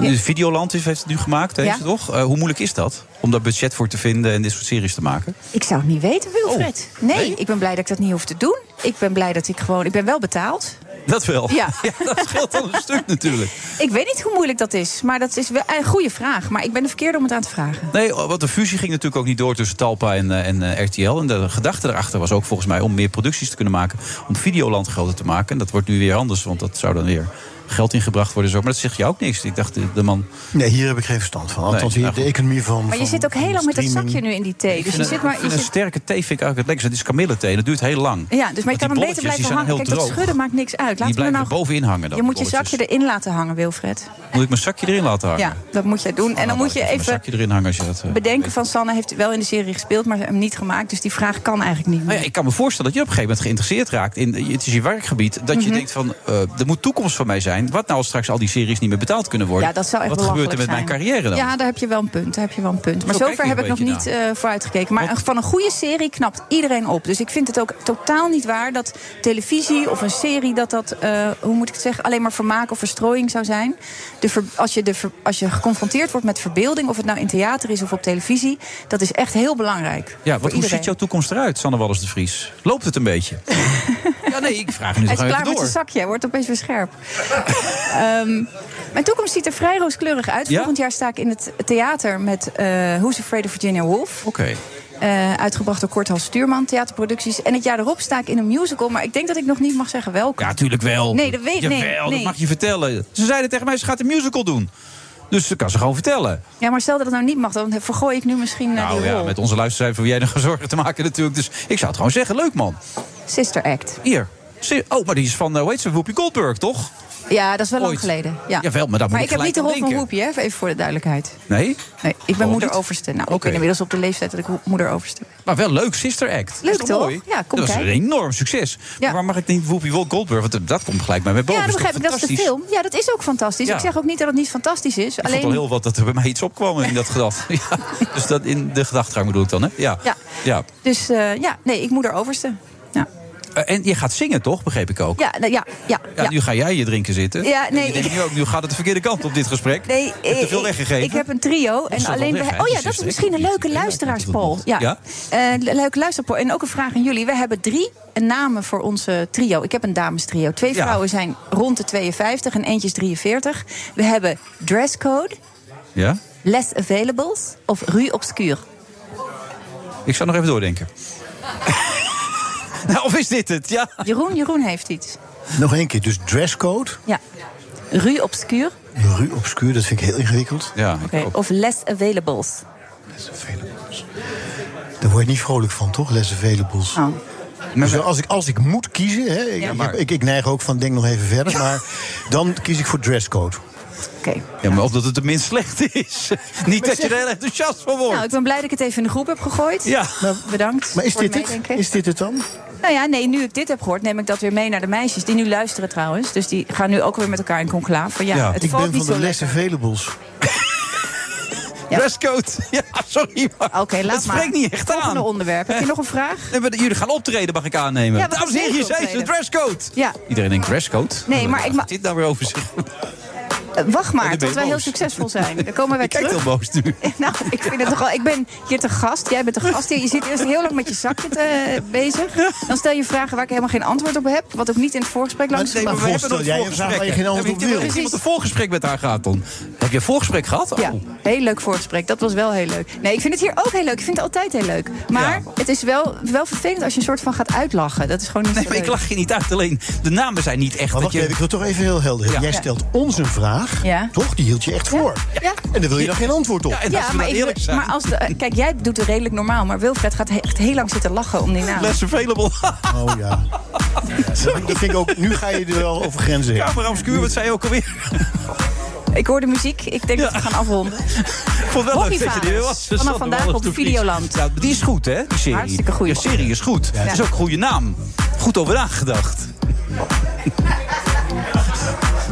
De Videoland heeft het nu gemaakt, heeft Ja. het toch? Eh, hoe moeilijk is dat? Om daar budget voor te vinden en dit soort series te maken? Ik zou het niet weten, Wilfred. Oh, nee, ik ben blij dat ik dat niet hoef te doen. Ik ben blij dat ik gewoon... Ik ben wel betaald. Dat wel. Ja. dat scheelt al een stuk natuurlijk. Ik weet niet hoe moeilijk dat is. Maar dat is wel een goede vraag. Maar ik ben de verkeerde om het aan te vragen. Nee, want de fusie ging natuurlijk ook niet door tussen Talpa en, eh, en eh, RTL. En de gedachte erachter was ook volgens mij om meer producties te kunnen maken. Om Videoland groter te maken. En dat wordt nu weer anders, want dat zou dan weer geld ingebracht worden. Zo. Maar dat zegt je ook niks. Ik dacht, de, de man... Nee, hier heb ik geen verstand van. Althans, Nee, hier nou de economie van. Maar je zit ook heel lang met dat zakje nu in die thee. Dus je vind zit een, maar... Je een zit, sterke thee vind ik eigenlijk het lekkerste. Het is kamillethee. Dat duurt heel lang. ja, dus maar je kan die hem beter die blijven hangen. heel Kijk, dat schudden maakt niks uit. Die Laten we blijven nou... bovenin hangen dan. Je moet je zakje erin laten hangen, Wilfred. Moet ik mijn zakje erin laten hangen? Ja, dat moet jij doen. En dan moet je Mijn even zakje erin hangen als je dat... eh, bedenken van Sanne heeft wel in de serie gespeeld, maar hem niet gemaakt. Dus die vraag kan eigenlijk niet Nou meer. ja, ik kan me voorstellen dat je op een gegeven moment geïnteresseerd raakt in het is je werkgebied. Dat je Mhm. denkt van eh, er moet toekomst van mij zijn. Wat nou als straks al die series niet meer betaald kunnen worden? Ja, dat zou echt Wat gebeurt er met mijn carrière dan? Ja, daar heb je wel een punt. Daar heb je wel een punt. Maar Zo zover heb ik nog niet eh voor uitgekeken. Maar van een goede serie knapt iedereen op. Dus ik vind het ook totaal niet waar dat televisie of een serie... dat dat, eh, hoe moet ik het zeggen, alleen maar vermaak of verstrooiing zou zijn. De ver- als, je de ver- als je geconfronteerd wordt met verbeelding... of het nou in theater is of op televisie... dat is echt heel belangrijk. Ja, wat, hoe iedereen. ziet jouw toekomst eruit, Sanne Wallis de Vries? Loopt het een beetje? ja, nee, ik vraag nu Hij toch is klaar met zijn zakje. Hij wordt opeens weer scherp. Ehm, mijn toekomst ziet er vrij rooskleurig uit. Volgend jaar sta ik in het theater met eh Who's Afraid of Virginia Woolf. Oké. Eh, uitgebracht door Korthal Stuurman, theaterproducties. En het jaar erop sta ik in een musical, maar ik denk dat ik nog niet mag zeggen welke. Ja, natuurlijk wel. Nee, dat weet ik nee, nee. dat mag je vertellen. Ze zeiden tegen mij, ze gaat een musical doen. Dus dat kan ze gewoon vertellen. Ja, maar stel dat het nou niet mag, dan vergooi ik nu misschien eh, Nou die ja, met onze luisteraars voor jij nog zorgen te maken natuurlijk. Dus ik zou het gewoon zeggen, leuk man. Sister Act. Hier. Oh, maar die is van, hoe heet ze, Whoopi Goldberg, toch? Ja, dat is wel lang Ooit. geleden. Ja. Jawel, maar daar maar ik ik heb niet de rol van. Whoopi, hè? even voor de duidelijkheid. Nee? Nee, ik ben Oh, moeder niet? overste. Nou, ik Oké. ben inmiddels op de leeftijd dat ik moeder overste ben. Maar wel leuk, Sister Act. Leuk Is toch? Mooi? Ja, kom Dat is een kijken. enorm succes. Ja. Maar waar mag ik niet Whoopi Goldberg? Want dat komt gelijk bij mij boven. Ja, dat Is toch begrijp ik. Dat is de fantastisch? film. Ja, dat is ook fantastisch. Ja. Ik zeg ook niet dat het niet fantastisch is. Ik Alleen... vond al heel wat dat er bij mij iets opkwam in dat gedacht. Ja, dus dat in de gedachtegang bedoel ik dan, hè? Ja. Ja. ja. Dus eh, ja, nee, ik moeder overste. Eh, en je gaat zingen, toch? Begreep ik ook. ja, nou, ja, ja. Ja, ja. nu ga jij je drinken zitten. Ja, nee. En je denkt nu ook, nu gaat het de verkeerde kant op dit gesprek. Nee, Je hebt te veel eh, weggegeven. Ik heb een trio. En alleen weg, oh ja, die dat is misschien een leuke luisteraarspol. Ja. Ja? Eh, leuke luisterpoll. En ook een vraag aan jullie. We hebben drie namen voor onze trio. Ik heb een damestrio. Twee vrouwen zijn rond de 52 en eentje is 43. We hebben dresscode, Ja? less availables of rue obscure. Ik zou nog even doordenken. nou, of is dit het? Ja. Jeroen, Jeroen heeft iets. Nog één keer, dus dresscode. Ja. Rue obscure Rue obscuur, dat vind ik heel ingewikkeld. Ja, Oké, of less availables. Daar word je niet vrolijk van, toch? Les availables. Oh. Dus als ik, als ik moet kiezen, hè, ik, Ja. ik, ik, ik neig ook van denk nog even verder, maar dan kies ik voor dresscode. Oké. Ja, maar omdat het tenminste slecht is. Niet dat je er heel enthousiast van wordt. Nou, ik ben blij dat ik het even in de groep heb gegooid. Ja. Bedankt. Maar is voor dit het. Is dit het dan? Nou ja, nee, nu ik dit heb gehoord, neem ik dat weer mee naar de meisjes. Die nu luisteren trouwens. Dus die gaan nu ook weer met elkaar in conclave. Van, ja, het ik valt ben niet van de les availables. Dresscode. Ja, sorry. Maar Oké, laat het maar. spreekt niet echt Volgende aan. onderwerp. Heb je nog een vraag? Nee, maar Jullie gaan optreden, mag ik aannemen. Ja, we Dames en gaan heren, hier zijn ze, dresscode. Ja. Iedereen denkt dresscode? Nee, maar ik ma- Wat dit nou weer over zich? Eh, wacht Oh, maar, tot wij heel succesvol zijn. Dan komen wij kijkt terug. heel boos nu. Nou, ik vind het toch wel. Ik ben hier te gast. Jij bent te gast hier. Je zit eerst heel lang met je zakje te, bezig. Dan stel je vragen waar ik helemaal geen antwoord op heb. Wat ook niet in het voorgesprek langs Nee, maar we hebben nog jij een vraag waar je geen antwoord Heb op wil? Iemand een voorgesprek met haar gehad dan? Heb je een voorgesprek gehad? Oh. Ja, heel leuk voorgesprek. Dat was wel heel leuk. Nee, ik vind het hier ook heel leuk. Ik vind het altijd heel leuk. Maar het is wel, wel vervelend als je een soort van gaat uitlachen. Dat is gewoon niet Nee, ik lach je niet uit. Alleen de namen zijn niet echt. Maar dat wacht je... even, ik wil toch even heel helder. Ja. Jij Ja. stelt ons een vraag, Ja. toch? Die hield je echt voor. Ja. En daar wil je dan geen antwoord op. Ja, en als maar, dan ik, eerlijk zijn. maar als de, kijk, jij doet het redelijk normaal. Maar Wilfred gaat echt heel lang zitten lachen om die naam. Less available. Oh ja. Dat vind ik ook, nu ga je er wel over grenzen heen. Camera obscuur, wat zei je ook alweer? Ik hoor de muziek. Ik denk dat we gaan afronden. Ik vond het wel leuk dat je er was. Dat Vanaf vandaag op eens Videoland. Ja, die is goed, hè, die serie. Hartstikke goed. De serie is goed. Het is ook een goede naam. Goed over nagedacht.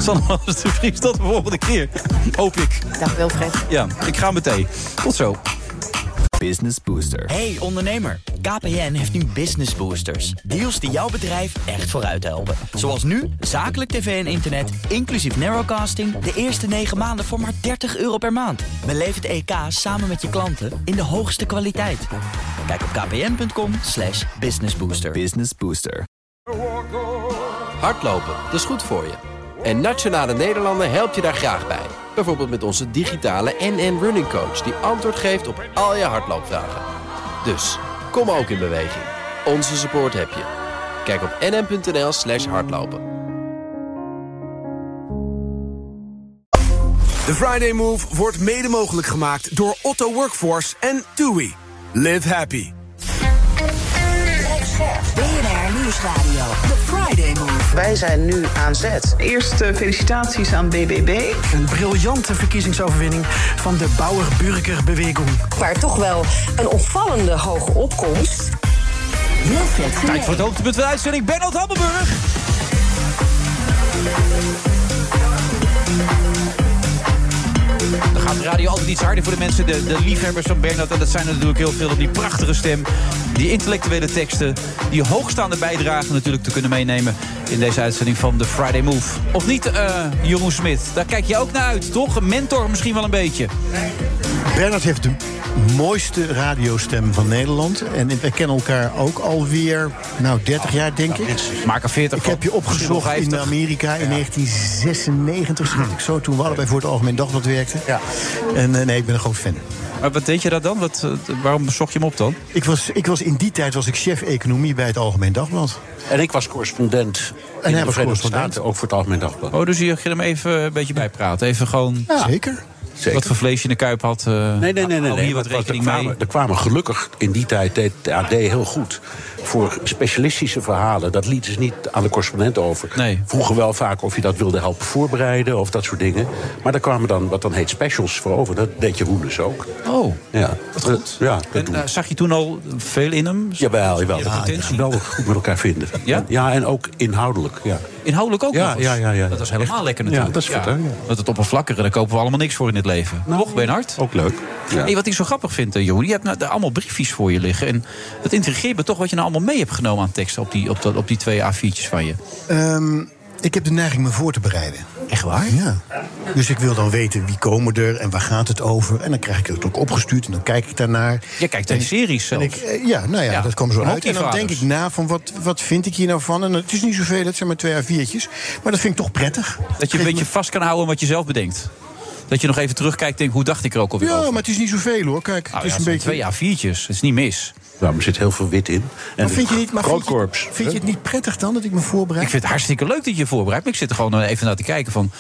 Sanne de Vries, tot de volgende keer. Hoop ik. Dag Wilfred. Ja, ik ga meteen. Tot zo. Business Booster. Hey ondernemer, KPN heeft nu Business Boosters. Deals die jouw bedrijf echt vooruit helpen. Zoals nu, zakelijk tv en internet, inclusief narrowcasting... de eerste 9 maanden voor maar 30 euro per maand. Beleef het EK samen met je klanten in de hoogste kwaliteit. Kijk op kpn.com slash businessbooster. Business Booster. Hardlopen, dat is goed voor je. En Nationale Nederlanden helpt je daar graag bij. Bijvoorbeeld met onze digitale NN Running Coach... die antwoord geeft op al je hardloopvragen. Dus, kom ook in beweging. Onze support heb je. Kijk op nn.nl slash hardlopen. De Friday Move wordt mede mogelijk gemaakt door Otto Workforce en TUI. Live happy. Nieuwsradio. The Friday Move. Wij zijn nu aan zet. Eerst felicitaties aan BBB. Een briljante verkiezingsoverwinning van de Bauer-Burger-beweging. Maar toch wel een opvallende hoge opkomst. Wilfred Tijd voor het hoogtepunt van de uitzending. Bernard Hammelburg. De radio altijd iets harder voor de mensen, de, de liefhebbers van Bernard. En dat zijn er natuurlijk heel veel op die prachtige stem. Die intellectuele teksten, die hoogstaande bijdragen natuurlijk te kunnen meenemen... in deze uitzending van The Friday Move. Of niet, eh, Jeroen Smit? Daar kijk je ook naar uit, toch? Een mentor misschien wel een beetje. Bernard heeft de mooiste radiostem van Nederland. En wij kennen elkaar ook alweer, nou, 30 jaar denk ik. Maak er 40 Ik heb je opgezocht in Amerika in 1996, schat ik zo. Toen we allebei voor het Algemeen Dagblad werkten. Ja. En eh, nee, ik ben een groot fan. Maar wat deed je daar dan? Wat, eh, waarom zocht je hem op dan? Ik was, ik was in die tijd was ik chef economie bij het Algemeen Dagblad. En ik was correspondent En in hij de was correspondent. Staten, ook voor het Algemeen Dagblad. Oh, dus je ging hem even een beetje bijpraten. Even gewoon... Zeker. Wat voor vlees je in de kuip had. eh, Nee, nee, nee. nee, hou nee. hier wat want rekening er, kwamen, er kwamen gelukkig in die tijd, deed de AD heel goed... voor specialistische verhalen. Dat lieten ze niet aan de correspondent over. Vroegen wel vaak of je dat wilde helpen voorbereiden of dat soort dingen. Maar daar kwamen dan wat dan heet specials voor over. Dat deed Jeroen dus ook. Oh, ja. goed. Ja, dat En eh, zag je toen al veel in hem? Jawel, jawel. Je Ja, potentie? geweldig goed met elkaar vinden. Ja? Ja, en ook inhoudelijk. Ja. Inhoudelijk ook Ja, nog eens? ja, ja, ja. Dat is helemaal Echt. lekker Ja, natuurlijk. dat is vet, hè, ja. Want het oppervlakkige, daar kopen we allemaal niks voor in dit leven. Toch, Bernhard? Ook leuk. Ja. Hey, wat ik zo grappig vind, eh, Jeroen, je hebt nou daar allemaal briefjes voor je liggen. En het intrigeert me toch wat je nou allemaal mee hebt genomen aan teksten... op die, op dat- op die twee A4'tjes van je. Ehm, ik heb de neiging me voor te bereiden. Echt waar? Ja. Dus ik wil dan weten wie komen er en waar gaat het over. En dan krijg ik het ook opgestuurd en dan kijk ik daarnaar. Je kijkt ik- series en zelfs. ik, eh, ja, nou ja, Ja, dat komt zo uit. En dan denk ik na van wat, wat vind ik hier nou van. En het is niet zoveel, het zijn maar twee A4'tjes. Maar dat vind ik toch prettig. Dat je een beetje vast kan houden aan wat je zelf bedenkt. Dat je nog even terugkijkt en denkt, hoe dacht ik er ook alweer Ja, over? maar het is niet zoveel hoor. Kijk, Nou het ja, is een beetje... twee A4'tjes, het is niet mis. Ja, maar er zit heel veel wit in. En Maar vind je, niet, maar vind, je, vind je het niet prettig dan dat ik me voorbereid? Ik vind het hartstikke leuk dat je je voorbereidt. Maar ik zit er gewoon eh, even naar te kijken van...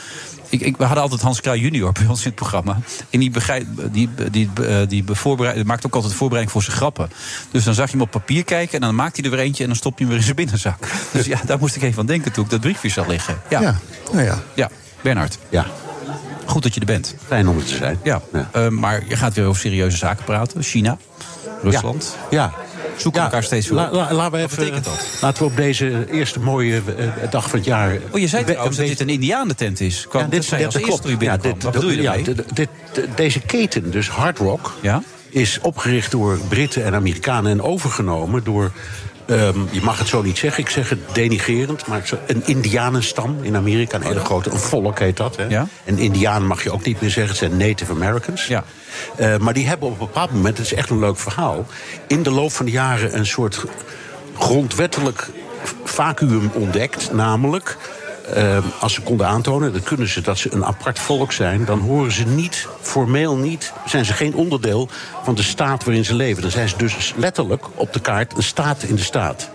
Ik, ik, we hadden altijd Hans Kraaij junior bij ons in het programma. En die, begrijp, die, die, eh, die voorbereid, maakt ook altijd voorbereiding voor zijn grappen. Dus dan zag je hem op papier kijken en dan maakt hij er weer eentje... en dan stopt hij hem weer in zijn binnenzak. Dus ja, daar moest ik even aan denken toen ik dat briefje zag liggen. Ja, Ja, nou ja. ja. Bernard. Ja. Goed dat je er bent. Fijn om er te zijn. Ja, eh, maar je gaat weer over serieuze zaken praten. China, Rusland. Ja. Zoeken elkaar steeds weer La, la- laten we Wat even, betekent dat? Laten we op deze eerste mooie eh, dag van het jaar... Oh, je zei trouwens dat dit een indianentent is. Kwam, Ja, dit zei je als dat toen je. Ja, dit- Wat bedoel je ja, dit- deze keten, dus Hard Rock, is opgericht door Britten en Amerikanen en overgenomen door. Ehm, je mag het zo niet zeggen, ik zeg het denigerend, maar een Indianenstam in Amerika, een hele grote, een volk heet dat. Hè? En Indianen mag je ook niet meer zeggen, het zijn Native Americans. Eh, maar die hebben op een bepaald moment, het is echt een leuk verhaal, in de loop van de jaren een soort grondwettelijk vacuüm ontdekt, namelijk eh, als ze konden aantonen, dan kunnen ze dat ze een apart volk zijn, dan horen ze niet, formeel niet, zijn ze geen onderdeel van de staat waarin ze leven. Dan zijn ze dus letterlijk op de kaart een staat in de staat.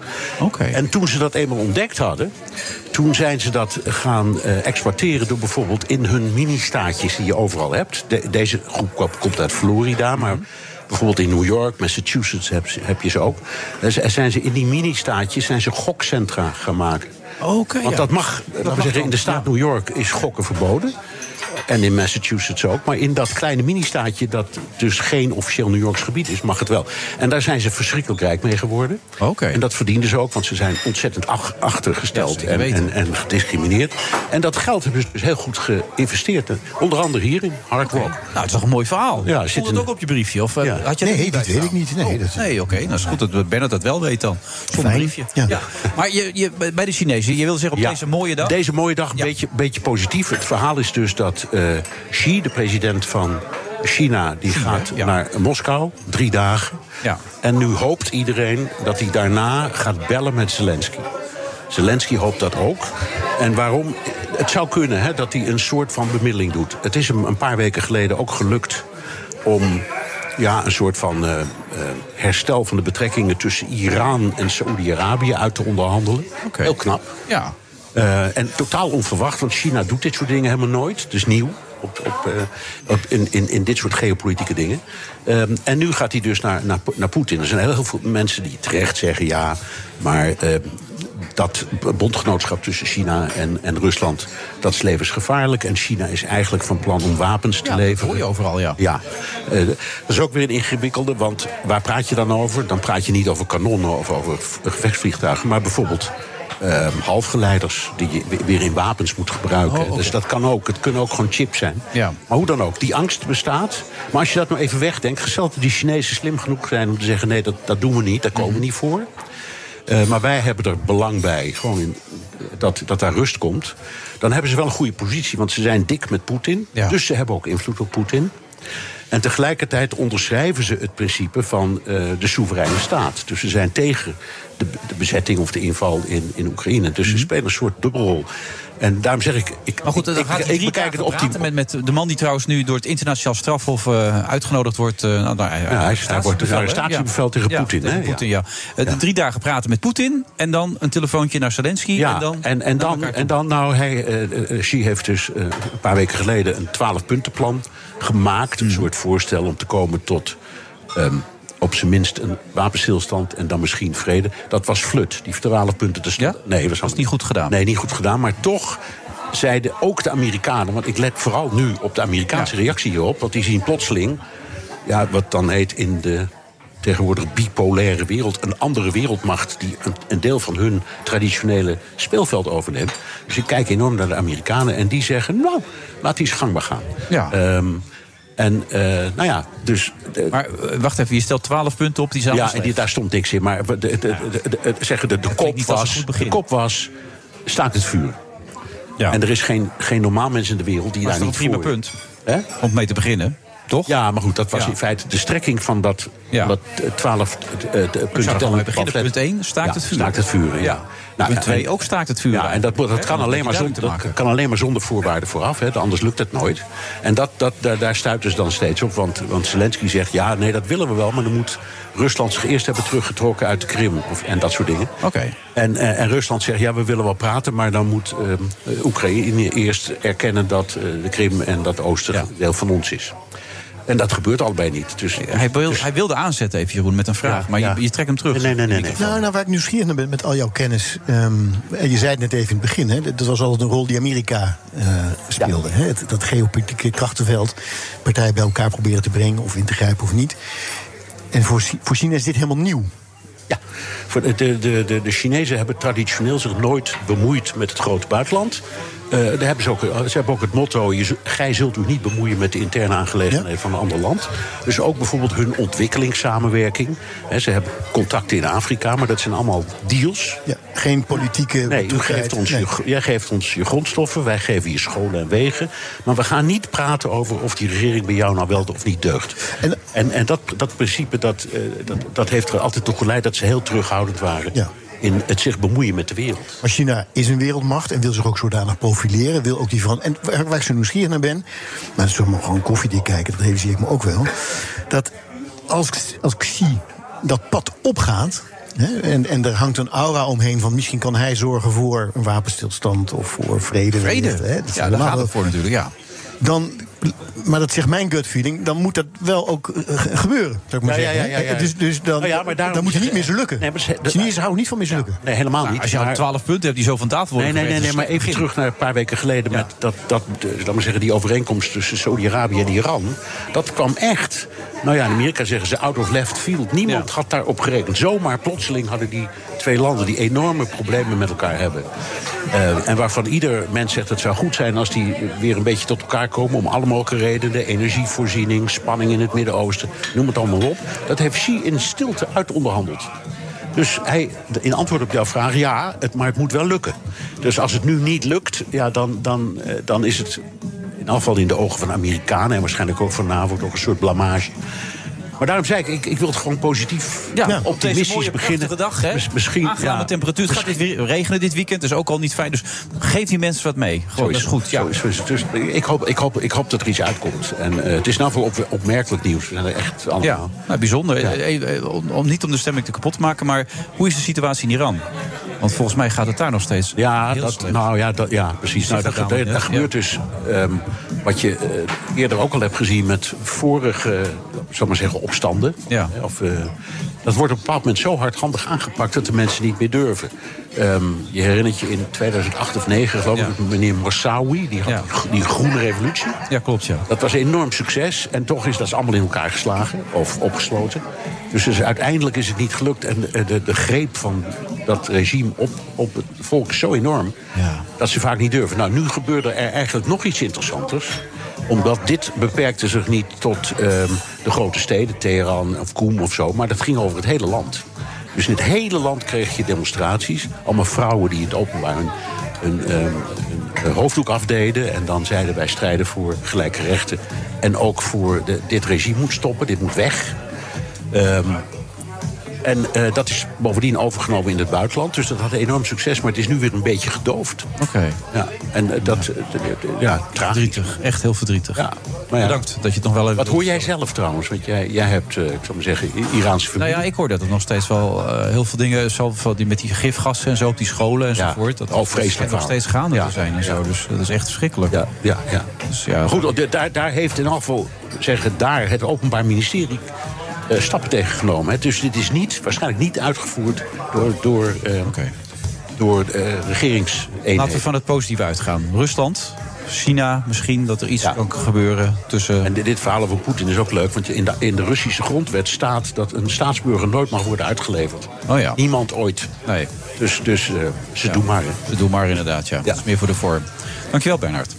En toen ze dat eenmaal ontdekt hadden, toen zijn ze dat gaan eh, exploiteren door bijvoorbeeld in hun mini-staatjes die je overal hebt. De- deze groep ko- komt uit Florida, maar. Bijvoorbeeld in New York, Massachusetts heb, je ze ook. Er z- zijn ze in die mini-staatjes zijn ze gokcentra gaan maken. Oké, Want dat mag, laten we zeggen, in de staat New York is gokken verboden. En in Massachusetts ook. Maar in dat kleine mini-staatje, dat dus geen officieel New Yorks gebied is, mag het wel. En daar zijn ze verschrikkelijk rijk mee geworden. En dat verdienden ze ook, want ze zijn ontzettend ach- achtergesteld en, en, en gediscrimineerd. En dat geld hebben ze dus heel goed geïnvesteerd. Onder andere hier in Hard Rock. Nou, het is toch een mooi verhaal. Ja, Stond zit het een- ook op je briefje? Of, eh, Ja. had je Nee, dat weet ik niet. Nee, dat- Nee, oké. Nou is goed dat Bernard dat wel weet dan. Zonder Fijn. briefje. Ja. Maar je, je, bij de Chinezen, je wil zeggen op Ja, deze mooie dag... Deze mooie dag, een beetje, beetje positief. Het verhaal is dus dat eh, Xi, de president van China, die gaat naar Moskou, drie dagen. Ja. En nu hoopt iedereen dat hij daarna gaat bellen met Zelensky. Zelensky hoopt dat ook. En waarom? Het zou kunnen hè, dat hij een soort van bemiddeling doet. Het is hem een paar weken geleden ook gelukt om ja, een soort van eh, eh, herstel van de betrekkingen tussen Iran en Saoedi-Arabië uit te onderhandelen. Heel knap. Ja. Eh, en totaal onverwacht, want China doet dit soort dingen helemaal nooit. Is nieuw op, op, eh, op, in, in, in dit soort geopolitieke dingen. Ehm, en nu gaat hij dus naar, naar, naar Poetin. Er zijn heel veel mensen die terecht zeggen ja, maar. eh, dat bondgenootschap tussen China en, en Rusland, dat is levensgevaarlijk. En China is eigenlijk van plan om wapens te Ja, dat leveren. hoor je overal, ja. Ja, eh, dat is ook weer een ingewikkelde, want waar praat je dan over? Dan praat je niet over kanonnen of over gevechtsvliegtuigen, maar bijvoorbeeld eh, halfgeleiders die je we- weer in wapens moet gebruiken. Oh. Dus dat kan ook. Het kunnen ook gewoon chips zijn. Ja. Maar hoe dan ook, die angst bestaat. Maar als je dat nou even wegdenkt, gesteld dat die Chinezen slim genoeg zijn om te zeggen: nee, dat, dat doen we niet, daar komen we niet voor. Eh, maar wij hebben er belang bij, gewoon in, dat, dat daar rust komt. Dan hebben ze wel een goede positie, want ze zijn dik met Poetin. Dus ze hebben ook invloed op Poetin. En tegelijkertijd onderschrijven ze het principe van eh, de soevereine staat. Dus ze zijn tegen de, de bezetting of de inval in, in Oekraïne. Dus ze spelen een soort dubbelrol. En daarom zeg ik, ik, Mhm. Maar goed, dan ik, gaat ik, ik bekijk het op die... praten met, met de man die trouwens nu door het internationaal strafhof eh, uitgenodigd wordt. eh, nou, nou, Ja, hij, hij wordt een arrestatiebevel tegen Ja, Poetin. tegen hè? Poetin, ja. Eh, de Drie dagen praten met Poetin en dan een telefoontje naar Zelensky. Ja, en dan, en, en, dan, en dan, nou, hij, Xi heeft dus eh, een paar weken geleden een twaalf-puntenplan gemaakt. Een soort voorstel om te komen tot ehm, op zijn minst een wapenstilstand en dan misschien vrede. Dat was flut, die twaalf punten te ja? Nee, was, niet goed gedaan. Nee, niet goed gedaan, maar toch zeiden ook de Amerikanen... want ik let vooral nu op de Amerikaanse reactie hierop... want die zien plotseling, ja, wat dan heet in de tegenwoordig bipolaire wereld... een andere wereldmacht die een, een deel van hun traditionele speelveld overneemt. Dus ik kijk enorm naar de Amerikanen en die zeggen... nou, laat die eens gangbaar gaan. Ja. Ehm, en eh, nou ja, dus... maar eh, wacht even, je stelt 12 punten op die zijn Ja, en die, daar stond niks in. Maar de, de, de, de- de- zeggen de, de, kop was, de kop was... staakt het vuur. Ja. En er is geen, geen normaal mens in de wereld die Maar daar is niet toch een prima voor... punt om mee te beginnen, toch? Ja, maar goed, dat was Ja. in feite de strekking van dat, Ja. dat eh, 12 eh, eh, punten. gewoon tellen mee beginnen. Punt één, staakt Ja, het vuur. Staakt het vuur, ja. Ja. Nou, Punt en- twee, ook staakt het vuur. Ja, en dat, dat, kan, alleen een maar zonder, dat kan alleen maar zonder voorwaarden vooraf. Hè, anders lukt het nooit. En dat, dat, daar, daar stuiten ze dan steeds op. Want, want Zelensky zegt, ja, nee, dat willen we wel... maar dan moet Rusland zich eerst hebben teruggetrokken uit de Krim. Of, en dat soort dingen. Oké. En, eh, en Rusland zegt, ja, we willen wel praten... maar dan moet ehm, eh, Oekraïne eerst erkennen dat eh, de Krim en dat oosten deel van ons is. En dat gebeurt allebei niet. Dus, Hij, wil, hij wilde aanzetten even, Jeroen, met een vraag. Ja, maar ja. Je, je trekt hem terug. Nee, nee, nee. nee. Nou, nou, waar ik nieuwsgierig naar ben met al jouw kennis. ehm, en je zei het net even in het begin, hè, dat was altijd een rol die Amerika eh, speelde. Hè, het, dat geopolitieke krachtenveld, partijen bij elkaar proberen te brengen of in te grijpen of niet. En voor, voor China is dit helemaal nieuw. Voor de, de, de, de, de Chinezen hebben traditioneel zich nooit bemoeid met het grote buitenland. Eh, daar hebben ze, ook, ze hebben ook het motto: je, gij zult u niet bemoeien met de interne aangelegenheden van een ander land. Dus ook bijvoorbeeld hun ontwikkelingssamenwerking. Hè, ze hebben contacten in Afrika, maar dat zijn allemaal deals. Ja, geen politieke. Nee, u geeft ons Nee. je, jij geeft ons je grondstoffen, wij geven je scholen en wegen. Maar we gaan niet praten over of die regering bij jou nou wel of niet deugt. En, en, en dat, dat principe dat, eh, dat, dat heeft er altijd toe geleid dat ze heel terughoudend waren. Ja. In het zich bemoeien met de wereld. Maar China is een wereldmacht en wil zich ook zodanig profileren. Wil ook die veran- En waar, waar ik zo nieuwsgierig naar ben. Maar dat is toch maar gewoon koffiedik kijken, dat realiseer ik me ook wel. Dat als, als Xi dat pad opgaat. Hè, en, en er hangt een aura omheen van misschien kan hij zorgen voor een wapenstilstand of voor vrede. Vrede. Hè, dat is Ja, daar gaat het voor natuurlijk, ja. Dan, maar dat zegt mijn gut feeling, dan moet dat wel ook eh, ge- gebeuren. Zou ik maar Ja, ja, zeggen. ja, ja, ja. Dus, dus dan, ja, maar daarom dan moet je niet is- mislukken. Nee, maar ze- Chinezen houden niet van mislukken. Nee, helemaal Nou, niet. als je maar- 12 punten hebt die zo van tafel worden Nee, nee, nee, maar even terug naar een paar weken geleden... met dat, dat, de, laat maar zeggen, die overeenkomst tussen Saudi-Arabië en Iran. Dat kwam echt... Nou ja, in Amerika zeggen ze out of left field. Niemand had daarop gerekend. Zomaar plotseling hadden die twee landen... die enorme problemen met elkaar hebben. Eh, en waarvan ieder mens zegt het zou goed zijn... als die weer een beetje tot elkaar komen... om alle mogelijke redenen. Energievoorziening, spanning in het Midden-Oosten. Noem het allemaal op. Dat heeft Xi in stilte uitonderhandeld. Dus hij, in antwoord op jouw vraag, ja, het, maar het moet wel lukken. Dus als het nu niet lukt, ja, dan, dan, eh, dan is het in afval in de ogen van Amerikanen... en waarschijnlijk ook van NAVO toch een soort blamage. Maar daarom zei ik, ik, ik wil het gewoon positief, Ja, op deze optimistisch mooie beginnen. dag, hè? Mis- misschien, Aangename ja, temperatuur. Het gaat dit weer regenen dit weekend, dus ook al niet fijn. Dus geef die mensen wat mee. Gewoon, dat is goed. Ja. Is, is het. Dus ik, hoop, ik, hoop, ik hoop dat er iets uitkomt. En eh, het is nou voor op, opmerkelijk nieuws. We zijn er echt allemaal... Ja, nou, bijzonder. Eh, eh, Om, om niet om de stemming te kapot te maken, maar hoe is de situatie in Iran? Want volgens mij gaat het daar nog steeds. Ja, dat, nou ja, dat, ja precies. Nou, dat, dat dat, gebeurt dus ehm, wat je eh, eerder ook al hebt gezien met vorige, zal maar zeggen, opstanden. Ja. Of, eh, dat wordt op een bepaald moment zo hardhandig aangepakt dat de mensen niet meer durven. Ehm, je herinnert je in 2008 of 2009, geloof ik, meneer Morsawi, die had Ja. die gro- die groene revolutie. Ja, klopt, ja. Dat was een enorm succes. En toch is dat allemaal in elkaar geslagen of opgesloten. Dus, dus uiteindelijk is het niet gelukt. En de, de, de greep van dat regime op, op het volk is zo enorm... dat ze vaak niet durven. Nou, nu gebeurde er eigenlijk nog iets interessanters omdat dit beperkte zich niet tot ehm, de grote steden, Teheran of Koem of zo, maar dat ging over het hele land. Dus in het hele land kreeg je demonstraties. Allemaal vrouwen die het openbaar hun, ehm, eh, hoofddoek afdeden. En dan zeiden wij strijden voor gelijke rechten. En ook voor dit regime moet stoppen, dit moet weg. Ehm, en eh, dat is bovendien overgenomen in het buitenland. Dus dat had enorm succes, maar het is nu weer een beetje gedoofd. Oké. Ja, en eh, dat, eh, ja, tragisch. Verdrietig, echt heel verdrietig. Ja, maar ja. Bedankt dat je het nog wel even... Wat hoor jij zelf trouwens? Want jij, jij hebt, eh, ik zou maar zeggen, Iraanse Nou familie. ja, ik hoor dat er nog steeds wel eh, heel veel dingen... Die, met die gifgassen en zo op die scholen enzovoort... dat Oh, dat vreselijk nog steeds gaande Ja. te zijn en zo. Dus dat is echt verschrikkelijk. Ja, ja, ja. Dus ja, goed, daar, daar heeft in geval zeggen, daar het Openbaar Ministerie eh, stappen tegen genomen. Hè. Dus dit is niet, waarschijnlijk niet uitgevoerd door, door, eh, door eh, regeringseenheden. Laten we van het positieve uitgaan. Rusland, China, misschien dat er iets kan gebeuren tussen... En dit, dit verhaal over Poetin is ook leuk, want in de, in de Russische grondwet staat dat een staatsburger nooit mag worden uitgeleverd. Oh ja. Niemand ooit. Nee. Dus, dus ze doen maar. hè. Ze doen maar inderdaad, ja. Dat is meer voor de vorm. Dankjewel, Bernhard.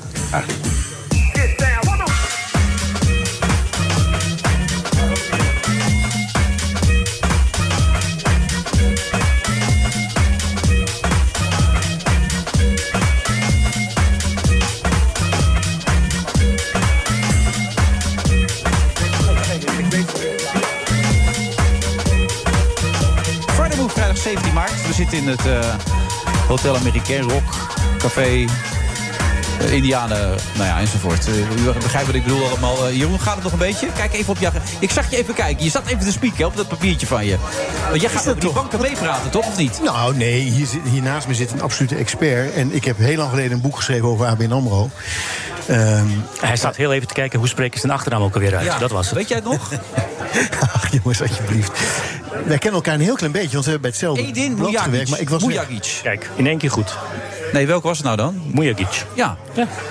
Zitten in het eh, Hotel Americain Rock Café. eh, Indianen, nou ja, enzovoort. Eh, u begrijpt wat ik bedoel allemaal. Jeroen, gaat het nog een beetje? Kijk even op je... Ik zag je even kijken. Je zat even te spieken op dat papiertje van je. Want jij gaat over die banken meepraten, toch? Of niet? Nou, nee, hier, zit- hier naast me zit een absolute expert. En ik heb heel lang geleden een boek geschreven over ABN AMRO. Ehm, Hij staat heel even te kijken hoe spreken ze zijn achternaam ook alweer uit. Ja. Dat was het. Weet jij het nog? Ach, jongens, alsjeblieft. Wij kennen elkaar een heel klein beetje, want we hebben bij hetzelfde Edin blad Mujagic. gewerkt. Maar ik was Mujagic. Kijk, in één keer goed. Nee, welke was het nou dan? Mujagic. Ja.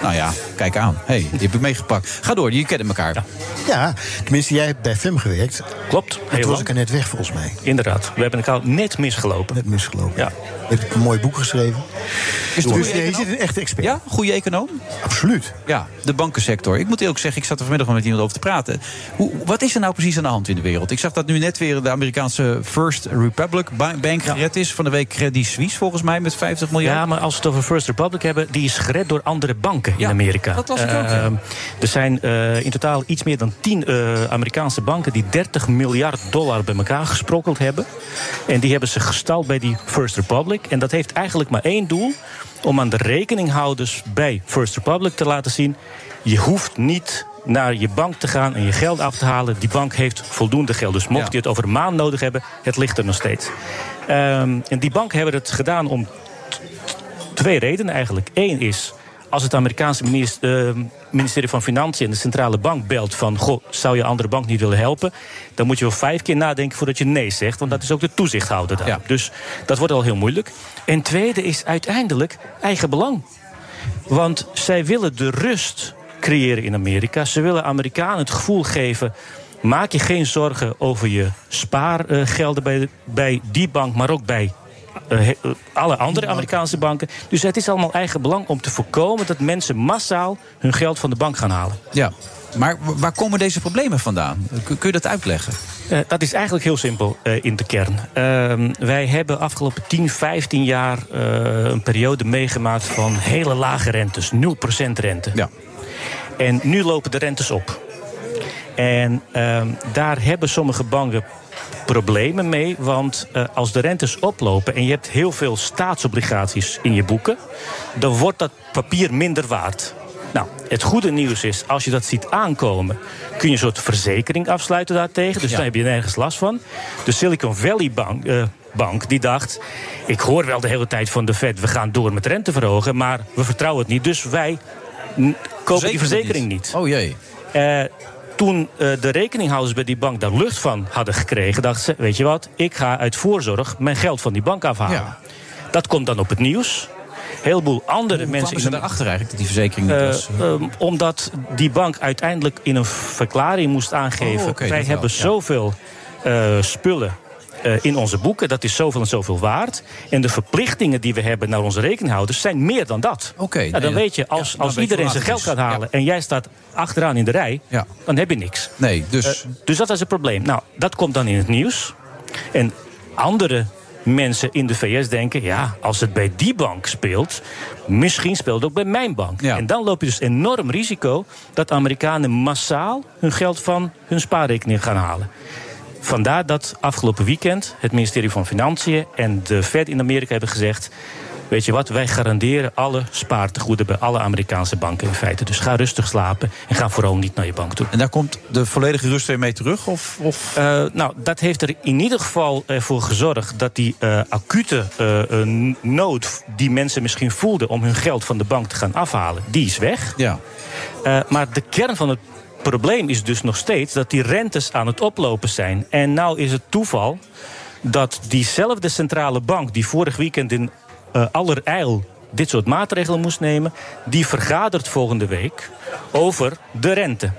Nou ja, kijk aan. hey, die heb ik meegepakt. Ga door, jullie kennen elkaar. Ja, tenminste, jij hebt bij FEM gewerkt. Klopt. En heel toen was ik er net weg, volgens mij. Inderdaad. We hebben elkaar net misgelopen. Net misgelopen. Ja. Je hebt een mooi boek geschreven. Is het dus je zit een echte expert. Ja, goede econoom? Absoluut. Ja, de bankensector. Ik moet eerlijk zeggen, ik zat er vanmiddag met iemand over te praten. Hoe, wat is er nou precies aan de hand in de wereld? Ik zag dat nu net weer de Amerikaanse First Republic Ba- Bank gered is. Van de week Credit Suisse volgens mij met 50 miljard. Ja, maar als we het over First Republic hebben, die is gered door andere banken in Amerika. dat las ik ook. Ehm, er zijn eh, in totaal iets meer dan 10 eh, Amerikaanse banken die 30 miljard dollar bij elkaar gesprokkeld hebben. En die hebben ze gestald bij die First Republic. En dat heeft eigenlijk maar één doel: om aan de rekeninghouders bij First Republic te laten zien. Je hoeft niet naar je bank te gaan en je geld af te halen. Die bank heeft voldoende geld. Dus mocht je het over een maand nodig hebben, het ligt er nog steeds. Ehm, en die banken hebben het gedaan om twee redenen eigenlijk. Eén is, als het Amerikaanse eh, ministerie van Financiën en de centrale bank belt van... goh, zou je andere bank niet willen helpen? Dan moet je wel vijf keer nadenken voordat je nee zegt. Want dat is ook de toezichthouder daar. Dus dat wordt al heel moeilijk. En tweede is uiteindelijk eigen belang. Want zij willen de rust creëren in Amerika. Ze willen Amerikanen het gevoel geven... maak je geen zorgen over je spaargelden bij, bij die bank... maar ook bij alle andere Amerikaanse banken. Dus het is allemaal eigen belang om te voorkomen... dat mensen massaal hun geld van de bank gaan halen. Ja, maar waar komen deze problemen vandaan? Kun, kun je dat uitleggen? Eh, dat is eigenlijk heel simpel eh, in de kern. Ehm, wij hebben afgelopen 10, 15 jaar eh, een periode meegemaakt van hele lage rentes. 0% rente. Ja. En nu lopen de rentes op. En ehm, daar hebben sommige banken problemen mee. Want eh, als de rentes oplopen en je hebt heel veel staatsobligaties in je boeken, dan wordt dat papier minder waard. Nou, het goede nieuws is, als je dat ziet aankomen, kun je een soort verzekering afsluiten daartegen. Dus Ja. daar heb je nergens last van. De Silicon Valley Bank, eh, bank die dacht, ik hoor wel de hele tijd van de Fed, we gaan door met rente verhogen, maar we vertrouwen het niet. Dus wij kopen die verzekering niet. Oh jee. Eh, toen eh, de rekeninghouders bij die bank daar lucht van hadden gekregen, dachten ze: Weet je wat, ik ga uit voorzorg mijn geld van die bank afhalen. Dat komt dan op het nieuws. Een heleboel andere Hoe mensen. ze daarachter eigenlijk dat die verzekering niet Eh, was? ehm, omdat die bank uiteindelijk in een verklaring moest aangeven: Oh, wij hebben wel, ja. zoveel eh, spullen. Eh, in onze boeken, dat is zoveel en zoveel waard. En de verplichtingen die we hebben naar onze rekeninghouders zijn meer dan dat. Oké, Nou, dan nee, weet je, als, als iedereen zijn geld gaat halen en jij staat achteraan in de rij, dan heb je niks. Nee, dus... Eh, dus dat is het probleem. Nou, dat komt dan in het nieuws. En andere mensen in de VS denken: ja, als het bij die bank speelt, misschien speelt het ook bij mijn bank. En dan loop je dus enorm risico dat Amerikanen massaal hun geld van hun spaarrekening gaan halen. Vandaar dat afgelopen weekend het ministerie van Financiën en de Fed in Amerika hebben gezegd. Weet je wat, wij garanderen alle spaartegoeden bij alle Amerikaanse banken in feite. Dus ga rustig slapen en ga vooral niet naar je bank toe. En daar komt de volledige rust weer mee terug? Of, of? Uh, nou, dat heeft er in ieder geval voor gezorgd dat die uh, acute nood die mensen misschien voelden om hun geld van de bank te gaan afhalen, die is weg. Ja. maar de kern van het probleem is dus nog steeds dat die rentes aan het oplopen zijn. En nou is het toeval dat diezelfde centrale bank die vorig weekend in uh, allerijl dit soort maatregelen moest nemen, die vergadert volgende week over de rente.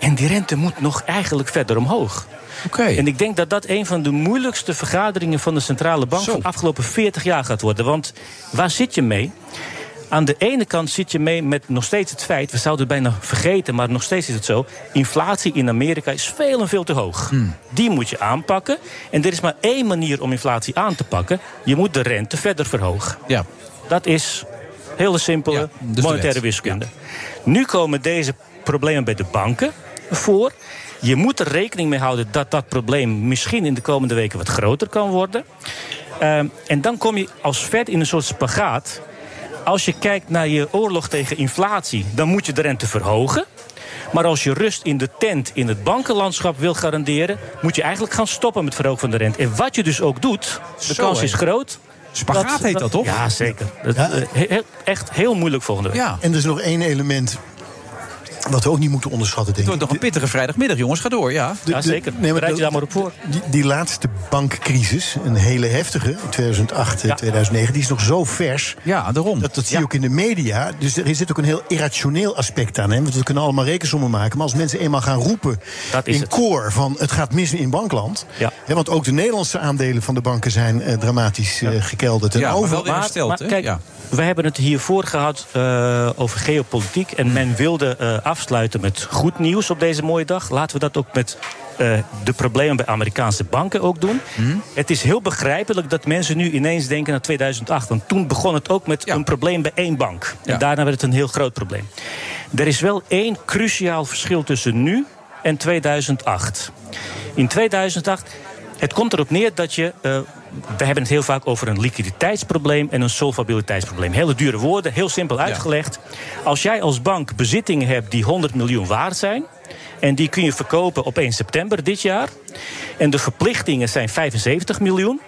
En die rente moet nog eigenlijk verder omhoog. Okay. En ik denk dat dat een van de moeilijkste vergaderingen van de centrale bank van de afgelopen 40 jaar gaat worden. Want waar zit je mee? Aan de ene kant zit je mee met nog steeds het feit, we zouden het bijna vergeten, maar nog steeds is het zo: inflatie in Amerika is veel en veel te hoog. Hmm. Die moet je aanpakken. En er is maar één manier om inflatie aan te pakken: je moet de rente verder verhogen. Ja. Dat is hele simpele Ja, dus monetaire wiskunde. Nu komen deze problemen bij de banken voor. Je moet er rekening mee houden dat dat probleem misschien in de komende weken wat groter kan worden. Ehm, en dan kom je als Fed in een soort spagaat. Als je kijkt naar je oorlog tegen inflatie, dan moet je de rente verhogen. Maar als je rust in de tent in het bankenlandschap wil garanderen, moet je eigenlijk gaan stoppen met verhogen van de rente. En wat je dus ook doet, de Zo, kans is groot. Spagaat heet dat, toch? Ja, zeker. Dat, eh, he- he- echt heel moeilijk volgende week. En er is nog één element wat we ook niet moeten onderschatten, denk Het ik. wordt nog een pittige vrijdagmiddag, jongens. Ga door, ja. De- de- nee, maar Bereid je daar maar op voor. Die, die laatste bankcrisis, een hele heftige, in 2008, eh, 2009, die is nog zo vers. Ja, daarom. Dat, dat zie je ook in de media. Dus er zit ook een heel irrationeel aspect aan. Hè? Want we kunnen allemaal rekensommen maken. Maar als mensen eenmaal gaan roepen Dat is in het. koor van het gaat mis in bankland. Ja. Hè, want ook de Nederlandse aandelen van de banken zijn eh, dramatisch eh, gekelderd. En Ja, maar over- wel weer hersteld, maar kijk, Ja. we hebben het hiervoor gehad eh, over geopolitiek. En men wilde eh, afsluiten met goed nieuws op deze mooie dag. Laten we dat ook met eh, de problemen bij Amerikaanse banken ook doen. Het is heel begrijpelijk dat mensen nu ineens denken aan 2008. Want toen begon het ook met een probleem bij één bank. En daarna werd het een heel groot probleem. Er is wel één cruciaal verschil tussen nu en 2008. In 2008, het komt erop neer dat je. eh, we hebben het heel vaak over een liquiditeitsprobleem en een solvabiliteitsprobleem. Hele dure woorden, heel simpel uitgelegd. Als jij als bank bezittingen hebt die 100 miljoen waard zijn. En die kun je verkopen op 1 september dit jaar. En de verplichtingen zijn 75 miljoen.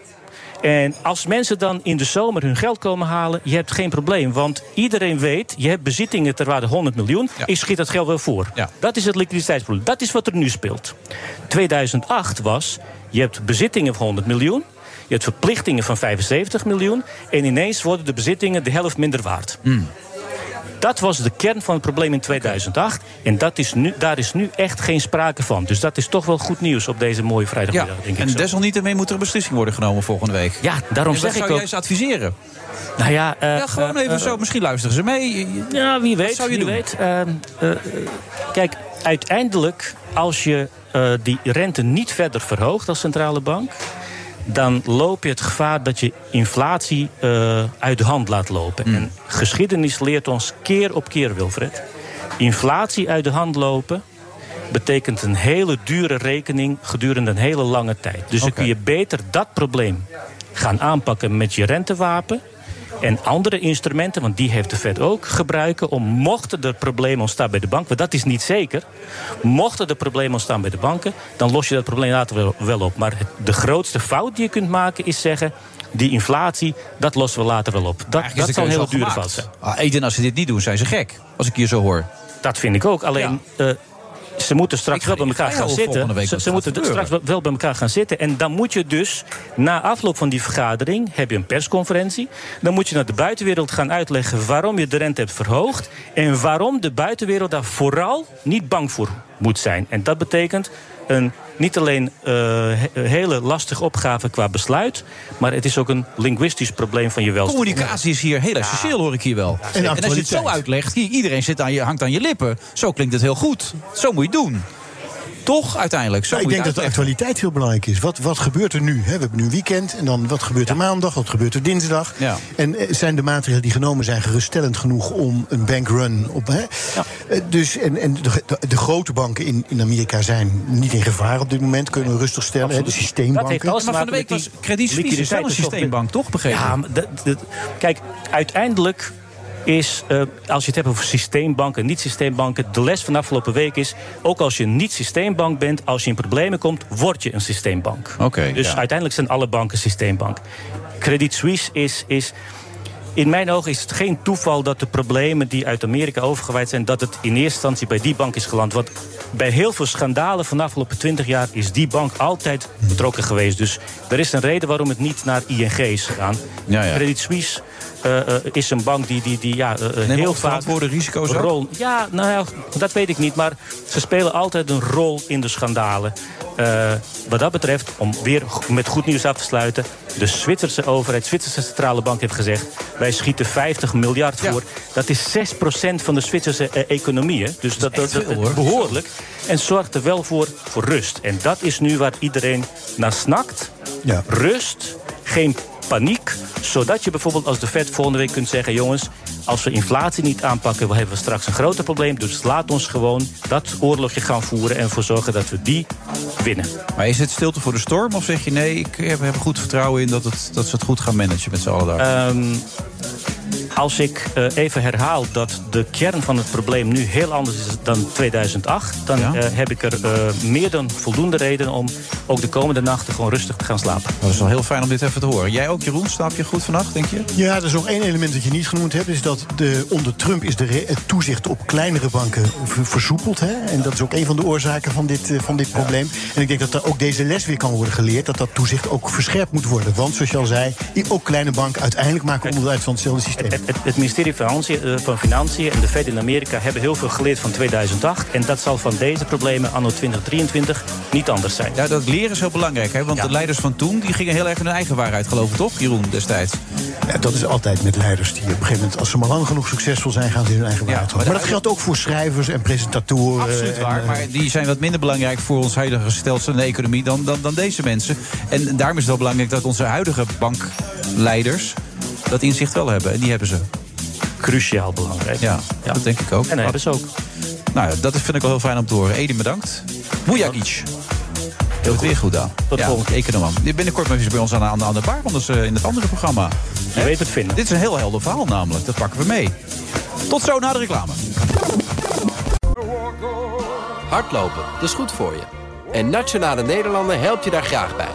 En als mensen dan in de zomer hun geld komen halen, je hebt geen probleem. Want iedereen weet, je hebt bezittingen ter waarde 100 miljoen. Ik schiet dat geld wel voor. Dat is het liquiditeitsprobleem. Dat is wat er nu speelt. 2008 was, je hebt bezittingen van 100 miljoen. Je hebt verplichtingen van 75 miljoen. En ineens worden de bezittingen de helft minder waard. Dat was de kern van het probleem in 2008. En dat is nu, daar is nu echt geen sprake van. Dus dat is toch wel goed nieuws op deze mooie Ja, vrijdagmiddag, denk ik en desalniettemin moet er een beslissing worden genomen volgende week. Ja, daarom En wat zeg ik zou ook... jij ze adviseren? Nou ja, eh, Ja, gewoon eh, even eh, zo. Misschien luisteren ze mee. Ja, wie Wat weet. zou je wie doen? weet. Ehm, eh, eh, kijk, uiteindelijk, als je eh, die rente niet verder verhoogt als centrale bank. dan loop je het gevaar dat je inflatie eh, uit de hand laat lopen. Hmm. En geschiedenis leert ons keer op keer, Wilfred. Inflatie uit de hand lopen betekent een hele dure rekening gedurende een hele lange tijd. Dus dan kun je beter dat probleem gaan aanpakken met je rentewapen. En andere instrumenten, want die heeft de Fed ook, gebruiken om mochten er problemen ontstaan bij de bank, want dat is niet zeker. Mochten er problemen ontstaan bij de banken, dan los je dat probleem later wel, op. Maar het- de grootste fout die je kunt maken is zeggen. Die inflatie, dat lossen we later wel op. Dat, dat zal een hele dure fout zijn. Ah, Eden, als ze dit niet doen, zijn ze gek. Als ik hier zo hoor. Dat vind ik ook. Alleen, eh, ze moeten straks ga- wel bij elkaar gaan zitten. Ze, moeten gebeuren. straks wel bij elkaar gaan zitten. En dan moet je dus, na afloop van die vergadering, heb je een persconferentie. Dan moet je naar de buitenwereld gaan uitleggen waarom je de rente hebt verhoogd. En waarom de buitenwereld daar vooral niet bang voor moet zijn. En dat betekent een niet alleen eh, he- hele lastige opgave qua besluit. Maar het is ook een linguistisch probleem van je welstand. Communicatie is hier heel essentieel, hoor ik hier wel. En En, als je het zo uitlegt, hier, iedereen zit aan je, hangt aan je lippen. Zo klinkt het heel goed. Zo moet je het doen. Toch uiteindelijk. Zo Nou, ik denk dat de actualiteit heel belangrijk is. Wat, wat gebeurt er nu? Hè? We hebben nu een weekend en dan wat gebeurt er maandag, wat gebeurt er dinsdag? Ja. En eh, zijn de maatregelen die genomen zijn geruststellend genoeg om een bankrun op. Hè? Eh, Dus, en en de, de, de grote banken in, in Amerika zijn niet in gevaar op dit moment, kunnen we rustig stellen. Hè? De systeembanken. Dat heeft alles Maar van de week was Credit Suisse is wel een systeembank, toch? Begrepen? Ja, maar de- de- kijk, uiteindelijk is, eh, als je het hebt over systeembanken, niet-systeembanken... de les van de afgelopen week is... ook als je niet-systeembank bent, als je in problemen komt... word je een systeembank. Oké, dus ja. uiteindelijk zijn alle banken systeembank. Credit Suisse is... is in mijn ogen is het geen toeval dat de problemen die uit Amerika overgewaaid zijn... dat het in eerste instantie bij die bank is geland. Want bij heel veel schandalen van de afgelopen 20 jaar... is die bank altijd betrokken geweest. Dus er is een reden waarom het niet naar ING is gegaan. Ja, ja. Credit Suisse is een bank die, die, die ja, eh, eh, heel vaak... verantwoorde risico's rol. Ja, nou ja, dat weet ik niet. Maar ze spelen altijd een rol in de schandalen. Eh, wat dat betreft, om weer met goed nieuws af te sluiten... de Zwitserse overheid, de Zwitserse centrale bank heeft gezegd... wij schieten 50 miljard voor. Dat is 6% van de Zwitserse eh, economie. hè. Dus dat, dat, veel, behoorlijk. En zorgt er wel voor, voor rust. En dat is nu waar iedereen naar snakt. Ja. Rust, geen paniek. Zodat je bijvoorbeeld als de Fed volgende week kunt zeggen... jongens, als we inflatie niet aanpakken... dan hebben we straks een groter probleem. Dus laat ons gewoon dat oorlogje gaan voeren... en ervoor zorgen dat we die winnen. Maar is het stilte voor de storm? Of zeg je nee, ik heb, heb goed vertrouwen in dat, het, dat ze het goed gaan managen met z'n allen daar? Ehm, als ik eh, even herhaal dat de kern van het probleem nu heel anders is dan 2008... dan Ja? eh, heb ik er eh, meer dan voldoende reden om ook de komende nachten gewoon rustig te gaan slapen. Dat is wel heel fijn om dit even te horen. Jij ook, Jeroen? Slaap je goed vannacht, denk je? Ja, er is nog één element dat je niet genoemd hebt. Is dat de, onder Trump is de re- het toezicht op kleinere banken ver- versoepeld. Hè? En dat is ook een van de oorzaken van dit, van dit probleem. En ik denk dat er ook deze les weer kan worden geleerd. Dat dat toezicht ook verscherpt moet worden. Want zoals je al zei, ook kleine banken uiteindelijk maken onderdeel uit van hetzelfde systeem. Het, ministerie van Financiën, eh, van Financiën en de Fed in Amerika hebben heel veel geleerd van 2008. En dat zal van deze problemen anno 2023 niet anders zijn. Ja, dat leren is heel belangrijk. Hè? Want Ja. de leiders van toen die gingen heel erg in hun eigen waarheid geloven, toch, Jeroen, destijds? Ja, dat is altijd met leiders die op een gegeven moment, als ze maar lang genoeg succesvol zijn, gaan ze in hun eigen waarheid maar geloven. Maar dat geldt ook voor schrijvers en presentatoren. Absoluut en, waar, eh, maar die zijn wat minder belangrijk voor ons huidige stelsel in de economie dan, dan, dan deze mensen. En daarom is het wel belangrijk dat onze huidige bankleiders dat inzicht wel hebben. En die hebben ze. Cruciaal belangrijk. Ja, dat denk ik ook. En dat hebben ze ook. Nou, ja, dat is- vind ik wel heel fijn om te horen. Edin, bedankt. Bujagic. Heel het weer goed aan. Tot ja, volgende econoom. Binnenkort eens bij ons aan, aan, aan de bar, anders eh, in het andere programma. Je weet het vinden. Dit is een heel helder verhaal namelijk. Dat pakken we mee. Tot zo na de reclame. Hardlopen, dat is goed voor je. En Nationale Nederlanden helpt je daar graag bij.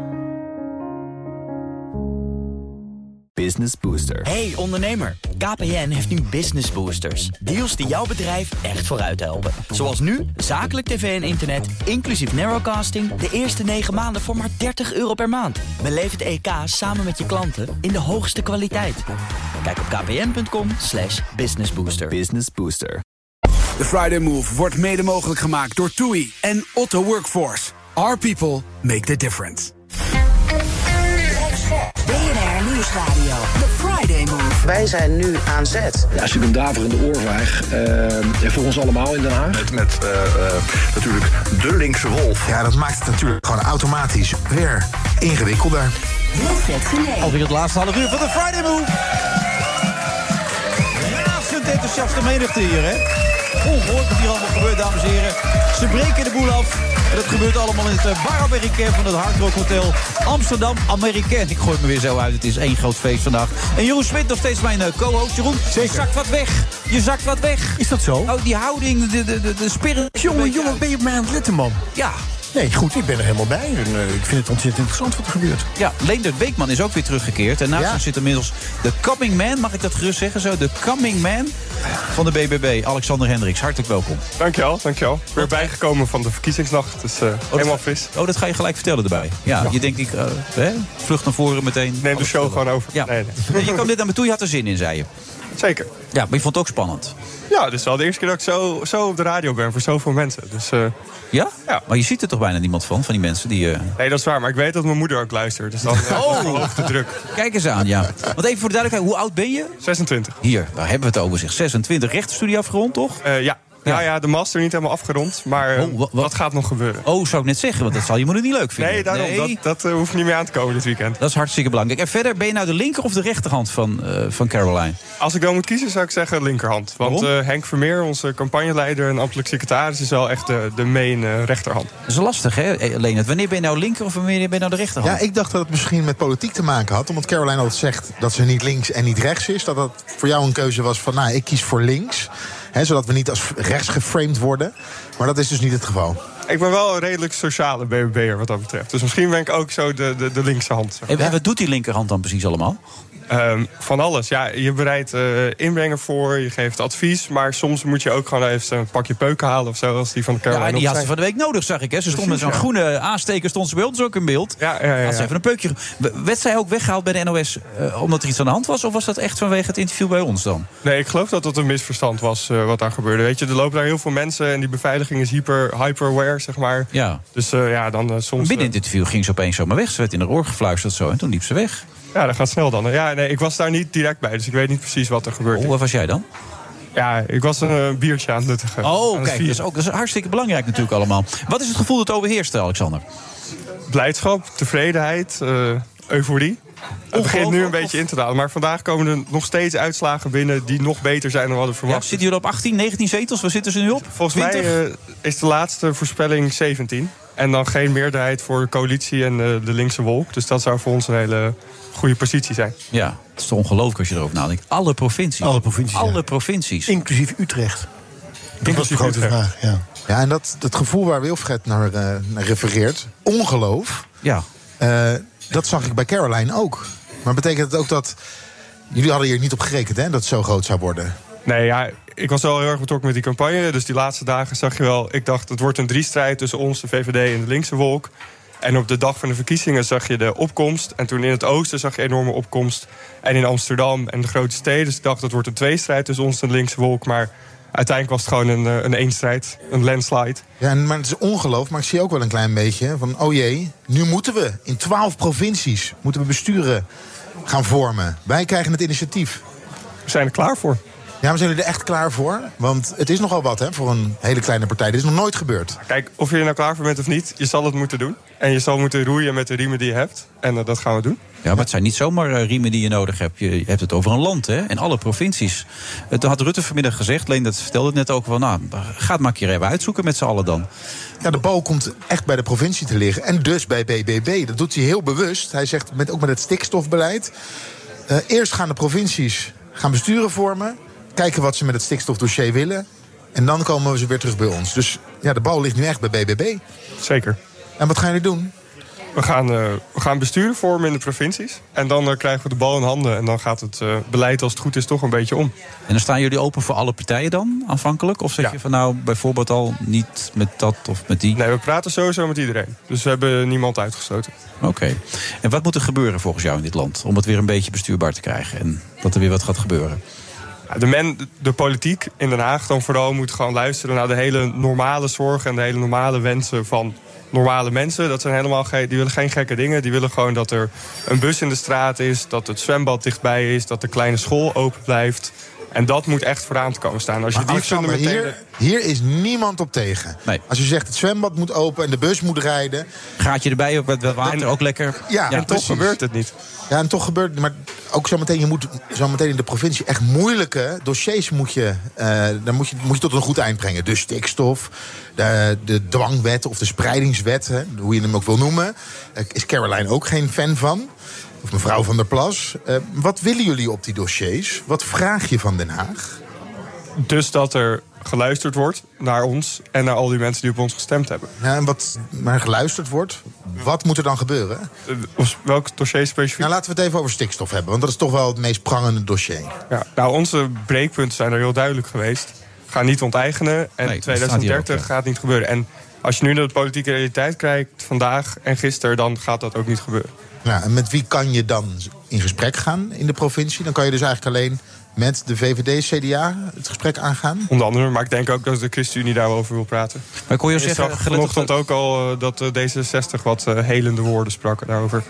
Business Booster. Hey ondernemer, KPN heeft nu Business Boosters. Deals die jouw bedrijf echt vooruit helpen. Zoals nu, zakelijk tv en internet, inclusief narrowcasting... de eerste 9 maanden voor maar 30 euro per maand. Beleef het EK samen met je klanten in de hoogste kwaliteit. Kijk op kpn.com slash businessbooster. Business Booster. De Friday Move wordt mede mogelijk gemaakt door TUI en Otto Workforce. Our people make the difference. Nieuwsradio. The Friday Move. Wij zijn nu aan zet. Ja, is natuurlijk een daverende oorvijg. eh, voor ons allemaal in Den Haag. Met, met eh, eh, natuurlijk de linkse wolf. Ja, dat maakt het natuurlijk gewoon automatisch weer ingewikkelder. Wilfred Genee. Alweer het laatste half uur van de Friday Move. Razend enthousiaste menigte hier, hè? Ongehoord wat hier allemaal gebeurt, dames en heren. Ze breken de boel af. En dat gebeurt allemaal in het eh, Bar Americain van het Hard Rock Hotel Amsterdam Americain. Ik gooi me weer zo uit. Het is één groot feest vandaag. En Jeroen Smit nog steeds mijn eh, co-host. Jeroen, je zakt wat weg. Je zakt wat weg. Is dat zo? Oh, die houding, de, de, de, de spirit. Jongen, jongen, ben je op mij aan het letten, man? Ja. Nee, goed, ik ben er helemaal bij. En, eh, ik vind het ontzettend interessant wat er gebeurt. Ja, Leendert Beekman is ook weer teruggekeerd. En naast Ja. hem zit inmiddels de coming man, mag ik dat gerust zeggen zo? De coming man van de BBB, Alexander Hendricks. Hartelijk welkom. Dankjewel, dankjewel. Ik ben bijgekomen van de verkiezingsnacht, dus eh, helemaal fris. Oh, dat ga je gelijk vertellen erbij. Ja, je denkt, ik, eh, hè? vlucht naar voren meteen. Neem de show gewoon over. Ja. Nee, nee. Je kwam dit naar me toe, je had er zin in, zei je. Zeker. Ja, maar je vond het ook spannend. Ja, dit is wel de eerste keer dat ik zo, zo op de radio ben voor zoveel mensen. Dus, eh, Ja? ja? Maar je ziet er toch bijna niemand van, van die mensen die... eh, nee, dat is waar. Maar ik weet dat mijn moeder ook luistert. Dus dan uh, Oh. te druk. Kijk eens aan, ja. Want even voor de duidelijkheid, hoe oud ben je? 26. Hier, daar hebben we het over, zeg. 26, rechtenstudie afgerond, toch? Eh, ja. Ja. ja, de master niet helemaal afgerond. Maar eh, Oh, wa- wat gaat nog gebeuren? Oh, zou ik net zeggen, want dat zal je moeder niet leuk vinden. Nee, daarom. Dat, dat eh, hoeft niet meer aan te komen dit weekend. Dat is hartstikke belangrijk. En verder, ben je nou de linker of de rechterhand van, eh, van Caroline? Als ik dan moet kiezen, zou ik zeggen linkerhand. Want eh, Henk Vermeer, onze campagneleider en ambtelijk secretaris... is wel echt de, de main eh, rechterhand. Dat is lastig, hè, Eh, Leonard? Wanneer ben je nou linker of wanneer ben je nou de rechterhand? Ja, ik dacht dat het misschien met politiek te maken had. Omdat Caroline altijd zegt dat ze niet links en niet rechts is. Dat dat voor jou een keuze was van, nou, ik kies voor links. Hè, zodat we niet als rechts geframed worden. Maar dat is dus niet het geval. Ik ben wel een redelijk sociale BBB'er wat dat betreft. Dus misschien ben ik ook zo de, de, de linkse hand. zeg. En wat doet die linkerhand dan precies allemaal? Ehm, van alles. Ja, je bereidt eh, inbrengen voor, je geeft advies. Maar soms moet je ook gewoon even een pakje peuken halen of zo. Als die van de Caroline Ja, die had ze van de week nodig, zag ik. Hè. Ze stond met zo'n ja. groene aansteker, stond ze bij ons ook in beeld. Ja, ja, ja, Had ze even een peukje. Werd zij ook weggehaald bij de NOS eh, omdat er iets aan de hand was? Of was dat echt vanwege het interview bij ons dan? Nee, ik geloof dat het een misverstand was eh, wat daar gebeurde. Weet je, er lopen daar heel veel mensen en die beveiliging is hyper, hyperware, zeg maar. Ja. Dus ja, dan soms... Binnen het interview ging ze opeens zomaar weg. Ze werd in haar oor gefluisterd zo en toen liep ze weg. Ja, dat gaat snel dan. Ja, nee, ik was daar niet direct bij, dus ik weet niet precies wat er gebeurde. Oh, waar was jij dan? Ja, ik was een eh, biertje aan het nuttigen. Oh, kijk, dat is, ook, dat is hartstikke belangrijk natuurlijk allemaal. Wat is het gevoel dat overheerst, Alexander? Blijdschap, tevredenheid, eh, euforie. Het begint nu een beetje in te dalen. Maar vandaag komen er nog steeds uitslagen binnen die nog beter zijn dan we hadden Ja, verwacht. zitten jullie op 18, 19 zetels? Waar zitten ze nu op? Volgens mij 20? eh, is de laatste voorspelling 17. En dan geen meerderheid voor de coalitie en de linkse wolk. Dus dat zou voor ons een hele goede positie zijn. Ja, het is toch ongelooflijk als je erover nadenkt. Alle provincies. Alle provincies, Alle ja. provincies. Inclusief Utrecht. Dat was de grote Utrecht. vraag, ja. Ja, en dat, dat gevoel waar Wilfred naar, eh, naar refereert, ongeloof, Ja. eh, dat zag ik bij Caroline ook. Maar betekent het ook dat. Jullie hadden hier niet op gerekend, hè, dat het zo groot zou worden? Nee, ja, ik was wel heel erg betrokken met die campagne. Dus die laatste dagen zag je wel... Ik dacht, het wordt een driestrijd tussen ons, de VVD en de linkse wolk. En op de dag van de verkiezingen zag je de opkomst. En toen in het oosten zag je enorme opkomst. En in Amsterdam en de grote steden. Dus ik dacht, het wordt een tweestrijd tussen ons en de linkse wolk. Maar uiteindelijk was het gewoon een, eh, een eenstrijd. Een landslide. Ja, en, maar het is ongeloof, maar ik zie ook wel een klein beetje van... oh jee, nu moeten we in twaalf provincies moeten we besturen gaan vormen. Wij krijgen het initiatief. We zijn er klaar voor. Ja, maar zijn jullie er echt klaar voor? Want het is nogal wat hè, voor een hele kleine partij. Dit is nog nooit gebeurd. Kijk, of je er nou klaar voor bent of niet, je zal het moeten doen. En je zal moeten roeien met de riemen die je hebt. En eh, dat gaan we doen. Ja, maar het zijn niet zomaar eh, riemen die je nodig hebt. Je hebt het over een land, hè? En alle provincies. Toen had Rutte vanmiddag gezegd, Leen dat vertelde het net ook van... nou, ga het maar een keer even uitzoeken met z'n allen dan. Ja, de bal komt echt bij de provincie te liggen. En dus bij BBB. Dat doet hij heel bewust. Hij zegt met, ook met het stikstofbeleid. eh, eerst gaan de provincies gaan besturen vormen. Kijken wat ze met het stikstofdossier willen. En dan komen ze weer terug bij ons. Dus ja, de bal ligt nu echt bij BBB. Zeker. En wat gaan jullie doen? We gaan, eh, we gaan besturen vormen in de provincies. En dan eh, krijgen we de bal in handen. En dan gaat het eh, beleid, als het goed is, toch een beetje om. En dan staan jullie open voor alle partijen dan, aanvankelijk? Of zeg je van nou, bijvoorbeeld al niet met dat of met die? Nee, we praten sowieso met iedereen. Dus we hebben niemand uitgesloten. Oké. En wat moet er gebeuren volgens jou in dit land... om het weer een beetje bestuurbaar te krijgen en dat er weer wat gaat gebeuren? De, men, de politiek in Den Haag dan vooral moet gewoon luisteren naar de hele normale zorgen en de hele normale wensen van normale mensen. Dat zijn helemaal die willen geen gekke dingen. Die willen gewoon dat er een bus in de straat is, dat het zwembad dichtbij is, dat de kleine school open blijft. En dat moet echt vooraan te komen staan. Als je Maar die Alexander, fundamentele... hier, hier is niemand op tegen. Als je zegt het zwembad moet open en de bus moet rijden. Gaatje erbij, ook met water, ook lekker. Ja, en toch gebeurt het niet. Ja, en toch gebeurt Maar ook zometeen, je moet zometeen in de provincie echt moeilijke dossiers moet je, eh, dan moet je, moet je tot een goed eind brengen. De stikstof, de, de dwangwet of de spreidingswet, hè, hoe je hem ook wil noemen. Daar is Caroline ook geen fan van. Of mevrouw van der Plas. Eh, wat willen jullie op die dossiers? Wat vraag je van Den Haag? Dus dat er geluisterd wordt naar ons en naar al die mensen die op ons gestemd hebben. Ja, en wat maar geluisterd wordt, wat moet er dan gebeuren? Eh, Of welk dossier specifiek? Nou, laten we het even over stikstof hebben, want dat is toch wel het meest prangende dossier. Ja, nou, onze breekpunten zijn er heel duidelijk geweest. Ga niet onteigenen en Nee, dat staat hier ook, 2030 ja. gaat niet gebeuren. En als je nu naar de politieke realiteit kijkt, vandaag en gisteren, dan gaat dat ook niet gebeuren. Ja, en met wie kan je dan in gesprek gaan in de provincie? Dan kan je dus eigenlijk alleen met de VVD, CDA het gesprek aangaan? Onder andere, maar ik denk ook dat de ChristenUnie daarover wil praten. Maar kon je Ik zeggen, zag gelet op vanochtend ook al eh, dat eh, D66 wat eh, helende woorden sprak daarover.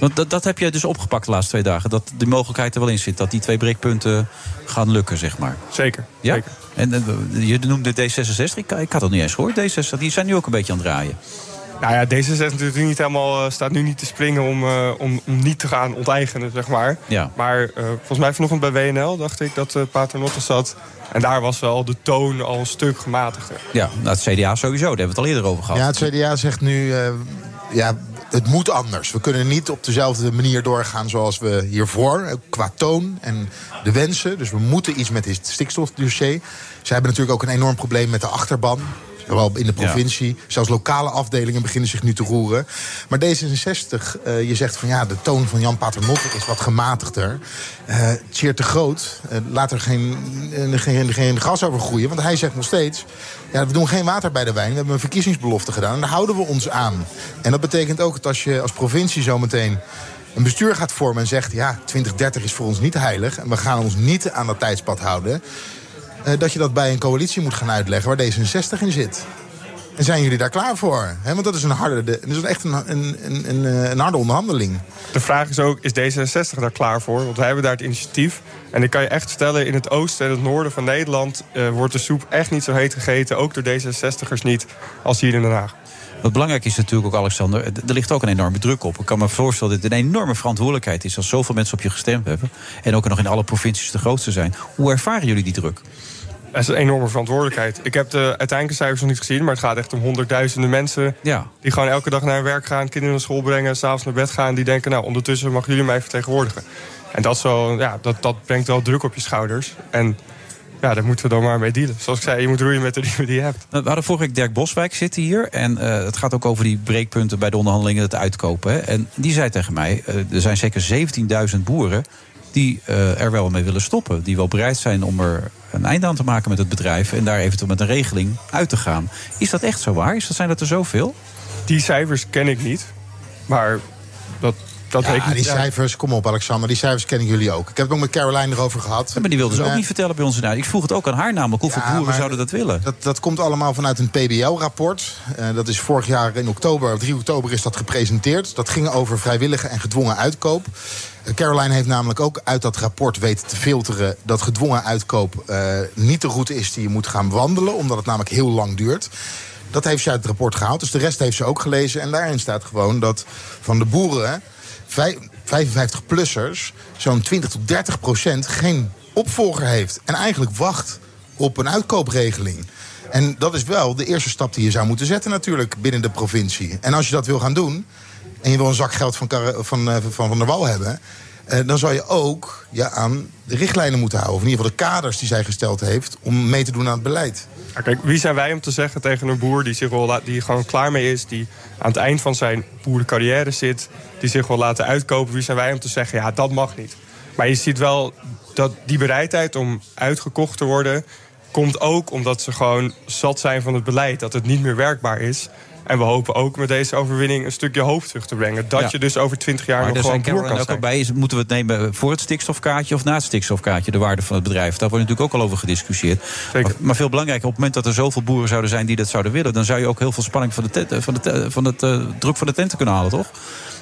Want dat, dat heb je dus opgepakt de laatste twee dagen. Dat die mogelijkheid er wel in zit. Dat die twee breekpunten gaan lukken, zeg maar. Zeker. Ja? zeker. En je noemde D66. Ik, ik had dat niet eens gehoord. D66, die zijn nu ook een beetje aan het draaien. Nou ja, D66 is natuurlijk niet helemaal, eh, staat nu niet te springen om, eh, om, om niet te gaan onteigenen, zeg maar. Ja. Maar eh, volgens mij vanochtend bij WNL dacht ik dat uh, Paternotte zat. En daar was wel de toon al een stuk gematigder. Ja, nou, het CDA sowieso. Daar hebben we het al eerder over gehad. Ja, het CDA zegt nu, eh, ja, het moet anders. We kunnen niet op dezelfde manier doorgaan zoals we hiervoor, qua toon en de wensen. Dus we moeten iets met het stikstofdossier. Ze hebben natuurlijk ook een enorm probleem met de achterban. Zowel in de provincie, zelfs lokale afdelingen beginnen zich nu te roeren. Maar D66, eh, je zegt van ja, de toon van Jan Paternotte is wat gematigder. Eh Tjeerd de Groot, eh, laat er geen, eh, geen, geen gas over groeien. Want hij zegt nog steeds, ja, we doen geen water bij de wijn. We hebben een verkiezingsbelofte gedaan en daar houden we ons aan. En dat betekent ook dat als je als provincie zometeen een bestuur gaat vormen en zegt... ja, 2030 is voor ons niet heilig en we gaan ons niet aan dat tijdspad houden... eh, dat je dat bij een coalitie moet gaan uitleggen waar D66 in zit. En zijn jullie daar klaar voor? Want dat is, een harde, de- dat is echt een, een, een, eh, een harde onderhandeling. De vraag is ook, is D66 daar klaar voor? Want wij hebben daar het initiatief. En ik kan je echt vertellen, in het oosten en het noorden van Nederland... eh, wordt de soep echt niet zo heet gegeten, ook door D66'ers niet, als hier in Den Haag. Wat belangrijk is natuurlijk ook, Alexander, er ligt ook een enorme druk op. Ik kan me voorstellen dat het een enorme verantwoordelijkheid is als zoveel mensen op je gestemd hebben. En ook nog in alle provincies de grootste zijn. Hoe ervaren jullie die druk? Dat is een enorme verantwoordelijkheid. Ik heb de uiteindelijke cijfers nog niet gezien, maar het gaat echt om honderdduizenden mensen. Ja. Die gewoon elke dag naar hun werk gaan, kinderen naar school brengen, s'avonds naar bed gaan. Die denken, nou, ondertussen mag jullie mij vertegenwoordigen. En dat, wel, ja, dat, dat brengt wel druk op je schouders. En ja, daar moeten we dan maar mee dealen. Zoals ik zei, je moet roeien met de riemen die je hebt. We hadden vorige week Dirk Boswijk zitten hier. En eh, het gaat ook over die breekpunten bij de onderhandelingen, het uitkopen. Hè. En die zei tegen mij, eh, er zijn zeker 17.000 boeren die eh, er wel mee willen stoppen. Die wel bereid zijn om er een einde aan te maken met het bedrijf... en daar eventueel met een regeling uit te gaan. Is dat echt zo waar? Is dat, zijn dat er zoveel? Die cijfers ken ik niet. Maar dat, dat ja, ik niet. die cijfers, kom op Alexander, die cijfers kennen jullie ook. Ik heb het ook met Caroline erover gehad. maar die wilde ze ook Eh, niet vertellen bij ons in huis. Ik vroeg het ook aan haar namelijk. Hoeveel Ja, boeren zouden dat willen? Dat, dat komt allemaal vanuit een PBL-rapport. Eh, dat is vorig jaar in oktober, 3 oktober is dat gepresenteerd. Dat ging over vrijwillige en gedwongen uitkoop. Eh, Caroline heeft namelijk ook uit dat rapport weten te filteren... dat gedwongen uitkoop niet de route is die je moet gaan wandelen... omdat het namelijk heel lang duurt. Dat heeft ze uit het rapport gehaald. Dus de rest heeft ze ook gelezen. En daarin staat gewoon dat van de boeren... vij- 55-plussers zo'n 20 tot 30 procent geen opvolger heeft. En eigenlijk wacht op een uitkoopregeling. En dat is wel de eerste stap die je zou moeten zetten natuurlijk binnen de provincie. En als je dat wil gaan doen en je wil een zak geld van, van, eh, van Van der Wal hebben... eh, dan zou je ook je aan de richtlijnen moeten houden. Of in ieder geval de kaders die zij gesteld heeft om mee te doen aan het beleid. Wie zijn wij om te zeggen tegen een boer die, zich wel die gewoon klaar mee is... die aan het eind van zijn boerencarrière zit... die zich wil laten uitkopen, wie zijn wij om te zeggen... ja, dat mag niet. Maar je ziet wel dat die bereidheid om uitgekocht te worden... komt ook omdat ze gewoon zat zijn van het beleid. Dat het niet meer werkbaar is. En we hopen ook met deze overwinning een stukje hoop terug te brengen. Dat Ja. je dus over twintig jaar Maar nog gewoon boer kan ook al zijn. bij. Is, moeten we het nemen voor het stikstofkaartje of na het stikstofkaartje? De waarde van het bedrijf. Daar wordt natuurlijk ook al over gediscussieerd. Maar, maar veel belangrijker, op het moment dat er zoveel boeren zouden zijn die dat zouden willen... dan zou je ook heel veel spanning van de, tent- van de, van het eh, druk van de tenten kunnen halen, toch?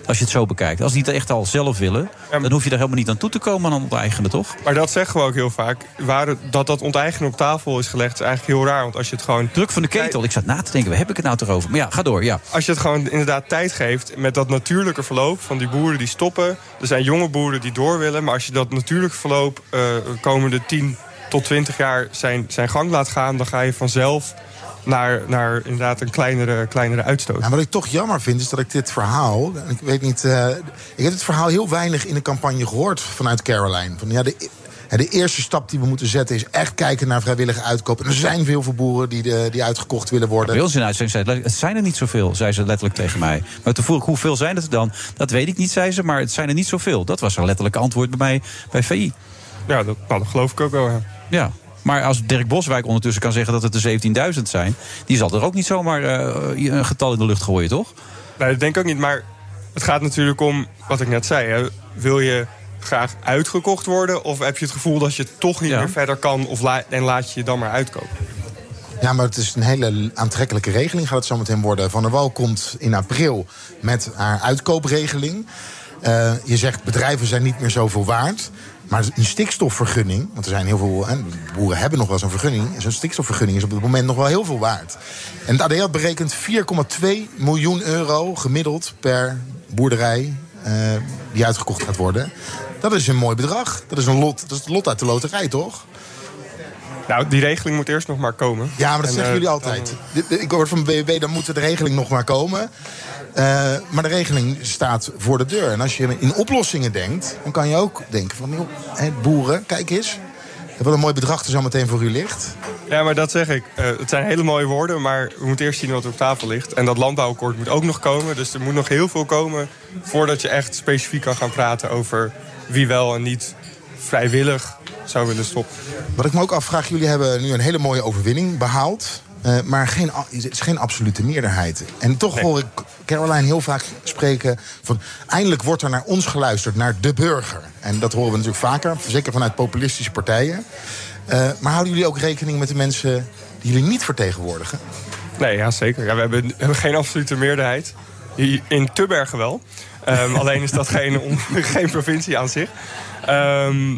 Als je het zo bekijkt. Als die het echt al zelf willen, dan hoef je er helemaal niet aan toe te komen aan onteigenen, toch? Maar dat zeggen we ook heel vaak. Waar het- dat dat onteigenen op tafel is gelegd is eigenlijk heel raar. Want als je het gewoon... Druk van de ketel. Ik zat na te denken, waar heb ik het nou toch over? Maar ja, ga door, ja. Als je het gewoon inderdaad tijd geeft met dat natuurlijke verloop van die boeren die stoppen. Er zijn jonge boeren die door willen. Maar als je dat natuurlijke verloop eh komende 10 tot 20 jaar zijn, zijn gang laat gaan... dan ga je vanzelf naar, naar inderdaad een kleinere, kleinere uitstoot. Nou, wat ik toch jammer vind, is dat ik dit verhaal. Ik weet niet. eh, ik heb het verhaal heel weinig in de campagne gehoord vanuit Caroline. Van, ja, de, ja, de eerste stap die we moeten zetten is echt kijken naar vrijwillige uitkoop. En er zijn veel veel boeren die, de, die uitgekocht willen worden. Ons in uitzending zei ze, het zijn er niet zoveel, zei ze letterlijk tegen mij. Maar toen vroeg ik, hoeveel zijn het er dan? Dat weet ik niet, zei ze, maar het zijn er niet zoveel. Dat was haar letterlijke antwoord bij mij bij VI. Ja, dat, nou, dat geloof ik ook wel. Ja. Ja, maar als Dirk Boswijk ondertussen kan zeggen dat het er 17.000 zijn... die zal er ook niet zomaar eh, een getal in de lucht gooien, toch? Nee, dat denk ik ook niet. Maar het gaat natuurlijk om wat ik net zei. Hè. Wil je graag uitgekocht worden? Of heb je het gevoel dat je toch niet meer verder kan of la en laat je je dan maar uitkopen? Ja, maar het is een hele aantrekkelijke regeling, gaat het zo meteen worden. Van der Wal komt in april met haar uitkoopregeling. Uh, je zegt bedrijven zijn niet meer zoveel waard. Maar een stikstofvergunning, want er zijn heel veel. Hè, boeren hebben nog wel zo'n vergunning. Zo'n stikstofvergunning is op het moment nog wel heel veel waard. En het ADL berekent 4,2 miljoen euro gemiddeld per boerderij uh, die uitgekocht gaat worden. Dat is een mooi bedrag. Dat is een lot, dat is het lot uit de loterij, toch? Nou, die regeling moet eerst nog maar komen. Ja, maar dat En, zeggen eh, jullie altijd. Ik hoor van BBB, dan moet de regeling nog maar komen. Eh, maar de regeling staat voor de deur. En als je in oplossingen denkt, dan kan je ook denken van... joh, boeren, kijk eens. Wat een mooi bedrag er zo meteen voor u ligt. Ja, maar dat zeg ik. Eh, het zijn hele mooie woorden, maar we moeten eerst zien wat er op tafel ligt. En dat landbouwakkoord moet ook nog komen. Dus er moet nog heel veel komen voordat je echt specifiek kan gaan praten over wie wel en niet vrijwillig zou willen stoppen. Wat ik me ook afvraag, jullie hebben nu een hele mooie overwinning behaald. eh, maar geen, het is geen absolute meerderheid. En toch hoor ik Caroline heel vaak spreken van... eindelijk wordt er naar ons geluisterd, naar de burger. En dat horen we natuurlijk vaker, zeker vanuit populistische partijen. Eh, maar houden jullie ook rekening met de mensen die jullie niet vertegenwoordigen? Nee, ja, zeker. Ja, we, hebben, we hebben geen absolute meerderheid. In Tubbergen wel. Ehm, alleen is dat geen, on- geen provincie aan zich. Ehm,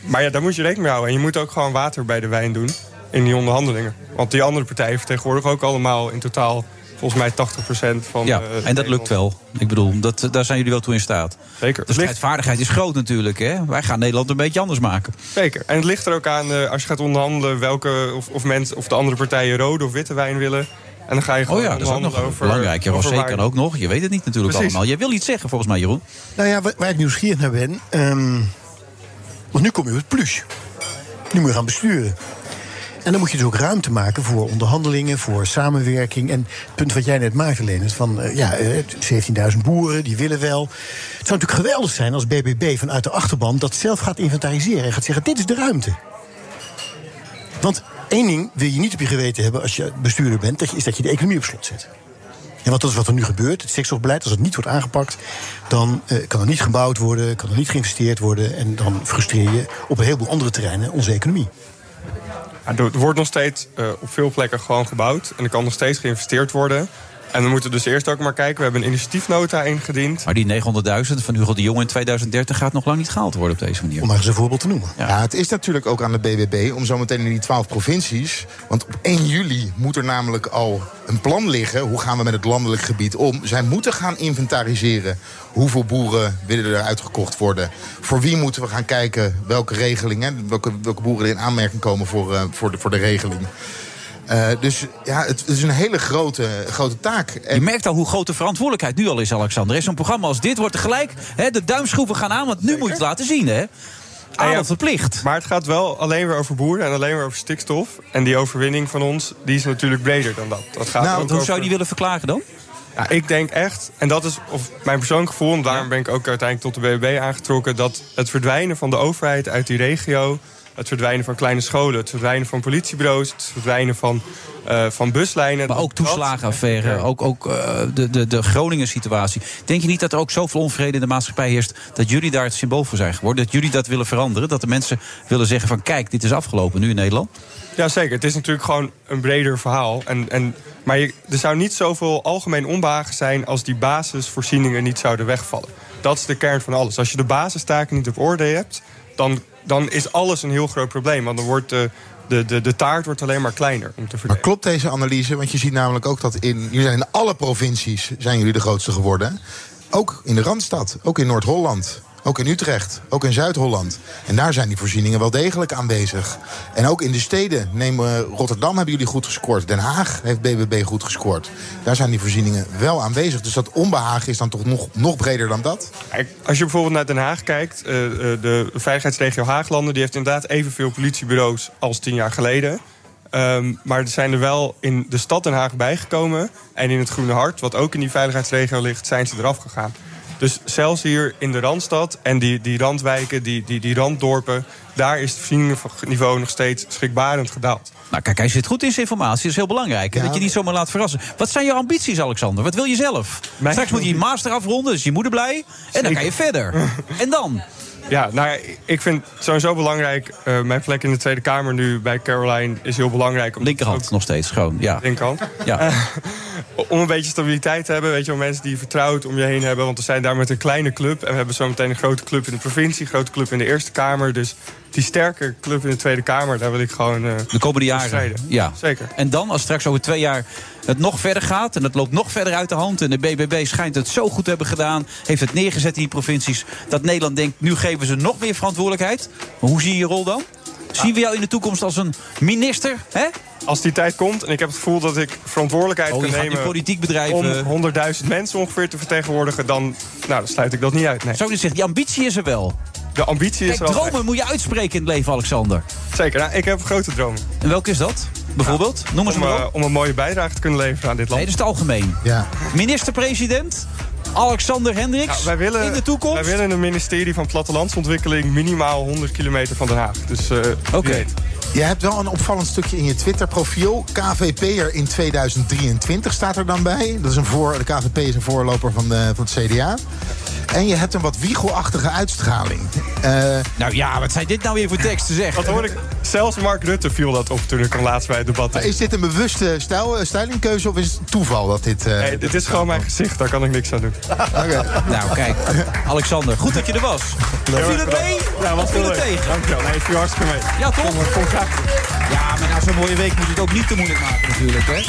maar ja, daar moet je rekening mee houden. En je moet ook gewoon water bij de wijn doen in die onderhandelingen. Want die andere partijen vertegenwoordigen ook allemaal in totaal... volgens mij 80% van... Ja, eh, en dat lukt wel. Ik bedoel, dat, daar zijn jullie wel toe in staat. Zeker. De strijdvaardigheid is groot natuurlijk. Hè? Wij gaan Nederland een beetje anders maken. Zeker. En het ligt er ook aan, eh, als je gaat onderhandelen... Welke, of, of, mensen, of de andere partijen rode of witte wijn willen. En dan ga je gewoon Oh ja, dat is ook nog over... belangrijk. Ja, zeker waar- ook nog. Je weet het niet natuurlijk Precies. allemaal. Jij wil iets zeggen volgens mij, Jeroen. Nou ja, waar, waar ik nieuwsgierig naar ben. ehm, want nu kom je op het plus. Nu moet je gaan besturen. En dan moet je dus ook ruimte maken voor onderhandelingen, voor samenwerking. En het punt wat jij net maakte, Leonard, van eh, ja, eh, 17.000 boeren, die willen wel. Het zou natuurlijk geweldig zijn als BBB vanuit de achterban dat zelf gaat inventariseren en gaat zeggen: dit is de ruimte. Want één ding wil je niet op je geweten hebben als je bestuurder bent, is dat je de economie op slot zet. Ja, want dat is wat er nu gebeurt. Het stikstofbeleid, als het niet wordt aangepakt, dan eh, kan er niet gebouwd worden, kan er niet geïnvesteerd worden. En dan frustreer je op een heleboel andere terreinen onze economie. Er wordt nog steeds eh, op veel plekken gewoon gebouwd. En er kan nog steeds geïnvesteerd worden. En we moeten dus eerst ook maar kijken. We hebben een initiatiefnota ingediend. Maar die 900.000 van Hugo de Jong in 2030 gaat nog lang niet gehaald worden op deze manier. Om maar eens een voorbeeld te noemen. Ja. het is natuurlijk ook aan de BBB om zometeen in die 12 provincies. Want op 1 juli moet er namelijk al een plan liggen. Hoe gaan we met het landelijk gebied om? Zij moeten gaan inventariseren. Hoeveel boeren willen er uitgekocht worden? Voor wie moeten we gaan kijken welke regelingen, welke, welke boeren er in aanmerking komen voor, eh, voor, de, voor de regeling? Eh, dus ja, het, het is een hele grote, grote taak. Je merkt al hoe groot de verantwoordelijkheid nu al is, Alexander. Zo'n programma als dit wordt tegelijk hè, de duimschroeven gaan aan. Want nu moet je het laten zien, hè? Aandacht verplicht. Maar het gaat wel alleen weer over boeren en alleen weer over stikstof. En die overwinning van ons, die is natuurlijk breder dan dat. dat gaat Nou, ook hoe over- zou je die willen verklaren dan? Ja, ik denk echt, en dat is of mijn persoonlijk gevoel... en daarom ben ik ook uiteindelijk tot de BBB aangetrokken... dat het verdwijnen van de overheid uit die regio... het verdwijnen van kleine scholen, het verdwijnen van politiebureaus... het verdwijnen van, eh, van buslijnen... Maar ook toeslagenaffaire, ook, ook eh, de, de, de Groningen-situatie. Denk je niet dat er ook zoveel onvrede in de maatschappij heerst... dat jullie daar het symbool voor zijn geworden? Dat jullie dat willen veranderen? Dat de mensen willen zeggen van... kijk, dit is afgelopen nu in Nederland? Ja, zeker. Het is natuurlijk gewoon een breder verhaal. En, en, maar je, er zou niet zoveel algemeen onbehagen zijn... als die basisvoorzieningen niet zouden wegvallen. Dat is de kern van alles. Als je de basistaken niet op orde hebt... dan, dan is alles een heel groot probleem. Want dan wordt de, de, de, taart wordt alleen maar kleiner om te Maar verdelen. klopt deze analyse? Want je ziet namelijk ook dat in, jullie zijn in alle provincies zijn jullie de grootste geworden. Ook in de Randstad, ook in Noord-Holland, ook in Utrecht, ook in Zuid-Holland. En daar zijn die voorzieningen wel degelijk aanwezig. En ook in de steden, neem eh, Rotterdam hebben jullie goed gescoord. Den Haag heeft BBB goed gescoord. Daar zijn die voorzieningen wel aanwezig. Dus dat onbehagen is dan toch nog, nog breder dan dat? Als je bijvoorbeeld naar Den Haag kijkt... eh, eh, de veiligheidsregio Haaglanden... die heeft inderdaad evenveel politiebureaus als tien jaar geleden... Ehm, maar er zijn er wel in de stad Den Haag bijgekomen. En in het Groene Hart, wat ook in die veiligheidsregio ligt, zijn ze eraf gegaan. Dus zelfs hier in de Randstad en die, die randwijken, die, die, die randdorpen... daar is het voorzieningenniveau nog steeds schrikbarend gedaald. Nou, kijk, hij zit goed in zijn informatie. Dat is heel belangrijk. dat je niet zomaar laat verrassen. Wat zijn je ambities, Alexander? Wat wil je zelf? Straks moet je je master afronden, dus je moeder blij. En dan ga je verder. En dan? Ja, nou ja, ik vind het sowieso belangrijk. eh, mijn plek in de Tweede Kamer nu bij Caroline is heel belangrijk. Om Linkerhand nog steeds, gewoon. Ja. Linkerhand. Ja. Eh, om een beetje stabiliteit te hebben. Weet je wel, mensen die je vertrouwd om je heen hebben. Want we zijn daar met een kleine club. En we hebben zo meteen een grote club in de provincie. Een grote club in de Eerste Kamer. Dus die sterke club in de Tweede Kamer, daar wil ik gewoon. eh, De komende jaren. strijden. Ja. Zeker. En dan, als straks over twee jaar het nog verder gaat... en het loopt nog verder uit de hand... en de BBB schijnt het zo goed te hebben gedaan... heeft het neergezet in die provincies... dat Nederland denkt, nu geven ze nog meer verantwoordelijkheid. Maar hoe zie je je rol dan? Zien we jou in de toekomst als een minister? Hè? Als die tijd komt en ik heb het gevoel dat ik verantwoordelijkheid Oh, je kan nemen... politiek bedrijven- om 100.000 mensen ongeveer te vertegenwoordigen... dan, nou, dan sluit ik dat niet uit, nee. Zo gezegd, die ambitie is er wel. De ambitie is wel dromen moet je uitspreken in het leven, Alexander. Zeker, nou, ik heb grote dromen. En welke is dat? Bijvoorbeeld? Noem eens om, maar eh, op. om een mooie bijdrage te kunnen leveren aan dit land. Nee, dat is het algemeen. Ja. Minister-president Alexander Hendricks Nou, wij willen, in de toekomst. Wij willen een ministerie van Plattelandsontwikkeling minimaal 100 kilometer van Den Haag. Dus, Oké. Je hebt wel een opvallend stukje in je Twitter-profiel. KVP'er in 2023 staat er dan bij. Dat is een voor, de KVP is een voorloper van, de, van het CDA. En je hebt een wat wiegelachtige uitstraling. Eh, nou ja, wat zijn dit nou weer voor teksten zeg? Wat hoor ik? Zelfs Mark Rutte viel dat op toen ik hem laatst bij het debat is dit een bewuste stijl, eh, stylingkeuze of is het toeval dat dit... eh, Nee, dit is gewoon mijn gezicht, daar kan ik niks aan doen. Nou, kijk. Alexander, goed dat je er was. Viel het mee? Ja, wat viel het tegen? Dankjewel, nee, ik viel hartstikke mee. Ja, toch? Kom, kom. Ja, maar na zo'n mooie week moet je het ook niet te moeilijk maken natuurlijk, hè?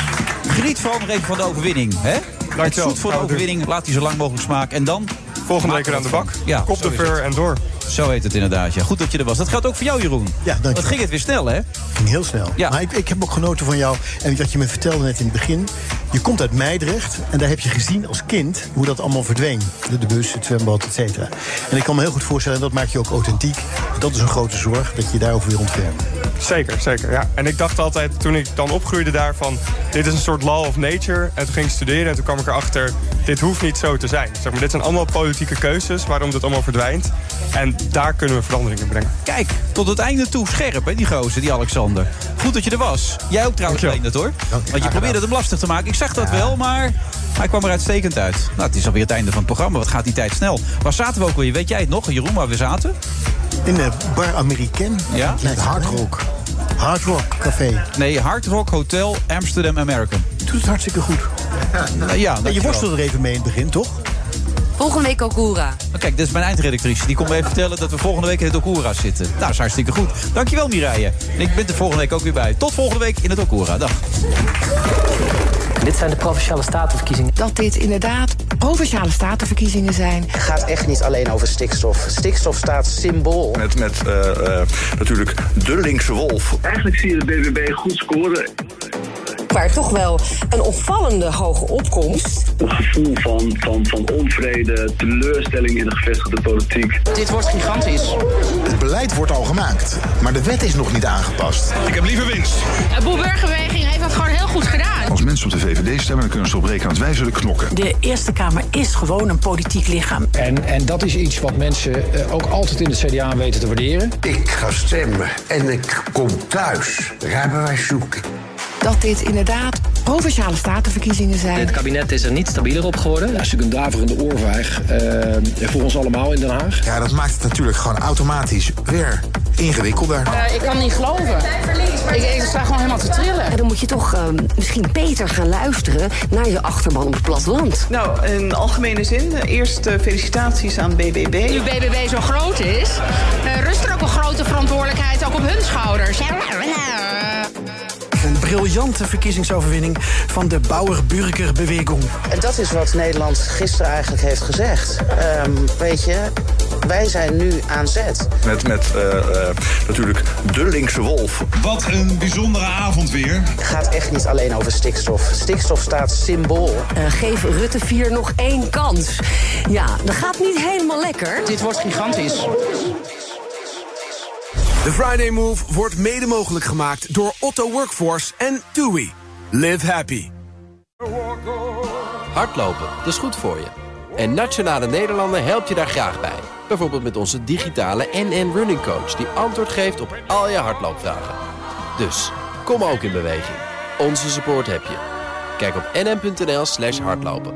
Geniet vooral nog even van de overwinning, hè? Het zoet voor de doen. overwinning, laat die zo lang mogelijk smaken. En dan... Volgende week we weer aan de bak. Ja, Kop de het. en door. Zo heet het inderdaad, ja. Goed dat je er was. Dat geldt ook voor jou, Jeroen. Ja, dank Wat je. ging het weer snel, hè? ging heel snel. Ja. Maar ik, ik heb ook genoten van jou. En wat je me vertelde net in het begin. Je komt uit Meidrecht. En daar heb je gezien als kind hoe dat allemaal verdween. De, de bus, het zwembad, et cetera. En ik kan me heel goed voorstellen, en dat maakt je ook authentiek. Dat is een grote zorg, dat je je daarover weer ontfermt. Zeker, zeker. Ja. En ik dacht altijd, toen ik dan opgroeide daarvan... dit is een soort law of nature. En toen ging ik studeren en toen kwam ik erachter... dit hoeft niet zo te zijn. Zeg maar, dit zijn allemaal politieke keuzes waarom dit allemaal verdwijnt. En daar kunnen we veranderingen brengen. Kijk, tot het einde toe scherp, hè, die gozer, die Alexander. Goed dat je er was. Jij ook trouwens, Leendert, hoor. Want je probeerde het hem lastig te maken. Ik zag dat wel, maar hij kwam er uitstekend uit. Nou, het is alweer het einde van het programma. Wat gaat die tijd snel. Waar zaten we ook weer? Weet jij het nog, Jeroen, waar we zaten? In de Bar American. Ja? Met Hard Rock. Hard Rock Café. Nee, Hard Rock Hotel Amsterdam American. Doet het hartstikke goed. Ja, En je worstelde er even mee in het begin, toch? Volgende week Okura. Oh, Kijk, dit is mijn eindredactrice. Die komt me even vertellen dat we volgende week in het Okura zitten. Nou, dat is hartstikke goed. Dankjewel, Mireille. En ik ben er volgende week ook weer bij. Tot volgende week in het Okura. Dag. Dit zijn de provinciale statenverkiezingen. Dat dit inderdaad provinciale statenverkiezingen zijn. Het gaat echt niet alleen over stikstof. Stikstof staat symbool. Met, met eh, eh, natuurlijk de linkse wolf. Eigenlijk zie je de BBB goed scoren. Maar toch wel een opvallende hoge opkomst. Een gevoel van, van, van onvrede, teleurstelling in de gevestigde politiek. Dit wordt gigantisch. Het beleid wordt al gemaakt, maar de wet is nog niet aangepast. Ik heb liever winst. De Boelburgerbeweging heeft dat gewoon heel goed gedaan. Als mensen op de VVD stemmen, dan kunnen ze erop rekenen dat wij zullen knokken. De Eerste Kamer is gewoon een politiek lichaam. En, en dat is iets wat mensen eh, ook altijd in het CDA weten te waarderen. Ik ga stemmen en ik kom thuis. Rijbewijs zoeken. Dat dit inderdaad provinciale statenverkiezingen zijn. Dit kabinet is er niet stabieler op geworden. Dat is natuurlijk een daverende oorvijg eh, voor ons allemaal in Den Haag. Ja, dat maakt het natuurlijk gewoon automatisch weer ingewikkelder. Eh, ik kan niet geloven. Ik, ik sta gewoon helemaal te trillen. En dan moet je toch ehm, misschien beter gaan luisteren naar je achterban op het platteland. Nou, in algemene zin, eh, eerst eh, felicitaties aan BBB. Nu BBB zo groot is, eh, rust er ook een grote verantwoordelijkheid ook op hun schouders. Een briljante verkiezingsoverwinning van de Bauer-Burger-beweging. En dat is wat Nederland gisteren eigenlijk heeft gezegd. Ehm, weet je, wij zijn nu aan zet. Met, met eh, eh, natuurlijk de linkse wolf. Wat een bijzondere avond weer. Het gaat echt niet alleen over stikstof. Stikstof staat symbool. Eh, geef Rutte 4 nog één kans. Ja, dat gaat niet helemaal lekker. Dit wordt gigantisch. De Friday Move wordt mede mogelijk gemaakt door Otto Workforce en TUI. Live happy. Hardlopen, dat is goed voor je. En Nationale Nederlanden helpt je daar graag bij. Bijvoorbeeld met onze digitale NN Running Coach... die antwoord geeft op al je hardloopvragen. Dus, kom ook in beweging. Onze support heb je. Kijk op nn.nl slash hardlopen.